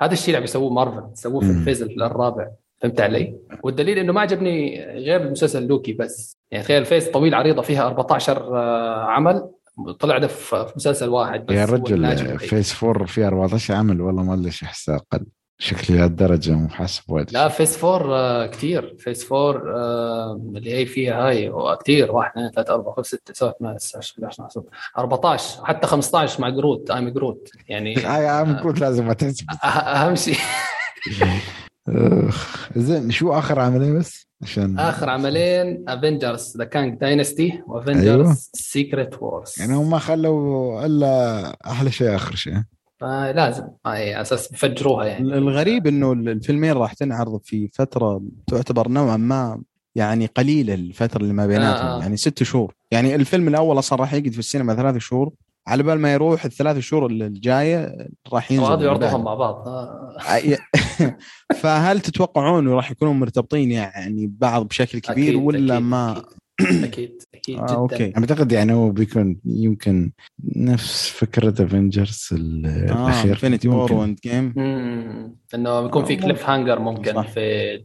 هذا الشيء اللي عم يسووه مارفل سووه في. ال phase الرابع فهمت علي؟ والدليل إنه ما عجبني غير المسلسل لوكي بس يعني تخيل ال phase طويل عريضة فيها 14 آه، عمل طلع ده في مسلسل واحد بس يا رجل. phase 4 في 14 عمل والله ما ليش احسها أقل شكلي لهالدرجه مو حاسب وايد. لا phase four آه، كتير. phase four آه، اللي هي فيها هاي كثير واحد اثنين ثلاثة أربعة خمسة ستة سبعة ثمانية تسعة عشرة 11 12 14 حتى 15 مع Groot. I am Groot يعني هاي عام كنت لازم ما تنسى. أه- أهم شيء. زين شو آخر عملين بس؟ عشان آخر عملين Avengers The Kang Dynasty. و Avengers Secret Wars يعني هم ما خلوا إلا أحلى شيء آخر شيء. لازم هاي على أساس يفجروها يعني. الغريب إنه الفيلمين راح تنعرض في فترة تعتبر نوعا ما يعني قليلة الفترة اللي ما بيناتهم آه. يعني ست شهور. يعني الفيلم الأول أصلا راح يقعد في السينما ثلاث شهور. على بال ما يروح الثلاث شهور الجاية راح ينزل وهذا يعرضوهم. مع بعض. آه. فهل تتوقعون راح يكونوا مرتبطين يعني ببعض بشكل كبير أكيد، ولا أكيد، ما؟ أكيد. أكيد, آه، جدا okay. أعتقد يعني هو بيكون يمكن نفس فكرة Avengers آه الأخير انفنتي وور. وإند جيم. إنه بيكون في آه، cliffhanger ممكن صح. في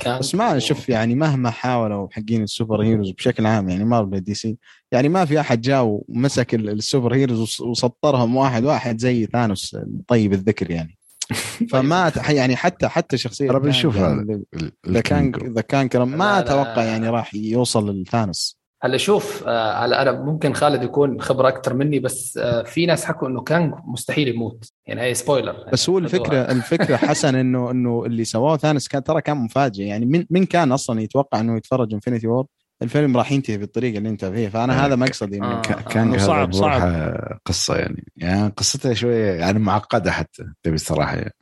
كان بس ما شوف يعني مهما حاولوا حقين ال superheroes بشكل عام يعني مارفل DC يعني ما في أحد جاء ومسك ال- ال superheroes وس- وسطرهم واحد واحد زي ثانوس طيب الذكر يعني فما يعني حتى حتى شخصية ترى بنشوف ذا الكانج. ذا ما. أتوقع يعني راح يوصل لثانوس هلا شوف آه، هلا أنا ممكن خالد يكون خبرة أكثر مني بس آه، في ناس حكوا إنه كانج مستحيل يموت يعني هي spoiler بس هو الفكرة الفكرة حسن إنه إنه اللي سواه ثانوس كان ترى كان مفاجئ يعني من من كان أصلا يتوقع إنه يتفرج Infinity War الفيلم راح ينتهي بالطريقة اللي انتهى فيها فأنا هذا مقصدي آه. من ك- كان صعب- صعب. قصة يعني يعني قصتها شوية يعني معقدة حتى تبي الصراحة يعني.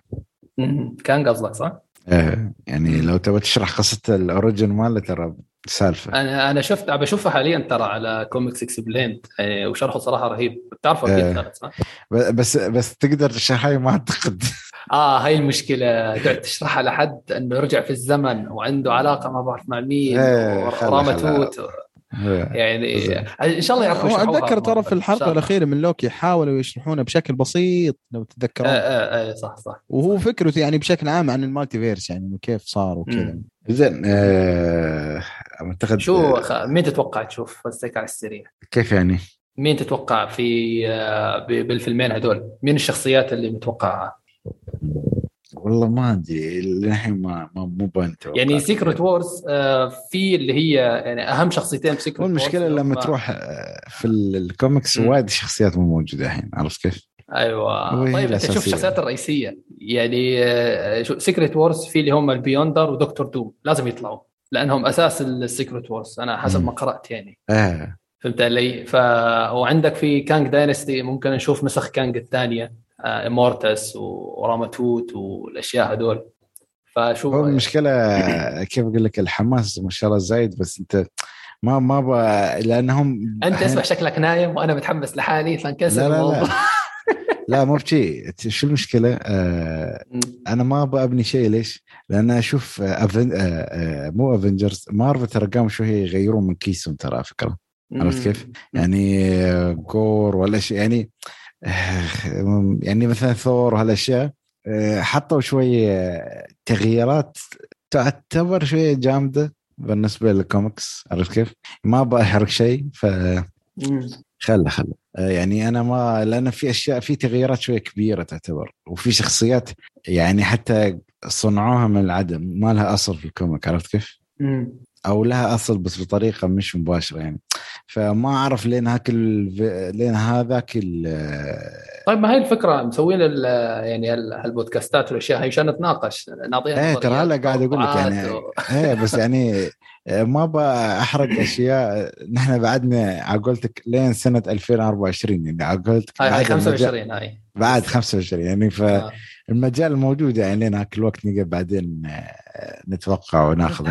مم. كانج قصدك صح؟ إيه، يعني لو تبغى تشرح قصة ال origin ماله ترى سالفة أنا أنا شفت بشوفها حاليا ترى على Comics Explained وشرحه صراحة رهيب بتعرفه أكيد إيه. خالد صح؟ ب- بس بس تقدر تشرحها ما أعتقد آه هاي المشكلة تقعد تشرحها لحد إنه رجع في الزمن وعنده علاقة ما بعرف مع مين إيه، خلا. توت إيه. يعني. إن شاء الله يعرفوا أتذكر ترى في الحلقة. الأخيرة من لوكي حاولوا يشرحونه بشكل بسيط لو آه تتذكرون آه آه صح صح وهو فكرته يعني بشكل عام عن ال multiverse يعني إنه كيف صار وكذا. زين آه، أعتقد شو. مين تتوقع تشوف هيك على السريع كيف يعني؟ مين تتوقع في آه، ب- بالفيلمين هدول مين الشخصيات اللي متوقعها والله ما ادري للحين ما ما مو بانت يعني Secret Wars في اللي هي يعني أهم شخصيتين في Secret والمشكلة لما تروح آه، في الكوميكس وايد شخصيات مو موجودة الحين عرفت كيف؟ أيوه. طيب أنت تشوف الشخصيات الرئيسية. يعني Secret Wars في اللي هم ال Beyonder ودكتور دوم لازم يطلعوا. لأنهم أساس ال Secret Wars أنا حسب ما قرأت يعني. آه. فهمت علي؟ ف وعندك في Kang Dynasty ممكن نشوف نسخ كانج الثانية. ايمورتس وراماتوت والاشياء هذول فشوف هو المشكلة كيف أقول لك الحماس ما شاء الله زايد بس أنت ما ما ب... لأنهم أنت اسمع شكلك نايم وأنا متحمس لحالي. فانكسر لا لا لا. لا مو بشي شو المشكلة؟ آه أنا ما أبغى أبني شيء ليش؟ لأن أشوف أفن... آه آه مو افنجرز مارفل ترى قاموا شوية يغيرون من كيسهم ترى فكرة عرفت كيف؟ يعني جور ولا شيء يعني يعني مثلا ثور وهالأشياء آه، حطوا شوية تغييرات تعتبر شوية جامدة بالنسبة للكوميكس عرفت كيف؟ ما أبغى أحرق شيء ف خله خله. آه، يعني أنا ما لأن في أشياء في تغييرات شوية كبيرة تعتبر وفي شخصيات يعني حتى صنعوها من العدم ما لها أصل في ال comic عرفت كيف؟ أو لها أصل بس بطريقة مش مباشرة يعني. فما أعرف لين هاك لين هذاك طيب ما هي الفكرة مسوين يعني هالبودكاستات والأشياء هي عشان نتناقش نعطيها إيه ترى هلا قاعد أقول لك يعني و... إيه بس يعني ما بحرق أشياء. نحن بعدنا عقلتك لين سنة 2024 يعني عقلتك هاي 25 هاي. بعد 25 يعني فالمجال موجود يعني لين هاك الوقت نقدر بعدين نتوقع وناخذ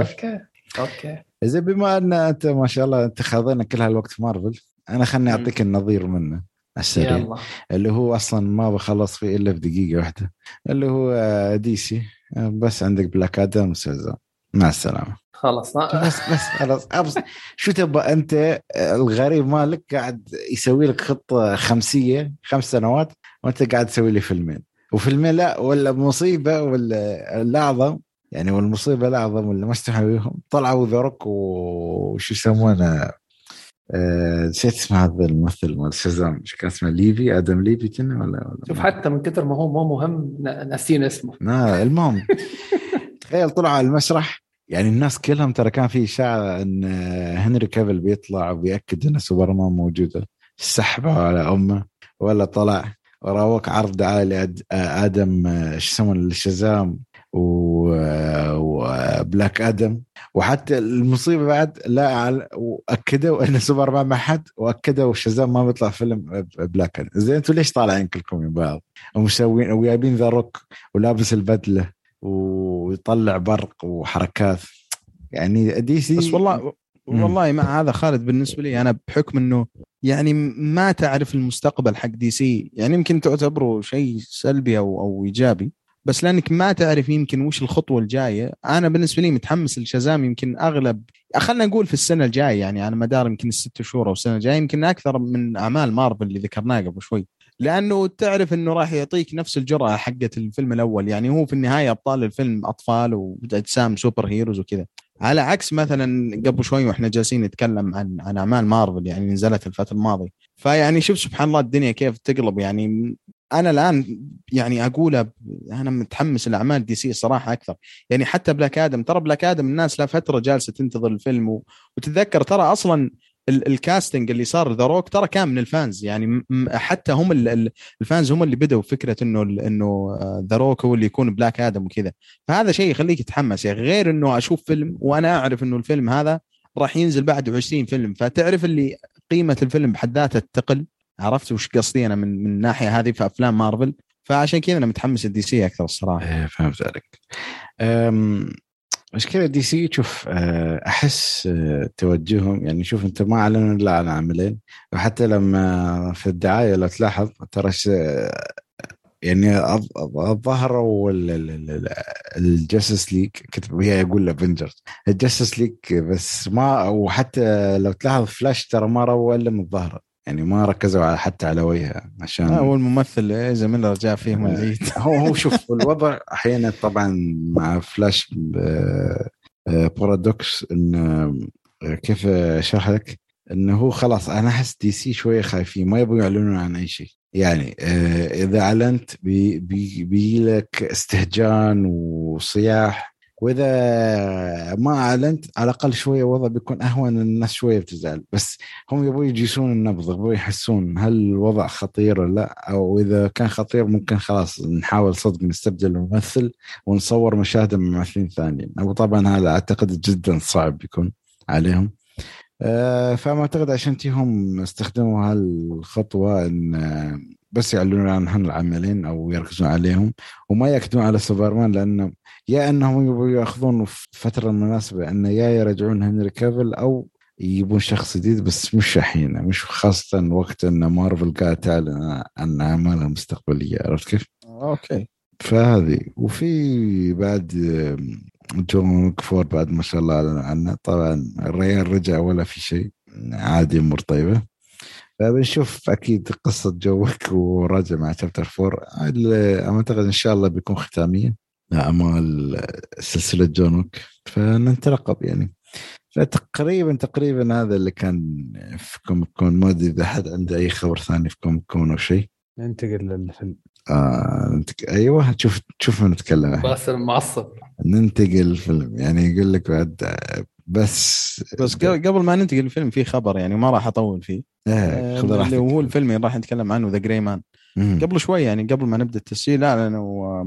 أوكي. أوكي. زين بما أن أنت ما شاء الله انت خاضينا كل هالوقت في مارفل أنا خلني أعطيك النظير منه السريع يلا. اللي هو أصلا ما بخلص فيه إلا في دقيقة واحدة اللي هو دي سي. بس عندك بلاك آدم وشازام مع السلامة. خلاص بس بس خلاص. بس شو تبغى أنت؟ الغريب مالك قاعد يسوي لك خطة خمسية خمس سنوات وانت قاعد تسوي لي فيلمين. وفيلمين لا ولا مصيبة ولا الاعظم يعني والمصيبة الاعظم اللي ما استحوا طلعوا ذا روك وش يسمونه؟ آه، نسيت اسم هذا الممثل مال شازام. إيش كان اسمه؟ ليفي؟ آدم ليفي كان ولا, ولا شوف حتى من كثر ما هو مو مهم ناسين اسمه. لا المهم. تخيل طلعوا على المسرح يعني الناس كلهم ترى كان في إشاعة إن هنري كافل بيطلع وبيأكد إن سوبرمان موجودة. سحبه على أمه. ولا طلع و ذا روك عرض دعايه لادم إيش يسمونه الشزام وبلاك آدم. وحتى المصيبة بعد لا وأكدوا إن سوبرمان وأكدوا شازام ما بيطلع فيلم بلاك آدم. زين أنتم ليش طالعين كلكم من بعض ومسوين وجايبين ذا روك ولابس البدلة. ويطلع برق وحركات. يعني دي سي بس والله والله مع هذا خالد بالنسبة لي أنا بحكم إنه يعني ما تعرف المستقبل حق دي سي يعني يمكن تعتبره شيء سلبي أو أو إيجابي بس لأنك ما تعرف يمكن وش الخطوة الجاية. أنا بالنسبة لي متحمس لشازام يمكن اغلب خلينا نقول في السنة الجاية يعني على مدار يمكن الست شهور أو السنة الجاية يمكن أكثر من أعمال مارفل اللي ذكرناه قبل شوي. لأنه تعرف إنه راح يعطيك نفس الجرأة حقت الفيلم الأول. يعني هو في النهاية أبطال الفيلم أطفال وأجسام super heroes وكذا. على عكس مثلا قبل شوي وإحنا جالسين نتكلم عن عن أعمال مارفل يعني نزلت الفترة الماضية. فيعني شوف سبحان الله الدنيا كيف تقلب. يعني أنا الآن يعني أقول أنا متحمس لأعمال دي سي الصراحه أكثر. يعني حتى بلاك آدم ترى بلاك آدم الناس لا فترة جالسة تنتظر الفيلم و... وتتذكر ترى أصلا ال casting اللي صار ذا روك ترى كان من ال fans. يعني حتى هم ال fans هم اللي بدأوا فكرة إنه إنه ذا روك هو اللي يكون بلاك آدم وكذا. فهذا شيء يخليك تتحمس يعني غير إنه أشوف فيلم وأنا أعرف إنه الفيلم هذا راح ينزل بعده 20 فيلم. فتعرف اللي قيمة الفيلم بحد ذاتها تقل؟ عرفت وش قصدي أنا من من الناحية هذه في أفلام مارفل؟ فعشان كذا أنا متحمس الدي سي أكثر الصراحة. إيه فهمت عليك. مشكلة دي سي شوف آه، أحس آه، توجههم يعني شوف أنت ما اعلنوا إلا عن عملين وحتى لما في الدعاية لو تلاحظ ترى يعني ظهروا الجاستس ليج كتب هي يقول افنجرز الجاستس ليج بس ما وحتى لو تلاحظ فلاش ترى ما روى إلا من الظهر يعني ما ركزوا على حتى على وجهه عشان هو الممثل ايزا ميلر جاء فيه من العيد هو هو شوف الوضع أحيانا طبعا مع فلاش بارادوكس إن كيف أشرح لك؟ إنه هو خلاص أنا أحس دي سي شوية خايفين ما يبغوا يعلنون عن أي شيء. يعني آه، إذا أعلنت بي بي بي لك استهجان وصياح وإذا ما أعلنت على الأقل شوية الوضع بيكون أهون الناس شوية بتزعل. بس هم يبغوا يجيسون النبض يبغوا يحسون هل الوضع خطير ولا لأ أو إذا كان خطير ممكن خلاص نحاول صدق نستبدل الممثل ونصور مشاهد من ممثلين ثانيين. أو طبعا هذا أعتقد جدا صعب بيكون عليهم. آه، فما أعتقد عشان تيهم استخدموا هالخطوة إن بس يعلنون عن العملين أو يركزون عليهم وما يأكدون على سوبرمان لأنه يا أنهم يبغوا يأخذون في الفترة المناسبه انه يا يرجعون هنري كافل أو يجيبون شخص جديد بس مش الحين مش خاصة وقت أن مارفل قاعد تعلن عن أعمالها المستقبلية عرفت كيف؟ okay. فهذه. وفي بعد جون four بعد ما شاء الله أعلن عنه طبعا الريال رجع ولا في شيء عادي أمور طيبة. فبنشوف أكيد قصة جون ويك راجع مع chapter 4 أعتقد إن شاء الله بيكون ختامية لاعمال سلسلة جون ويك. فنترقب يعني. فتقريبا تقريبا هذا اللي كان في Comic Con. ما أدري إذا حد عنده أي خبر ثاني في Comic Con أو شيء. ننتقل للفيلم. آه أيوه شوف شوف نتكلم. باسل معصب. ننتقل الفيلم. يعني يقول لك بعد بس بس قبل ما ننتقل الفيلم في خبر يعني ما راح أطول فيه. إيه آه، اللي هو الفيلم اللي راح نتكلم عنه The Gray Man قبل شوي يعني قبل ما نبدأ التسجيل اعلنوا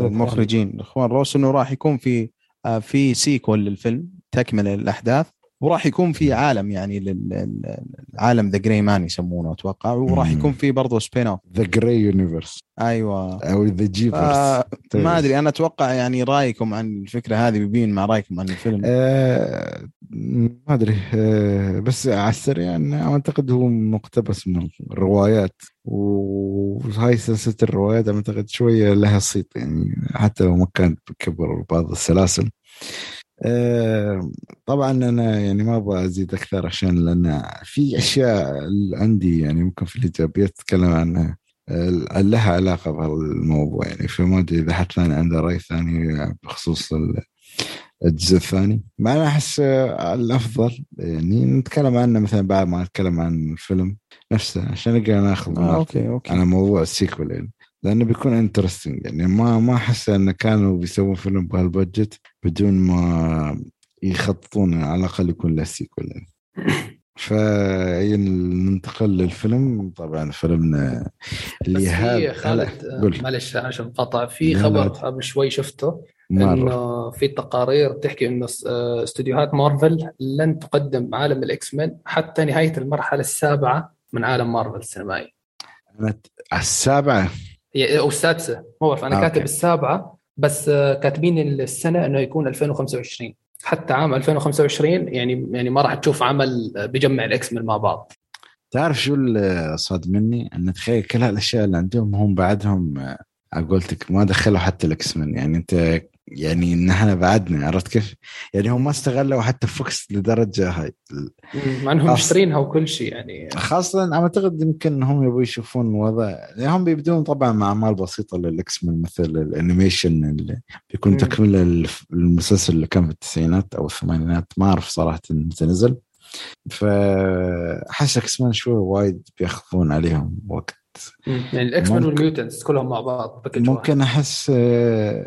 المخرجين الاخوان روسو إنه راح يكون في آه، في sequel للفيلم تكملة للأحداث. وراح يكون في عالم يعني للعالم The Gray Man يسمونه أتوقع. وراح يكون في برضه spin-off The Gray universe أيوه. أو the Grayverse ما أدري أنا أتوقع يعني رأيكم عن الفكرة هذه بيبين مع رأيكم عن الفيلم. آه ما أدري. آه بس على السريع يعني أعتقد هو مقتبس من الروايات. وهاي سلسلة الروايات أعتقد شوية لها صيت يعني حتى لو ما كانت بكبر بعض السلاسل. آه، طبعا أنا يعني ما أبغى أزيد أكثر عشان لأن في أشياء عندي يعني ممكن في الايجابيات اتكلم عنها آه، لها علاقة بالموضوع يعني. فما أدري إذا حد ثاني عنده رأي ثاني بخصوص الجزء الثاني. مع أنا أحس الأفضل يعني نتكلم عنه مثلا بعد ما نتكلم عن الفيلم نفسه عشان نقدر ناخذ آه okay okay. على موضوع ال sequel يعني. لأنه بيكون interesting يعني. ما ما أحس إنه كانوا بيسوون فيلم بهال budget. بدون ما يخططون على الأقل يكون له sequel يعني. فننتقل للفيلم. طبعا فيلمنا اللي هذا خالد معلش عشان قطع. في خبر قبل شوي شفته إنه في تقارير تحكي إنه استديوهات مارفل لن تقدم عالم ال X-Men حتى نهاية المرحلة السابعة من عالم مارفل السينمائي. السابعة؟ أو السادسة ما بعرف أنا آه كاتب السابعة. بس آه، كاتبين السنة إنه يكون 2025 حتى عام 2025 يعني يعني ما راح تشوف عمل بيجمع ال X-Men مع بعض تعرف شو اللي صادمني؟ ان تخيل كل هالأشياء اللي عندهم هم بعدهم آه، قلتك ما دخلوا حتى ال X-Men يعني أنت يعني ان إحنا بعدنا عرفت كيف؟ يعني هم ما استغلوا حتى فوكس لدرجة هاي. مع إنهم مشترينها وكل شيء يعني. خاصة أنا أعتقد يمكن هم يبغوا يشوفون وضع يعني هم بيبدون طبعا مع أعمال بسيطة لل X-Men مثل ال animation اللي بيكون تكملة المسلسل اللي كان في التسعينات أو الثمانينات. ما أعرف صراحة متى نزل. فاحس X-Men شوي وايد بياخذون عليهم وقت. يعني ال X-Men وال mutants كلهم مع بعض ممكن أحس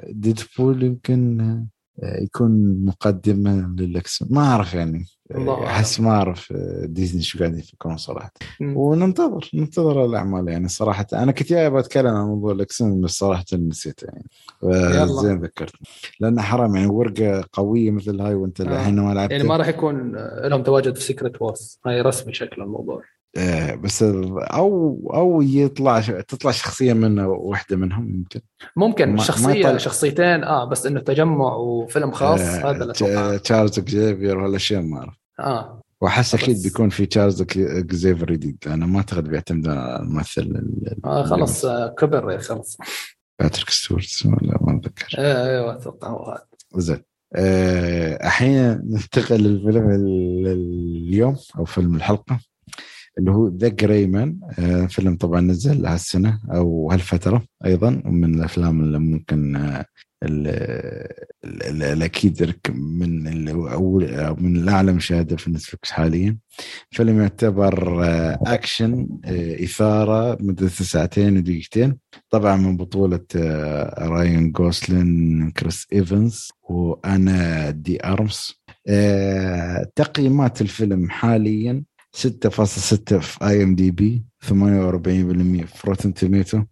ديدبول آه، يمكن آه، يكون مقدمة لل X ما أعرف يعني. أحس ما أعرف آه، ديزني شو قاعدين يفكرون صراحة. وننتظر ننتظر الأعمال يعني صراحة. أنا كنت جاي بتكلم عن موضوع ال X بس صراحة نسيته يعني. زين ذكرت. لأن حرام يعني ورقة قوية مثل هاي وأنت الحين ما لعبت. يعني ما راح يكون لهم تواجد في Secret Wars هاي رسمي شكل الموضوع. آه، بس أو أو يطلع تطلع شخصية من واحدة منهم يمكن ممكن شخصيه ما شخصيتين آه بس إنه تجمع وفيلم خاص آه هذا اللي تشارلز إكزيفير وهالاشياء ما أعرف. آه. وأحس أكيد بيكون في تشارلز إكزيفير جديد أنا ما أعتقد بيعتمد على الممثل آه خلاص آه كبر خلاص. باتريك ستيوارت ولا ما أتذكر. أيوه أتوقع هو هذا. زين. الحين آه ننتقل للفيلم اليوم أو فيلم الحلقة. اللي هو The Gray Man آه فيلم طبعا نزل هالسنه أو هالفترة أيضا ومن الأفلام اللي ممكن آه الأكيد من أو من الاعلى مشاهده في نتفلكس حاليا. فيلم يعتبر آه، أكشن إثارة مدته ساعتين ودقيقتين. طبعا من بطولة راين جوسلينج كريس إيفنز وأنا دي ارمس تقييمات الفيلم حاليا 6.6 في IMDb 48% في Rotten Tomato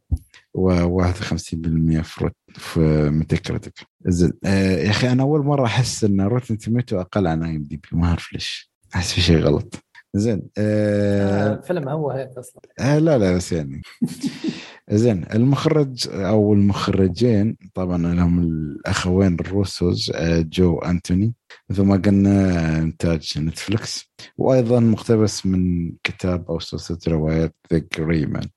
و51% في في Metacritic زين. آه يا أخي أنا أول مرة أحس إن Rotten Tomato أقل عن IMDb ما أعرف ليش. أحس في شيء غلط. زين آه الفيلم هو هيك أصلا. آه لا لا بس يعني. زين المخرج أو المخرجين طبعا لهم الأخوين الروسوز آه جو أنتوني مثل ما قلنا إنتاج نتفلكس وأيضا مقتبس من كتاب أو سلسلة روايات The Gray Man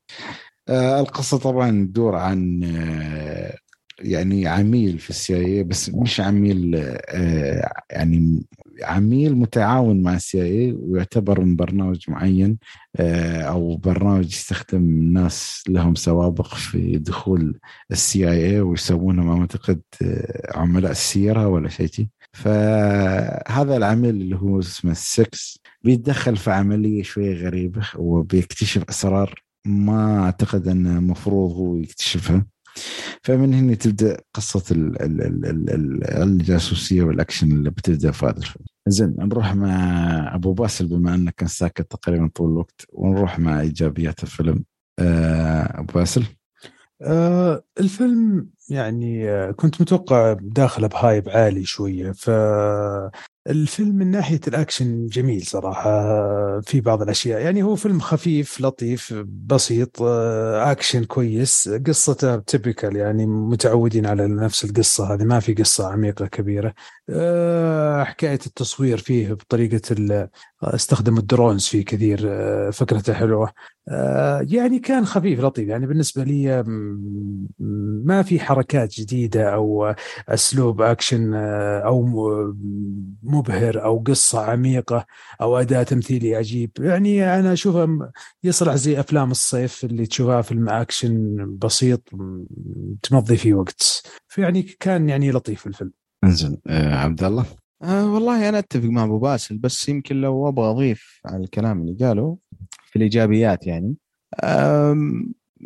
آه القصة طبعا تدور عن آه يعني عميل في ال CIA بس مش عميل آه يعني عميل متعاون مع السي آي ويعتبر من برنامج معين آه أو برنامج يستخدم ناس لهم سوابق في دخول السي آي اي ويسوونها ما اعتقد آه، عملاء السيره ولا شيء فهذا العميل اللي هو اسمه 6 بيتدخل في عملية شوية غريبة وبيكتشف أسرار ما أعتقد أنه المفروض هو يكتشفها. فمن هنا تبدأ قصة الجاسوسية والأكشن اللي بتبدأ في هذا الفيلم. زين نروح مع أبو باسل بما انك كان ساكت تقريبا طول الوقت ونروح مع إيجابيات الفيلم. آه، أبو باسل آه الفيلم يعني آه كنت متوقع داخله ب hype عالي شوية. ف الفيلم من ناحية الأكشن جميل صراحة في بعض الأشياء. يعني هو فيلم خفيف لطيف بسيط آه، أكشن كويس. قصته typical يعني متعودين على نفس القصة هذه ما في قصة عميقة كبيرة. آه، حكاية التصوير فيه بطريقة استخدم ال drones فيه كثير آه، فكرته حلوة. يعني كان خفيف لطيف. يعني بالنسبة لي ما في حركات جديدة أو اسلوب اكشن أو مبهر أو قصة عميقة أو اداء تمثيلي عجيب. يعني أنا اشوفه يصلح زي أفلام الصيف اللي تشوفها فيلم اكشن بسيط تمضي فيه وقت. فيعني كان يعني لطيف الفيلم. انزين آه عبد الله؟ آه والله أنا أتفق مع أبو باسل بس يمكن لو أبغى أضيف على الكلام اللي قاله في الإيجابيات يعني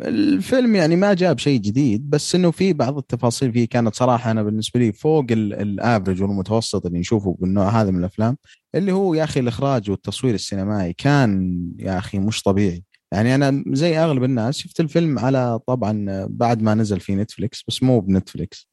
الفيلم يعني ما جاب شيء جديد بس إنه في بعض التفاصيل فيه كانت صراحة أنا بالنسبة لي فوق الافرج والمتوسط اللي نشوفه بالنوع هذا من الأفلام اللي هو يا أخي الإخراج والتصوير السينمائي كان يا أخي مش طبيعي. يعني أنا زي أغلب الناس شفت الفيلم على طبعا بعد ما نزل في نتفليكس بس مو بنتفليكس.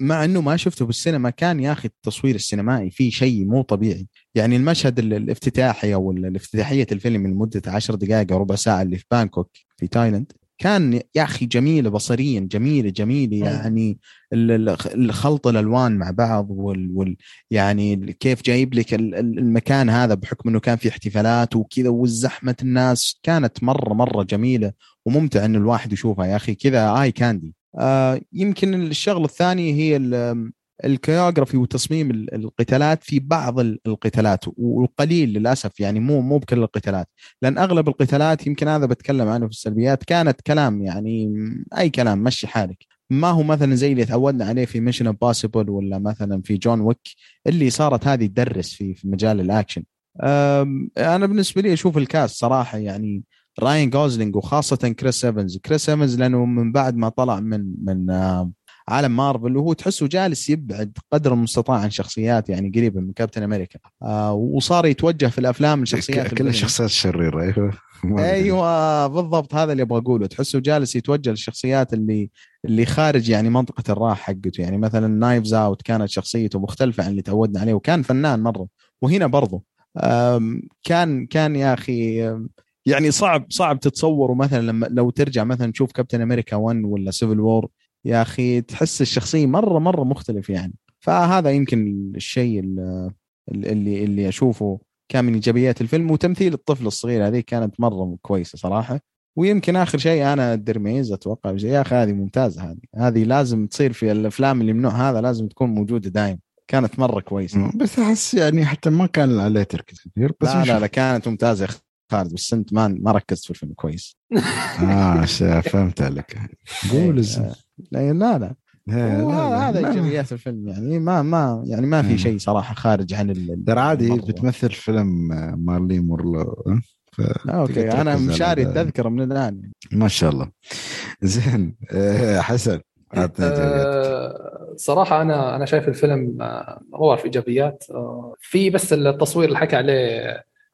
مع إنه ما شفته بالسينما كان يا أخي التصوير السينمائي فيه شيء مو طبيعي. يعني المشهد الافتتاحي أو الافتتاحية الفيلم لمدة 10 دقائق أو ربع ساعة اللي في بانكوك في تايلاند كان يا أخي جميلة بصريا جميلة جميلة يعني الخلط الألوان مع بعض وال, وال يعني كيف جايب لك المكان هذا بحكم إنه كان في احتفالات وكذا والزحمه الناس. كانت مرة مرة جميلة وممتع إنه الواحد يشوفها. يا أخي كذا eye candy آه يمكن الشغلة الثانية هي ال choreography وتصميم القتالات في بعض القتالات والقليل للأسف يعني مو مو بكل القتالات. لأن أغلب القتالات يمكن هذا بتكلم عنه في السلبيات كانت كلام يعني أي كلام مشي حالك. ما هو مثلا زي اللي تعودنا عليه في Mission Impossible ولا مثلا في جون ويك اللي صارت هذه تدرس في في مجال الأكشن. أنا بالنسبة لي أشوف ال cast صراحة يعني راين جوزلينج وخاصة كريس ايفنز كريس ايفنز لأنه من بعد ما طلع من من عالم مارفل وهو تحسه جالس يبعد قدر المستطاع عن شخصيات يعني قريبة من كابتن أمريكا. آه وصار يتوجه في الأفلام لشخصيات كل الشخصيات الشريرة أيوه. أيوه بالضبط هذا اللي أبغى أقوله. تحسه جالس يتوجه للشخصيات اللي اللي خارج يعني منطقة الراحة حقته. يعني مثلا Knives Out كانت شخصيته مختلفة عن اللي تعودنا عليه وكان فنان مرة. وهنا برضه كان كان يا أخي يعني صعب صعب تتصوره مثلا لما لو ترجع مثلا تشوف كابتن أمريكا 1 ولا Civil War يا أخي تحس الشخصية مرة مرة مختلف يعني. فهذا يمكن الشيء اللي اللي أشوفه كان من إيجابيات الفيلم. وتمثيل الطفل الصغير هذه كانت مرة كويسة صراحة. ويمكن آخر شيء آنا دي أرماس أتوقع يا أخي هذه ممتازة هذه. هذه لازم تصير في الأفلام اللي من النوع هذا لازم تكون موجودة دائما كانت مرة كويسة. بس أحس يعني حتى ما كان عليه تركيز كثير بس لا لا, لا كانت ممتازة خالد بس أنت ما ما ركزت في الفيلم كويس. آه فهمت عليك. قول لا لا لا هذا. ايجابيات الفيلم يعني ما ما يعني ما. في شيء صراحة خارج عن ال- ترى عادي. بتمثل فيلم آه، مارلي مورلو لا، أوكي أنا مشاري. التذكرة من الآن ما شاء الله زين آه، حسن آه، صراحة أنا أنا شايف الفيلم آه، هو في إيجابيات آه، في بس التصوير اللي حكى عليه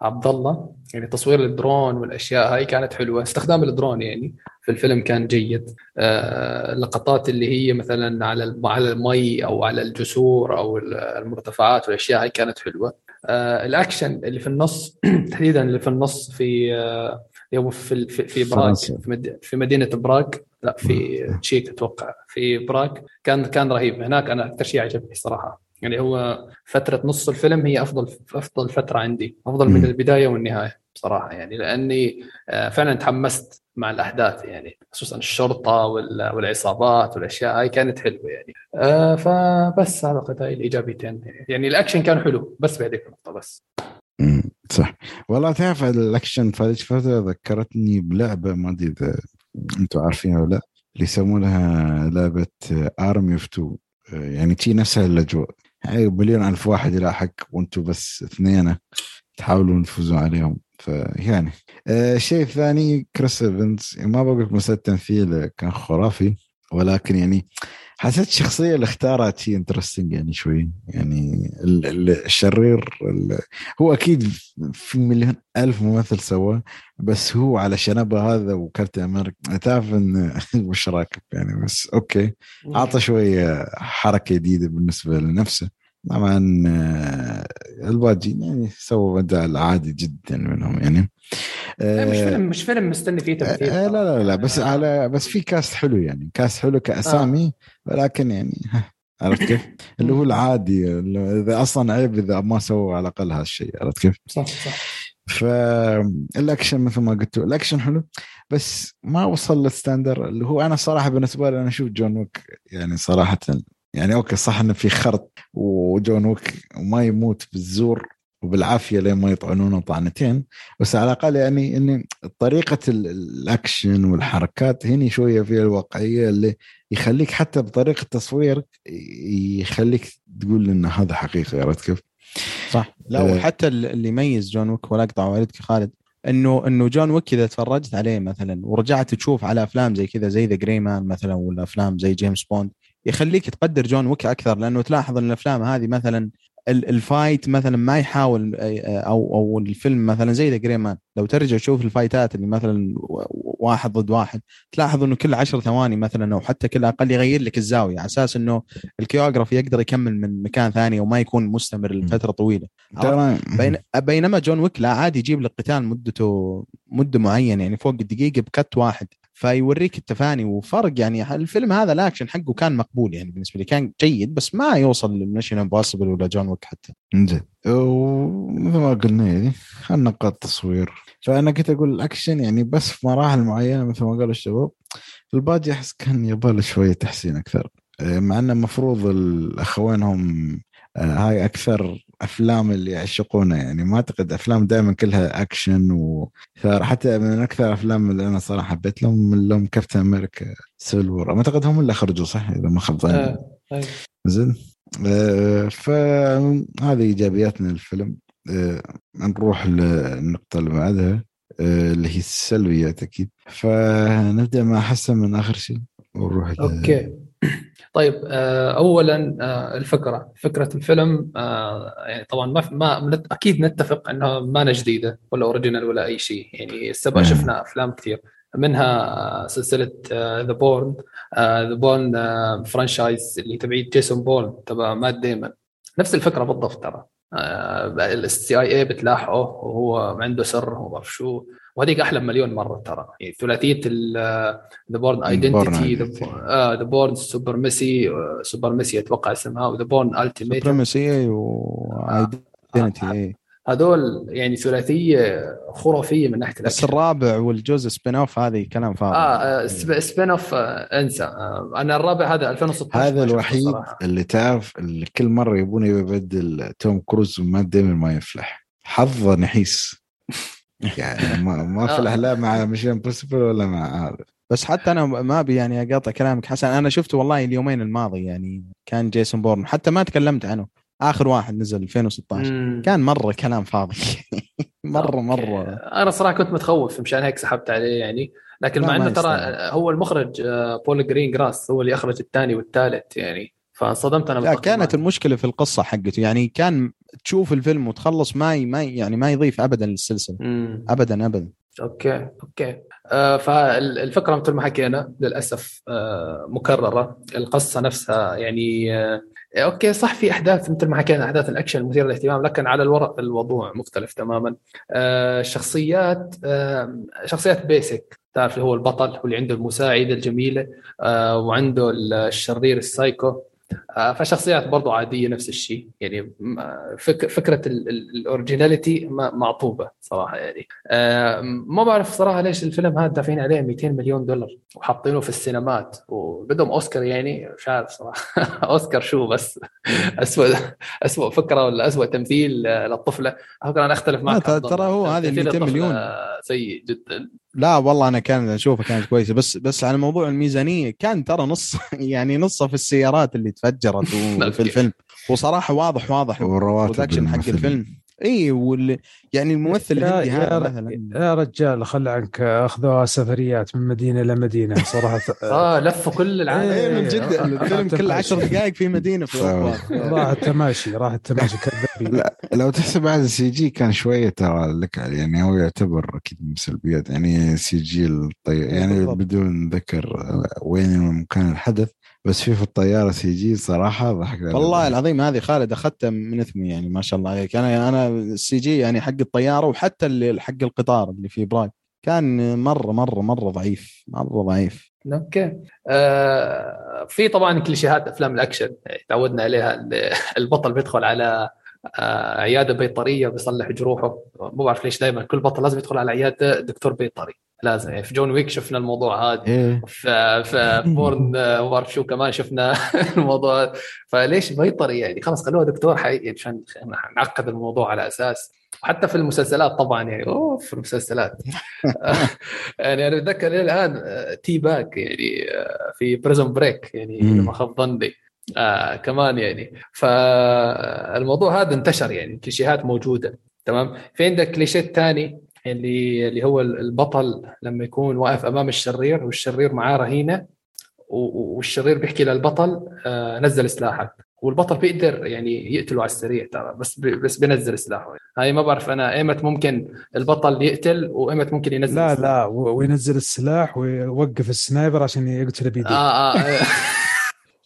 عبد الله يعني تصوير الدرون والأشياء هاي كانت حلوة. استخدام الدرون يعني في الفيلم كان جيد. آه، اللقطات اللي هي مثلا على على المي أو على الجسور أو المرتفعات والأشياء هاي كانت حلوة. آه، الأكشن اللي في النص تحديدا اللي في النص في آه، يوم في في في فرنسا. في مد- في مدينة براغ لا في تشيك أتوقع في براغ كان كان رهيب. هناك أنا أكثر شيء عجبني صراحة. يعني هو فترة نص الفيلم هي أفضل أفضل فترة عندي أفضل من. البداية والنهاية بصراحة يعني لأني آه، فعلا تحمست مع الأحداث يعني خصوصا الشرطة وال- والعصابات والأشياء هاي كانت حلوة يعني. آه، فبس اعتقد هاي الإيجابيتين يعني الأكشن كان حلو بس بهذيك النقطة بس. صح. والله تعرف الأكشن في هذه الفترة ذكرتني بلعبة ما أدري إذا أنتم عارفينها ولا لا اللي يسمونها لعبة Army of Two يعني هي نفسها الأجواء. يعني مليون ألف واحد يلاحق وأنتم بس اثنين تحاولون تفوزون عليهم. فيعني آه، الشيء الثاني كريس إيفنز ما بقول لك مسألة تمثيل كان خرافي. ولكن يعني حسيت الشخصيه اللي اختارها شيء interesting يعني شوي. يعني ال- ال- الشرير ال- هو أكيد في مليون ألف ممثل سواه بس هو على شنبة هذا وكابتن أمريكا. تعرف إن وش راكب يعني بس أوكي. أعطى شوية حركة جديدة بالنسبة لنفسه. طبعا آه، الباقي يعني سووا أداء العادي جدا منهم يعني. مش آه، فيلم مش فيلم مستني فيه تمثيل آه، لا لا لا بس آه. على بس في cast حلو يعني cast حلو كأسامي ولكن يعني عرفت كيف؟ اللي هو العادي اللي إذا أصلا عيب إذا ما سووا على الأقل هالشيء عرفت كيف؟ صح صح فالاكشن مثل ما قلت الأكشن حلو بس ما وصل لل standard اللي هو أنا صراحة بالنسبة لي أنا أشوف جون ويك يعني صراحة يعني أوكي صح إنه في خرط وجون ويك وما يموت بالزور وبالعافية لين ما يطعنونه طعنتين بس على الأقل يعني ان طريقة ال- الأكشن والحركات هني شوية فيها الواقعية اللي يخليك حتى بطريقة تصوير يخليك تقول إن هذا حقيقي عرفت كيف؟ صح لا آه. وحتى اللي يميز جون ويك ولا أقطع والدك خالد إنه إنه جون ويك إذا تفرجت عليه مثلا ورجعت تشوف على أفلام زي كذا زي The Gray Man مثلا ولا أفلام زي جيمس بوند يخليك تقدر جون ويك أكثر لأنه تلاحظ إن الأفلام هذه مثلا ال fight مثلا ما يحاول أو أو الفيلم مثلا زي The Gray Man لو ترجع تشوف الفايتات اللي مثلا واحد ضد واحد تلاحظ إنه كل عشر ثواني مثلا أو حتى كل أقل يغير لك الزاوية على أساس إنه ال choreography يقدر يكمل من مكان ثاني وما يكون مستمر لفترة طويلة. بين بينما جون ويك لا عادي يجيب لك قتال مدته مدة معينة يعني فوق الدقيقه ب cut واحد. فيوريك التفاني وفرق يعني الفيلم هذا الأكشن حقه كان مقبول يعني بالنسبة لي. كان جيد بس ما يوصل ل Mission Impossible ولا جون ويك حتى. زين ومثل ما قلنا يعني خلنا نقاط تصوير فأنا كنت أقول الأكشن يعني بس في مراحل معينة مثل ما قالوا الشباب الباقي احس كان يبال شوية تحسين أكثر. آه، مع إنه المفروض الاخوين هم آه، هاي أكثر أفلام اللي يعشقونها يعني ما أعتقد أفلام دائما كلها أكشن وثار حتى من أكثر الافلام اللي أنا صراحة حبيت لهم من لهم Captain America Civil War أعتقد هم اللي خرجوا صح؟ إذا ما خاب ظني. آه، أيوة. زين. آه، فهذه ايجابيات من الفيلم آه، نروح للنقطة اللي بعدها اللي هي السلبيات أكيد. فنبدأ مع حسن من آخر شيء. ونروح okay. طيب آه، اولا آه، الفكرة فكره الفيلم آه، يعني طبعا ما ما أكيد نتفق انها ما جديده ولا original ولا اي شيء يعني مم. شفنا افلام كثير منها آه، سلسله The Bourne The Bourne franchise اللي تبع جيسون بورن تبع مات ديمون نفس الفكرة بالضبط ترى ال CIA بتلاحقه وهو عنده سر وما شو وهذيك أحلى مليون مرة ترى. يعني ثلاثية The Bourne Identity. The Bourne Supremacy Supremacy أتوقع اسمها و The Bourne Ultimatum Supremacy و Identity هذول يعني ثلاثية خرافية من ناحية بس الرابع والجزء spin-off هذه كلام فاضي. آه sp- spin-off آه، أنسى. آه، أنا الرابع هذا 2016 هذا الوحيد. اللي تعرف اللي كل مرة يبون يبدل توم كروز وما دائما ما يفلح. حظه نحيس. يعني ما, ما في آه. الاحلام مع Mission Impossible ولا مع هذا. بس حتى أنا ما أبي يعني أقاطع كلامك حسن. أنا شفته والله اليومين الماضي يعني كان جيسون بورن حتى ما تكلمت عنه. آخر واحد نزل 2016 مم. كان مرة كلام فاضي. مرة. مرة. أنا صراحة كنت متخوف مشان هيك سحبت عليه يعني. لكن مع إنه ترى. هو المخرج آه، بول جرين جراس هو اللي أخرج الثاني والثالث يعني. فانصدمت أنا لا. كانت المشكلة في القصة حقته. يعني كان تشوف الفيلم وتخلص ما ما يعني ما يضيف ابدا للسلسلة. مم. ابدا ابدا. okay okay. آه فالفكرة مثل ما حكينا للأسف آه مكررة. القصة نفسها يعني آه okay صح في أحداث مثل ما حكينا أحداث الأكشن المثيره للاهتمام لكن على الورق الموضوع مختلف تماما. آه الشخصيات آه شخصيات basic تعرف اللي هو البطل واللي عنده المساعدة الجميلة آه وعنده الشرير السايكو. آه، فشخصيات برضو عادية نفس الشيء. يعني آه، فك فكرة ال- ال- ال originality معطوبة صراحة يعني. آه، ما بعرف صراحة ليش الفيلم هذا دافعين عليه 200 مليون دولار وحاطينه في السينمات وبدهم أوسكار يعني مش عارف صراحة. أوسكار شو بس؟ اسوء اسوء فكرة ولا اسوء تمثيل آه، للطفلة. فكره أنا أختلف معك. ترى هو هذه تمثيل 200 الطفلة مليون. سيء جدا. لا والله أنا كان اشوفها كانت كويسة بس بس على موضوع الميزانية كان ترى نص يعني نصها في السيارات اللي تفجرت. وفي الفيلم وصراحة واضح واضح والرواتب ال production حق. الفيلم إي وال يعني الممثل الهندي هذا مثلا. يا رجال خل عنك اخذوها سفريات من مدينة لمدينه صراحة. آه لفوا كل العالم. إي من جد الفيلم كل عشر دقائق في مدينة في اوروبا راح التماشي راح التماشي كذابين. لا لو تحسب هذا السي جي كان شوية ترى لك يعني هو يعتبر أكيد من سلبيات يعني سي جي الطي... يعني. بدون ذكر وين مكان الحدث. بس في في الطيارة سي جي صراحة ضحك والله العظيم هذه خالد أخذتها من اثمي يعني ما شاء الله عليك. أنا أنا السي جي يعني حق الطيارة وحتى اللي حق القطار اللي في براغ كان مره مره مرة ضعيف. مرة ضعيف. okay. آه في طبعا كليشيهات أفلام الأكشن. تعودنا عليها. ال- البطل بيدخل على آه عيادة بيطرية بيصلح جروحه. مو بعرف ليش دائما كل بطل لازم يدخل على عيادة دكتور بيطري. لازم. يعني في جون ويك شفنا الموضوع هذا. إيه. في في بورن آه، ما بعرف شو كمان شفنا الموضوع. فليش بيطري يعني خلاص خلوها دكتور حقيقي عشان نعقد الموضوع على أساس. وحتى في المسلسلات طبعا يعني أوه في المسلسلات. يعني أنا أتذكر إلى الآن آه، T-Bag يعني آه، في Prison Break يعني. لما خاب ظني. آه كمان يعني. فالموضوع هذا انتشر يعني كليشيهات موجودة. تمام؟ في عندك كليشيه ثاني اللي اللي هو البطل لما يكون واقف أمام الشرير والشرير معاه رهينة والشرير بيحكي للبطل آه نزل سلاحك. والبطل بيقدر يعني يقتله على السريع ترى بس بس بينزل سلاحه. هاي ما بعرف أنا إيمت ممكن البطل يقتل وإيمت ممكن ينزل لا السلاح. لا وينزل السلاح ويوقف ال sniper عشان يقتل بيديه آه آه.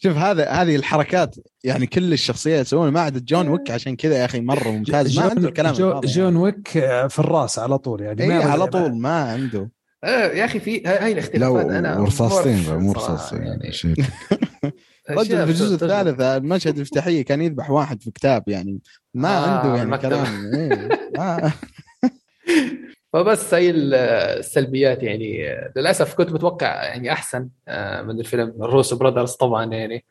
شوف هذا هذه الحركات يعني كل الشخصيات يسوونها. ما عدا جون ويك عشان كذا يا أخي مرة ممتاز. ما عنده الكلام جو الفاضي جون ويك في الراس على طول يعني. اي ما- على طول ما عنده. آه، يا أخي في هاي الاختلافات أنا بعرف مو رصاصتين يعني. شيء. رجل في الجزء الثالث المشهد الافتتاحيه كان يذبح واحد في كتاب يعني. ما آه، عنده يعني. كلام. إيه. ما فبس هي السلبيات يعني للأسف كنت متوقع يعني أحسن آه، من الفيلم الروسو براذرز طبعا يعني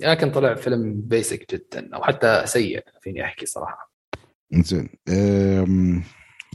لكن طلع فيلم بيسك جدا أو حتى سيء فيني أحكي صراحة. زين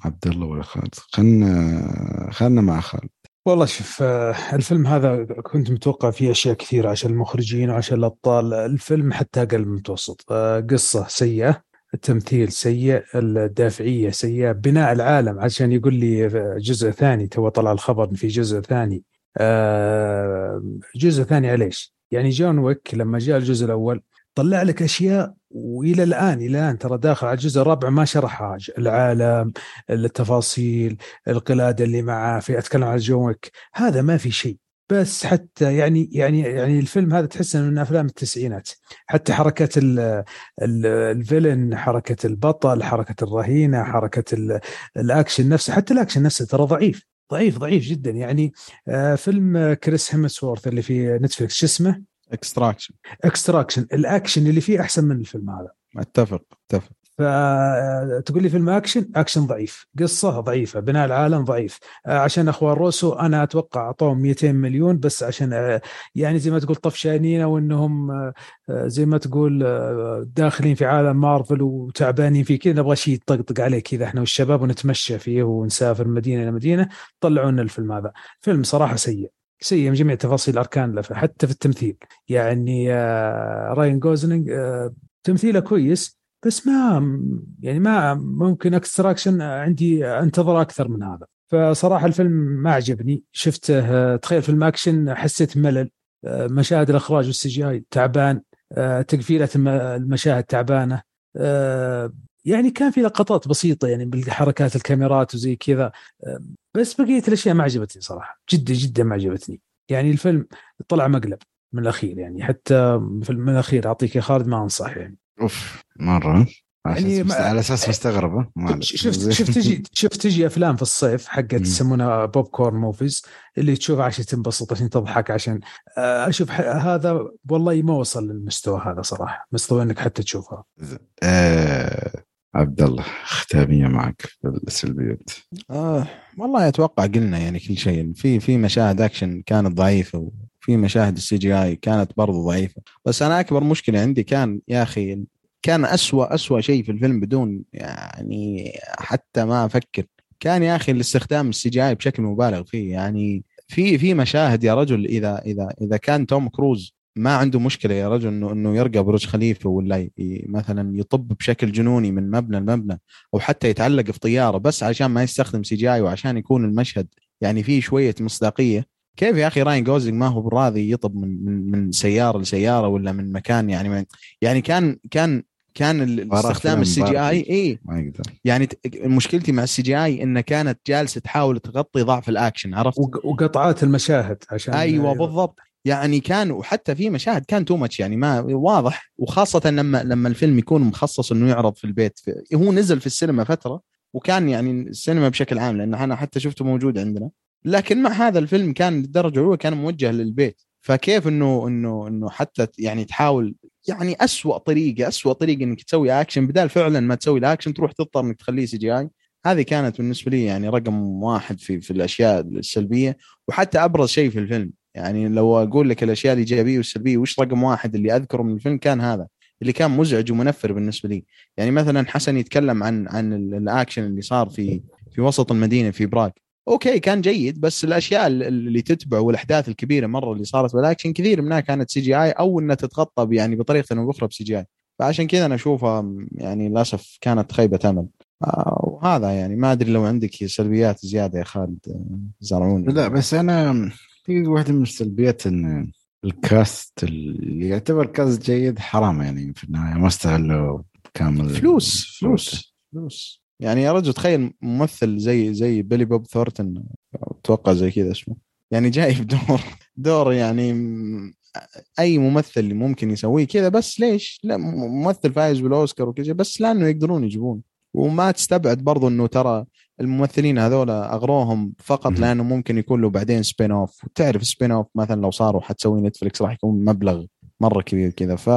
عبد الله ولا خالد؟ خلنا خلنا مع خالد. والله شوف آه، الفيلم هذا كنت متوقع فيه أشياء كثيرة عشان المخرجين وعشان الأبطال الفيلم حتى أقل من المتوسط آه، قصة سيئة التمثيل سيء الدافعية سيئة بناء العالم. عشان يقول لي جزء ثاني تو طلع الخبر في جزء ثاني. آه، جزء ثاني ليش؟ يعني جون ويك لما جاء الجزء الأول طلع لك أشياء وإلى الآن إلى الآن. ترى داخل على الجزء الرابع ما شرحها العالم التفاصيل القلادة اللي معاه في أتكلم عن جون ويك. هذا ما في شيء. بس حتى يعني يعني يعني الفيلم هذا تحس إنه من أفلام التسعينات. حتى ال ال villain حركة البطل حركة الرهينة حركة ال- الأكشن نفسه حتى الأكشن نفسه ترى ضعيف ضعيف ضعيف جدا. يعني آه، فيلم كريس هيمسورث اللي في نتفلكس شو اسمه؟ Extraction Extraction ال action اللي فيه أحسن من الفيلم هذا. أتفق أتفق. فتقول لي فيلم أكشن؟ أكشن ضعيف. قصة ضعيفة بناء العالم ضعيف. آه، عشان أخوان روسو أنا أتوقع أعطوهم 200 مليون بس عشان آه، يعني زي ما تقول طفشانين أو إنهم آه، زي ما تقول داخلين في عالم مارفل وتعبانين فيه كذا نبغى شيء يطقطق عليه كذا إحنا والشباب ونتمشى فيه ونسافر مدينة إلى مدينة. طلعوا لنا الفيلم هذا. فيلم صراحة سيء. سيء من جميع تفاصيل أركان حتى في التمثيل. يعني راين جوزلينج تمثيله كويس بس ما يعني ما ممكن Extraction عندي انتظر أكثر من هذا. فصراحة الفيلم ما عجبني. شفته تخيل فيلم اكشن حسيت ملل. مشاهد الإخراج وال CG تعبان تقفيلة المشاهد تعبانة. يعني كان في لقطات بسيطة يعني بالحركات الكاميرات وزي كذا. بس بقية الأشياء ما عجبتني صراحة. جدا جدا ما عجبتني. يعني الفيلم طلع مقلب من الأخير يعني. حتى من الأخير أعطيك يا خالد ما أنصح يعني. أوف مرة. يعني ما على أساس مستغربة. شفت شفت تجي شفت تجي أفلام في الصيف حقت يسمونها popcorn movies اللي تشوف عشان تنبسط عشان تضحك عشان آه، أشوف هذا والله ما وصل للمستوى هذا صراحة. مستوى إنك حتى تشوفها آه عبد الله ختامية معك في السلبيات آه والله أتوقع قلنا يعني كل شيء. في في مشاهد اكشن كانت ضعيفة وفي مشاهد ال CGI كانت برضو ضعيفة. بس أنا أكبر مشكلة عندي كان يا أخي كان أسوأ أسوأ شيء في الفيلم بدون يعني حتى ما أفكر. كان يا أخي الاستخدام ال CGI بشكل مبالغ فيه. يعني في في مشاهد يا رجل إذا إذا إذا كان توم كروز ما عنده مشكلة يا رجل إنه إنه يرقى برج خليفة ولا مثلا يطب بشكل جنوني من مبنى لمبنى أو حتى يتعلق في طياره بس عشان ما يستخدم CGI وعشان يكون المشهد يعني فيه شوية مصداقية. كيف يا أخي راين جوزلينج ما هو براضي يطب من من من سيارة لسيارة ولا من مكان يعني من يعني كان كان كان استخدام ال CGI اي ما يقدر. يعني مشكلتي مع ال CGI انها كانت جالسة تحاول تغطي ضعف الأكشن عرفت؟ وقطعات المشاهد عشان أيوه, أيوة. بالضبط. يعني كان وحتى في مشاهد كان too much يعني ما واضح. وخاصة لما لما الفيلم يكون مخصص إنه يعرض في البيت. في هو نزل في السينما فترة وكان يعني السينما بشكل عام لأن أنا حتى شفته موجود عندنا. لكن مع هذا الفيلم كان للدرجة الأولى كان موجه للبيت. فكيف إنه إنه إنه حتى يعني تحاول يعني أسوأ طريقة أسوأ طريقة إنك تسوي اكشن بدال فعلا ما تسوي الاكشن تروح تضطر إنك تخليه CGI. هذه كانت بالنسبة لي يعني رقم واحد في في الأشياء السلبية وحتى أبرز شيء في الفيلم. يعني لو أقول لك الأشياء الإيجابية والسلبية وش رقم واحد اللي أذكره من الفيلم؟ كان هذا اللي كان مزعج ومنفر بالنسبة لي. يعني مثلا حسن يتكلم عن عن الاكشن اللي صار في في وسط المدينة في براغ. أوكي كان جيد بس الأشياء اللي تتبع والأحداث الكبيرة مرة اللي صارت بالاكشن كثير منها كانت CGI أو إنها تتغطى يعني بطريقة أو باخرى ب CGI فعشان كذا أنا أشوفها يعني للأسف كانت خيبة أمل. آه، وهذا يعني ما أدري لو عندك سلبيات زيادة يا خالد آه، زرعوني. لا بس أنا في واحدة من السلبيات إن ال cast اللي يعتبر cast جيد حرام يعني في النهاية ما استغلوا كامل فلوس فلوس فلوس. يعني يا رجل تخيل ممثل زي زي بيلي بوب ثورتن. أتوقع زي كذا اسمه. يعني جايب دور دور يعني أي ممثل ممكن يسويه كذا بس ليش؟ لا ممثل فايز بالأوسكار وكذا بس لأنه يقدرون يجيبون. وما تستبعد برضو إنه ترى الممثلين هذول أغروهم فقط لأنه ممكن يكون له بعدين spin-off وتعرف spin-off مثلا لو صاروا حتسوي نتفلكس راح يكون مبلغ مرة كبير كذا ف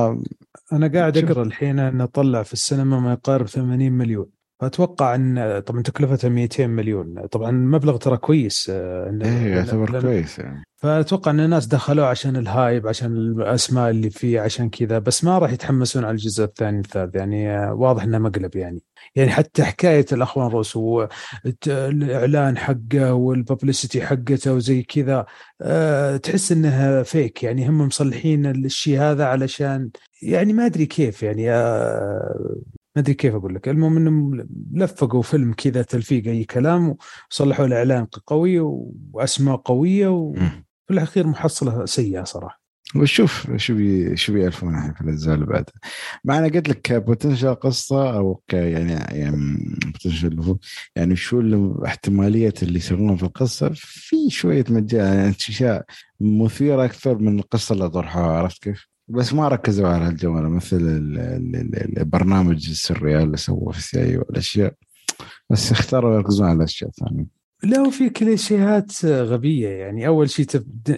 أنا قاعد أقرأ الحين إنه طلع في السينما ما يقارب 80 مليون. فاتوقع أن طبعا تكلفتها 200 مليون. طبعا المبلغ ترى كويس آه، إيه يعتبر كويس يعني فأتوقع أن الناس دخلوه عشان ال hype عشان الأسماء اللي فيه عشان كذا بس ما راح يتحمسون على الجزء الثاني والثالث يعني آه، واضح إنه مقلب يعني. يعني حتى حكاية الأخوان روس والاعلان حقه وال publicity حقته وزي كذا أه تحس إنها fake يعني هم مصلحين الشيء هذا علشان يعني ما أدري كيف يعني أه ما أدري كيف أقول لك. المهم إنهم لفقوا فيلم كذا تلفيق أي كلام وصلحوا الإعلان قوي وأسماء قوية وفي الأخير محصلة سيئة صراحة. وشوف شو بي شو بيعرفون الحين في الأجزاء اللي بعدها. مع أنا قلت لك potential قصة أو يعني يعني يعني شو الاحتماليه اللي يسوونها في القصة. في شوية مجال يعني أشياء مثيرة أكثر من القصة اللي طرحوها عرفت كيف؟ بس ما ركزوا على الجوانب مثل البرنامج السري اللي سووه في ال CIA والأشياء. بس اختاروا يركزون على الأشياء الثانية. لا وفي كليشيهات غبية يعني. أول شيء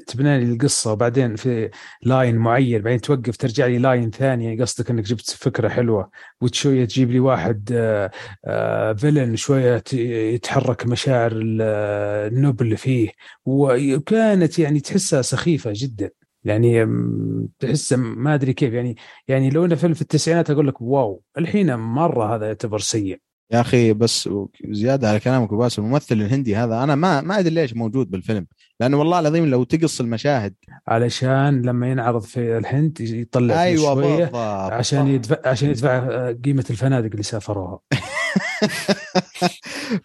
تبنى لي القصة وبعدين في line معين بعدين توقف ترجع لي line ثاني. يعني قصدك إنك جبت فكرة حلوة وشويه تجيب لي واحد آه، آه، فيلن شوية يتحرك مشاعر ال- آه، النوب اللي فيه. وكانت يعني تحسها سخيفة جدا. يعني م، تحسها ما أدري كيف يعني يعني لو إنه فيلم في التسعينات أقول لك واو الحين مرة هذا يعتبر سيء. يا أخي بس زيادة على كلامك وباس الممثل الهندي هذا أنا ما ما أدري ليش موجود بالفيلم لأنه والله العظيم لو تقص المشاهد. علشان لما ينعرض في الهند يطلع أيوه شوية بالضبط عشان يدفع عشان يدفع قيمة الفنادق اللي سافروها.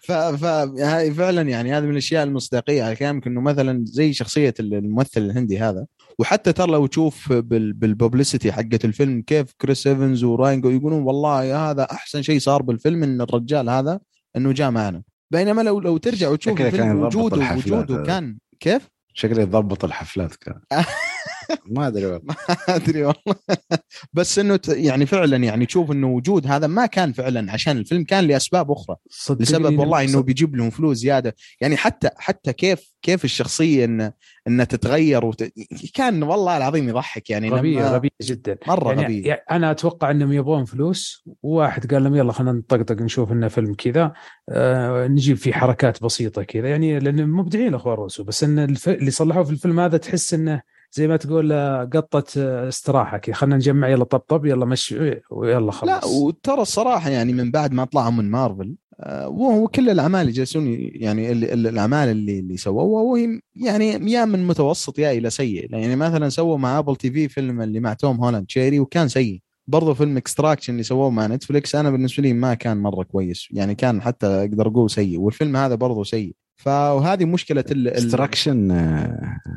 ف... ف... هاي فعلا يعني هذه من الأشياء المصداقية على كلامك إنه مثلا زي شخصية الممثل الهندي هذا وحتى ترى لو تشوف بال... بال publicity حقت الفيلم كيف كريس إيفنز وراين يقولون والله هذا أحسن شيء صار بالفيلم إن الرجال هذا إنه جاء معنا بينما لو لو ترجع وتشوف الفيلم يضبط وجوده وجوده. كان كيف؟ شكله يضبط الحفلات كان ما أدري والله. ما أدري والله. بس إنه ت- يعني فعلا يعني تشوف إنه وجود هذا ما كان فعلا عشان الفيلم كان لأسباب أخرى. صدقني لسبب والله إنه بيجيب لهم فلوس زيادة. يعني حتى حتى كيف كيف الشخصية ان انها تتغير وت... كان والله العظيم يضحك يعني غبيه غبية جدا. مرة يعني, غبي يعني أنا أتوقع إنهم يبغون فلوس. وواحد قال لهم يلا خلينا نطقطق نشوف إنه فيلم كذا. آه نجيب فيه حركات بسيطة كذا. يعني لأن مبدعين اخوان روسو بس إن الف... اللي صلحوه في الفيلم هذا تحس إنه زي ما تقول آه، قطه آه، استراحه كذا خلينا نجمع يلا طبطب يلا مشي ويلا خلص لا وترى الصراحة يعني من بعد ما طلعوا من مارفل آه، وهو كل الأعمال اللي جالسون يعني ال- ال- الأعمال اللي اللي سووها وهي يعني يا من متوسط يا إلى سيء. يعني مثلا سووا مع Apple TV فيلم اللي مع توم هولاند Cherry وكان سيء. برضه فيلم Extraction اللي سووه مع Netflix أنا بالنسبة لي ما كان مرة كويس. يعني كان حتى أقدر أقول سيء والفيلم هذا برضه سيء. فهذه مشكلة Extraction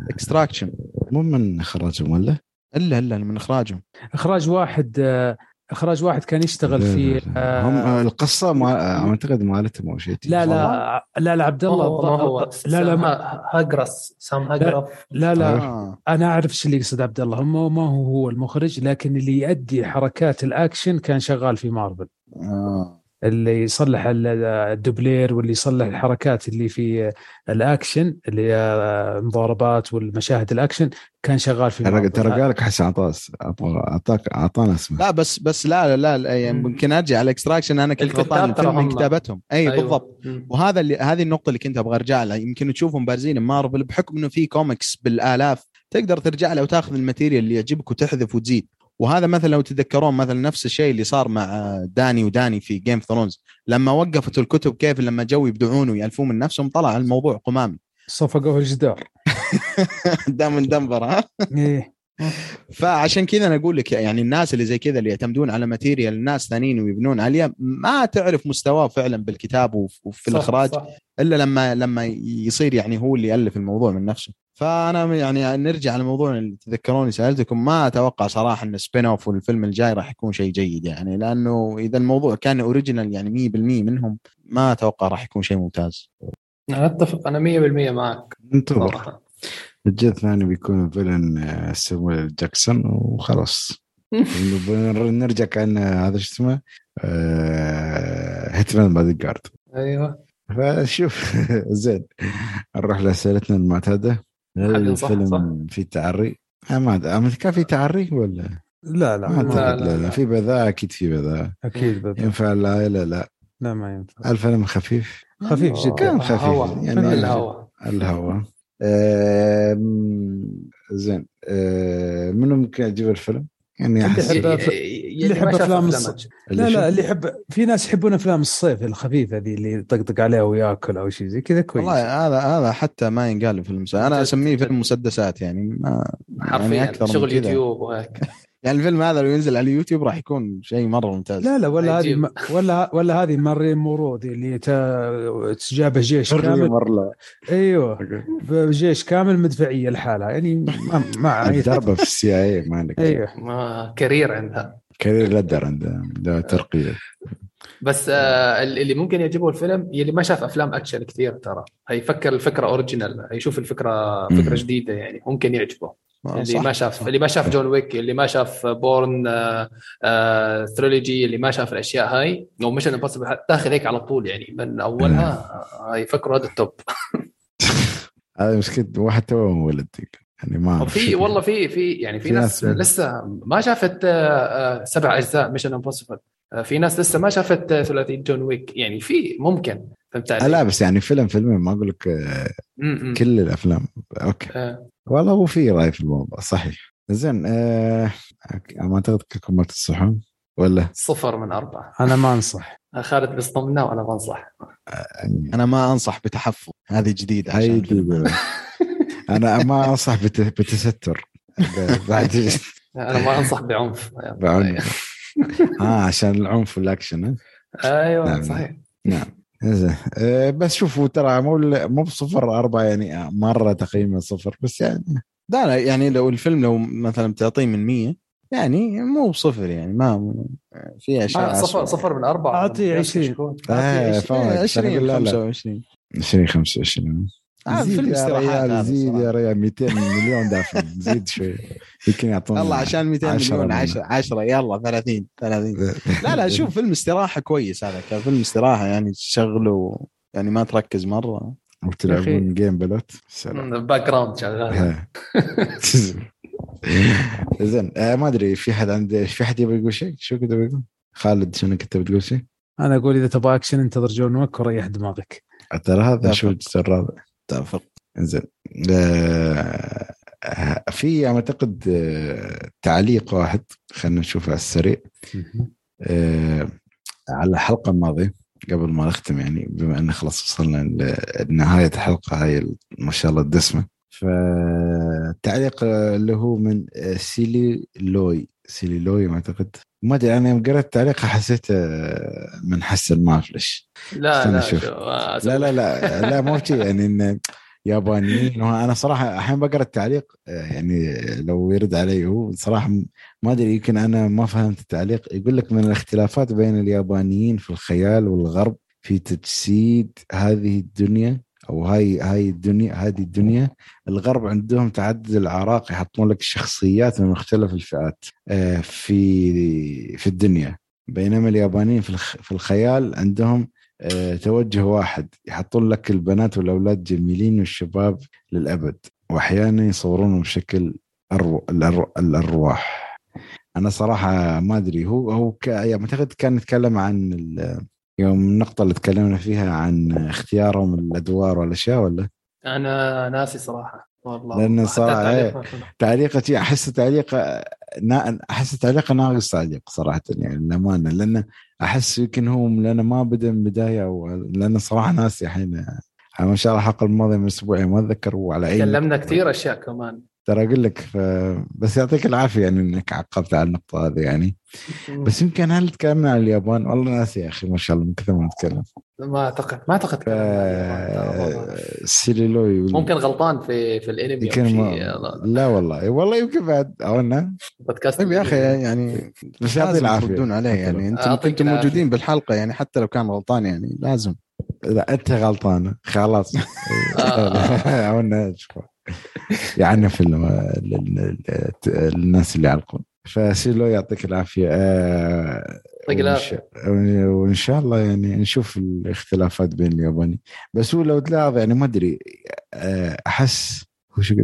ال Extraction مو من إخراجهم ولا؟ الا الا من إخراجهم. إخراج واحد آه، إخراج واحد كان يشتغل في آه، هم آه، القصة ما أعتقد مالتهم أو شيء. لا لا لا لا عبد الله هو ما هو لا لا ما سام هارجريف سام هارجريف لا لا آه. أنا أعرف إيش اللي يقصد عبد الله. ما ما هو هو المخرج لكن اللي يؤدي حركات الأكشن كان شغال في مارفل. آه. اللي يصلح ال- الدوبلير واللي يصلح الحركات اللي في الأكشن اللي هي المضاربات والمشاهد الأكشن كان شغال في ترى قال لك حسن عطاس. اعطاك أعطانا اسمه. لا بس بس لا لا, لا يعني. يمكن أرجع على ال Extraction أنا كنت غلطان الفيلم منهم. كتابتهم. اي أيوة. بالضبط. وهذا اللي هذه النقطة اللي كنت أبغى أرجع لها. يمكن تشوفهم بارزين مارفل بحكم إنه في كوميكس بالآلاف تقدر ترجع له وتاخذ ال material اللي يعجبك وتحذف وتزيد. وهذا مثلا لو تتذكرون مثلا نفس الشيء اللي صار مع داني وداني في Game of Thrones لما وقفت الكتب كيف لما جو يبدعون ويألفون من نفسهم طلع الموضوع قمامة. صفقوا الجدار. دام من دنفر ها؟ إيه. فعشان كذا أنا أقول لك يعني الناس اللي زي كذا اللي يعتمدون على material ناس ثانيين ويبنون عليها ما تعرف مستواه فعلا بالكتاب وف- وفي صح، الإخراج صح. إلا لما لما يصير يعني هو اللي يألف الموضوع من نفسه. فأنا يعني نرجع لموضوع اللي تذكروني سألتكم ما أتوقع صراحة إن spin-off والفيلم الجاي راح يكون شيء جيد يعني لأنه إذا الموضوع كان original يعني 100% منهم ما أتوقع راح يكون شيء ممتاز. أنا أتفق أنا 100% معك. انتظر. الجزء الثاني بيكون villain آه، سامويل جاكسون وخلاص. نرجع كأن هذا شو اسمه Hitman's Bodyguard أيوه. فشوف زين. نروح لأسئلتنا المعتادة. هل الفيلم. في تعري؟ آه، ما. أما كان في تعري ولا؟ لا لا. ما لا، لا, لا. لا في بذاءة أكيد في بذاءة. أكيد بالضبط. ينفع العائله لا. لا ما ينفع. الفيلم خفيف؟ خفيف جدا. كان خفيف. يعني الهوا الهواء. آم، زين. آه، منو ممكن يعجبه الفيلم؟ يعني اللي احس يحب- اللي يحب أفلام الص- الص... لا لا اللي يحب في ناس يحبون أفلام الصيف الخفيفة ذي اللي يطقطق عليها ويأكل أو شيء زي كذا كويس. والله هذا هذا حتى ما ينقال في المسلسل أنا أسميه. فيلم مسدسات يعني ما يعني حرفيا أكثر من شغل يوتيوب وهيك. يعني الفيلم هذا لو ينزل على اليوتيوب راح يكون شيء مرة ممتاز. لا لا ولا هذه. م- ولا ولا هذه مارين مورو ذي اللي تجابه جيش كامل. مرة. أيوه. جيش كامل مدفعية لحالها. يعني ما ما في ال CIA ما عندك أيوه. ما career عندها. career ladder عنده عنده ترقية. بس آه اللي ممكن يعجبه الفيلم اللي ما شاف أفلام أكشن كثير ترى. هيفكر الفكرة original هيشوف الفكرة. فكرة جديدة يعني ممكن يعجبه. اللي صح. ما شاف اللي ما شاف جون ويك اللي ما شاف Bourne آه آه trilogy اللي ما شاف الأشياء هاي. أو Mission Impossible تاخذ هيك على طول يعني. من أولها آه، يفكروا هذا ال top. هذا مشكلة واحد تو مولود يعني ما شو. والله في في يعني في, في ناس, ناس- لسه ما شافت آه، آه، سبع أجزاء Mission Impossible في ناس لسه ما شافت آه، ثلاثيه جون ويك يعني في ممكن. فهمت آه، علي؟ لا بس يعني فيلم فيلمين ما أقول لك آه،. كل الأفلام. أوكي. آه، والله هو في رأي في الموضوع صحيح. زين آه ما اعتقد كلكم ما تصحون ولا؟ صفر من أربعة. أنا ما أنصح. آه، خالد بيصدمنا وأنا بنصح يعني أنا ما أنصح بتحفظ هذه جديدة هاي. أنا ما أنصح بت- بتستر. بعد أنا ما أنصح بعنف. بعنف. آه عشان العنف والأكشن؟ أيوه نعم. صحيح. نعم. زين آه، بس شوفوا ترى مو مو بصفر أربعة يعني آه، مرة تقييمه صفر بس يعني لا لا يعني لو الفيلم لو مثلا بتعطيه من 100 يعني مو بصفر يعني ما في أشياء آه، صفر أسوأ. صفر من اربعه أعطيه ممتاز 20. يكون. آه، فاهمك. 20 أنا أقول لا، لا. 25 20 25 آه، زيد فيلم يا ريال زيد. يا ريال 200 مليون دافع زيد شوي. يمكن يعطونا الله عشان 200 عشرة مليون منه. 10 10 يلا 30 30 لا لا شوف فيلم استراحة كويس هذا. كان فيلم استراحة يعني تشغله يعني ما تركز مرة. وتلعبون game بلوت سلام. background شغال. زين آه ما أدري في حد عنده في حد يبغى يقول شيء؟ شو كنت بقول؟ خالد شنو كنت بتقول شيء؟ أنا أقول إذا تبغى اكشن انتظر جون ويك وريح دماغك. ترى هذا. شو الجزء الرابع اتفق زين آه في أعتقد تعليق واحد خلينا نشوفه على السريع. على الحلقة الماضية قبل ما نختم يعني بما إن خلاص وصلنا لنهاية الحلقة هاي ما شاء الله الدسمة. فالتعليق اللي هو من سيلي لوي. سيلي لوي أعتقد. ما أدري أنا يوم قرأت التعليق حسيت آه، من حسن ما أعرف ليش. لا لا آه، لا لا لا لا مو شيء يعني إن يابانيين أنا صراحة أحيانا بقرأ التعليق آه، يعني لو يرد علي هو صراحة ما أدري يمكن أنا ما فهمت التعليق. يقول لك من الاختلافات بين اليابانيين في الخيال والغرب في تجسيد هذه الدنيا أو هاي هاي الدنيا هذه الدنيا الغرب عندهم تعدد الاعراق يحطون لك الشخصيات من مختلف الفئات آه، في في الدنيا بينما اليابانيين في في الخيال عندهم آه، توجه واحد يحطون لك البنات والأولاد جميلين والشباب للأبد وأحيانا يصورونهم بشكل. الأرواح أنا صراحة ما أدري هو هو ك... يعني أعتقد كان يتكلم عن. يوم النقطة اللي تكلمنا فيها عن اختيارهم الأدوار والأشياء ولا؟ أنا ناسي صراحة. والله. لأن صراحة إيه. أحس تعليقه نا... أحس تعليقه ناقص تعليق صراحة يعني للأمانة لأنه أحس يمكن هو لأنه ما بدأ من بدايه أو لأنه صراحة ناسي الحين. ما شاء الله الحلقة الماضيه من أسبوعين ما أتذكر هو على اي تكلمنا كثير أشياء كمان. ترى أقول لك ف... بس يعطيك العافية يعني إنك عقبت على النقطة هذه يعني. بس يمكن هل تكلمنا عن اليابان؟ والله ناسي يا أخي ما شاء الله من كثر ما نتكلم. ما أعتقد ما أعتقد ف... تكلمنا عن اليابان، ترى والله. سيليلوي ممكن غلطان في في الأنمي يمكن ما... لا والله والله يمكن بعد أو إنه. بودكاست طيب يا أخي يعني بس يعطي لازم العافية. تردون عليه يعني. أنتم يعطيك كنتم. موجودين بالحلقة يعني حتى لو كان غلطان يعني لازم. لا أنت غلطان. خلاص. آه. عملنا يعني ال- الناس اللي يعلقون فسيلو يعطيك العافية. آه، وإن شاء الله يعني نشوف الاختلافات بين الياباني. بس هو لو تلاحظ يعني ما أدري آه، أحس هو شو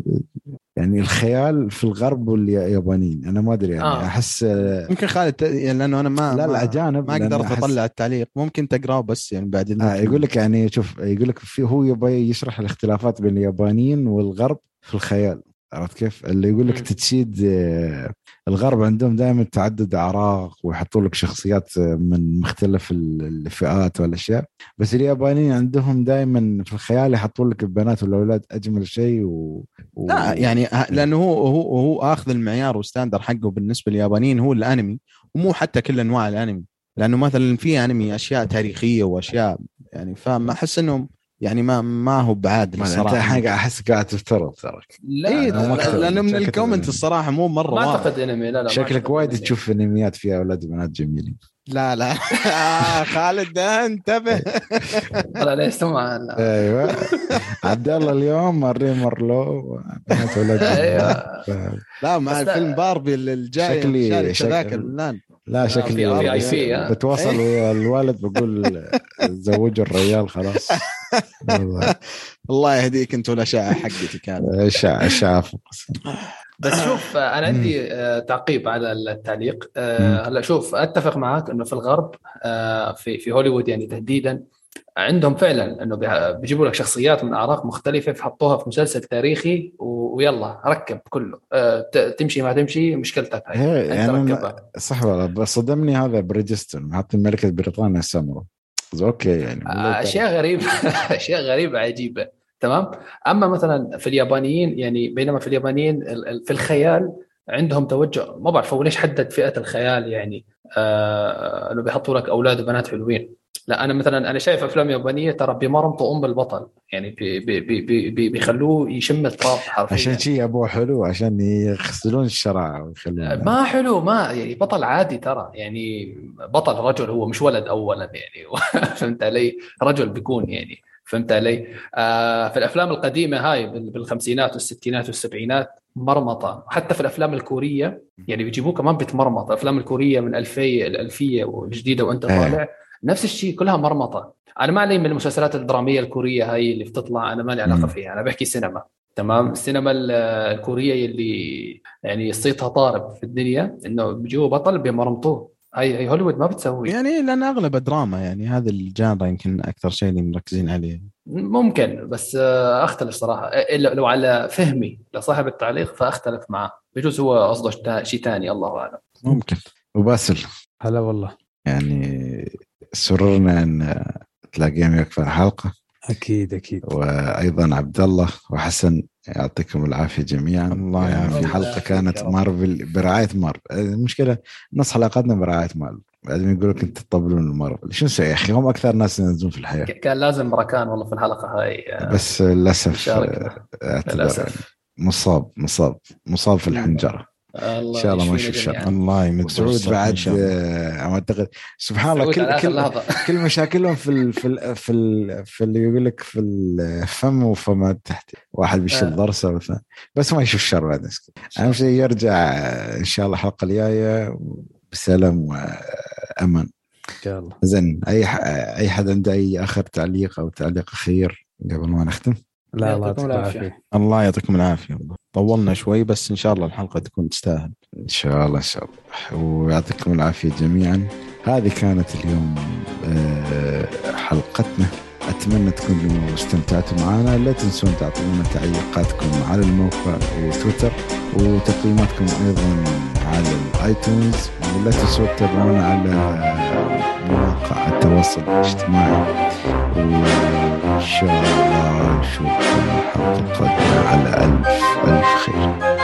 يعني الخيال في الغرب واليابانيين أنا ما أدري يعني آه. أحس يمكن خالد ت- يعني لأنه أنا ما لا ما- الاجانب ما قدرت أحس- أطلع التعليق ممكن تقرأه بس يعني بعد آه يقول لك يعني شوف يقول لك في هو يبغى يشرح الاختلافات بين اليابانيين والغرب في الخيال عرفت كيف؟ اللي يقول لك. تجسيد آه، الغرب عندهم دائما تعدد أعراق ويحطوا لك شخصيات من مختلف ال- الفئات والأشياء. بس اليابانيين عندهم دائما في الخيال يحطوا لك البنات والأولاد أجمل شيء و... و... لا يعني ه- لأنه هو هو هو آخذ المعيار وال standard حقه بالنسبة لليابانيين هو الأنمي ومو حتى كل أنواع الأنمي. لأنه مثلا في أنمي أشياء تاريخية وأشياء يعني فما أحس انه يعني ما ما هو بعادل أنت الصراحة. الحين قاعد أحس قاعد تفترض ترى. لا اي أنا ما أكتب. لأنه من ال comment الصراحة مو مرة ما. أعتقد إنمي لا لا شكلك وايد. تشوف انميات فيها أولاد وبنات جميلين. لا لا. آه خالد انتبه. طلع ليش سمع أيوه. عبد الله اليوم مري مرلو بنات ولد أيوه. لا مع بس- فيلم باربي الجاي شكلي- شاري شكل- تذاكر الان لا في- شكلي في آي بي، ها؟ بتواصل ويا الوالد بقول زوجوا الريال خلاص. الله يهديك انت والاشعه حقتي كانت اشعه اشعه بس شوف آه، أنا عندي آه، تعقيب على التعليق. آه، هلا شوف أتفق معك إنه في الغرب في في هوليوود يعني تحديدا عندهم فعلا إنه بيجيبوا لك شخصيات من أعراق مختلفة بيحطوها في مسلسل تاريخي ويلا ركب كله. تمشي ما تمشي مشكلتك هاي. هي أنت يعني ركبها صح والله بس صدمني هذا Bridgerton حاطين ملكه بريطانيا السمراء أوكي يعني أشياء غريبة أشياء غريبة عجيبة تمام؟ أما مثلا في اليابانيين يعني بينما في اليابانيين ال- ال- في الخيال عندهم توجه ما بعرف هو ليش حدد فئة الخيال يعني؟ آه إنه بيحطوا لك أولاد وبنات حلوين. لا أنا مثلا أنا شايف أفلام يابانية ترى بيمرمطوا أم البطل يعني بي بي بي بي بي بيخلوه يشم التراب حرفيا عشان شيء ابوه حلو عشان يغسلون الشرع ويخلون ما حلو ما يعني بطل عادي ترى يعني بطل رجل هو مش ولد اولا يعني فهمت علي؟ رجل بيكون يعني فهمت علي؟ آه في الأفلام القديمة هاي بال- بالخمسينات والستينات والسبعينات مرمطة حتى في الأفلام الكورية يعني بيجيبوه كمان بتمرمط الأفلام الكورية من الفيه الألفية والجديده وأنت إيه. طالع نفس الشيء كلها مرمطة. أنا ما علي من المسلسلات الدرامية الكورية هاي اللي بتطلع أنا ما لي. علاقه فيها أنا بحكي سينما. تمام؟ السينما ال- الكورية اللي يعني صيتها طارب في الدنيا إنه بيجوا بطل بيمرمطوه هاي هي هوليوود ما بتسوي. يعني لأن أغلب دراما يعني هذا الجانرا يمكن أكثر شيء اللي مركزين عليه. ممكن بس أختلف صراحة. إلا لو على فهمي لصاحب التعليق فأختلف معه. بجوز هو قصده شيء ثاني الله أعلم. ممكن. وباسل. هلا والله. يعني سررنا أن تلاقيهم وياك في الحلقة أكيد أكيد. وأيضا عبد الله وحسن يعطيكم العافية جميعا. الله يعني في يعافيك. حلقة كانت يا رب. مارفل برعاية مارفل المشكلة نص حلقاتنا برعاية مارفل. بعدين يقول لك أنت تطبلون المارفل. شو نسوي يا أخي؟ هم أكثر ناس ينزلون في الحياة. كان لازم ركان والله في الحلقة هاي آه، بس للأسف. آه، للأسف. مصاب مصاب مصاب في الحنجرة. الله إن شاء الله ما يشوف شر. الله يمد وسعود بالصحة إن بعد الله. آه، اعتقد سبحان الله سعود كل كل. كل مشاكلهم في ال في ال في ال في اللي يقول لك في الفم وفمات تحت. واحد بيشيل آه. ضرسة والثاني بس ما يشوف شر بعد أهم شيء يرجع آه، إن شاء الله الحلقة الجاية بسلام وأمان. إن شاء الله. زين أي ح- أي حد عنده أي آخر تعليق أو تعليق أخير قبل ما نختم؟ لا الله يعطيكم. العافية. الله يعطيكم العافية. والله طولنا شوي بس إن شاء الله الحلقة تكون تستاهل. إن شاء الله إن شاء الله. ويعطيكم العافية جميعا. هذه كانت اليوم آه، حلقتنا. أتمنى تكونوا استمتعتوا معنا. لا تنسون تعطونا تعليقاتكم على الموقع وتويتر وتقييماتكم أيضا على الآيتونز. ولا تنسوا تتابعونا على مواقع التواصل الاجتماعي. وان شاء الله نشوفكم الحلقة القادمه على ألف ألف خير.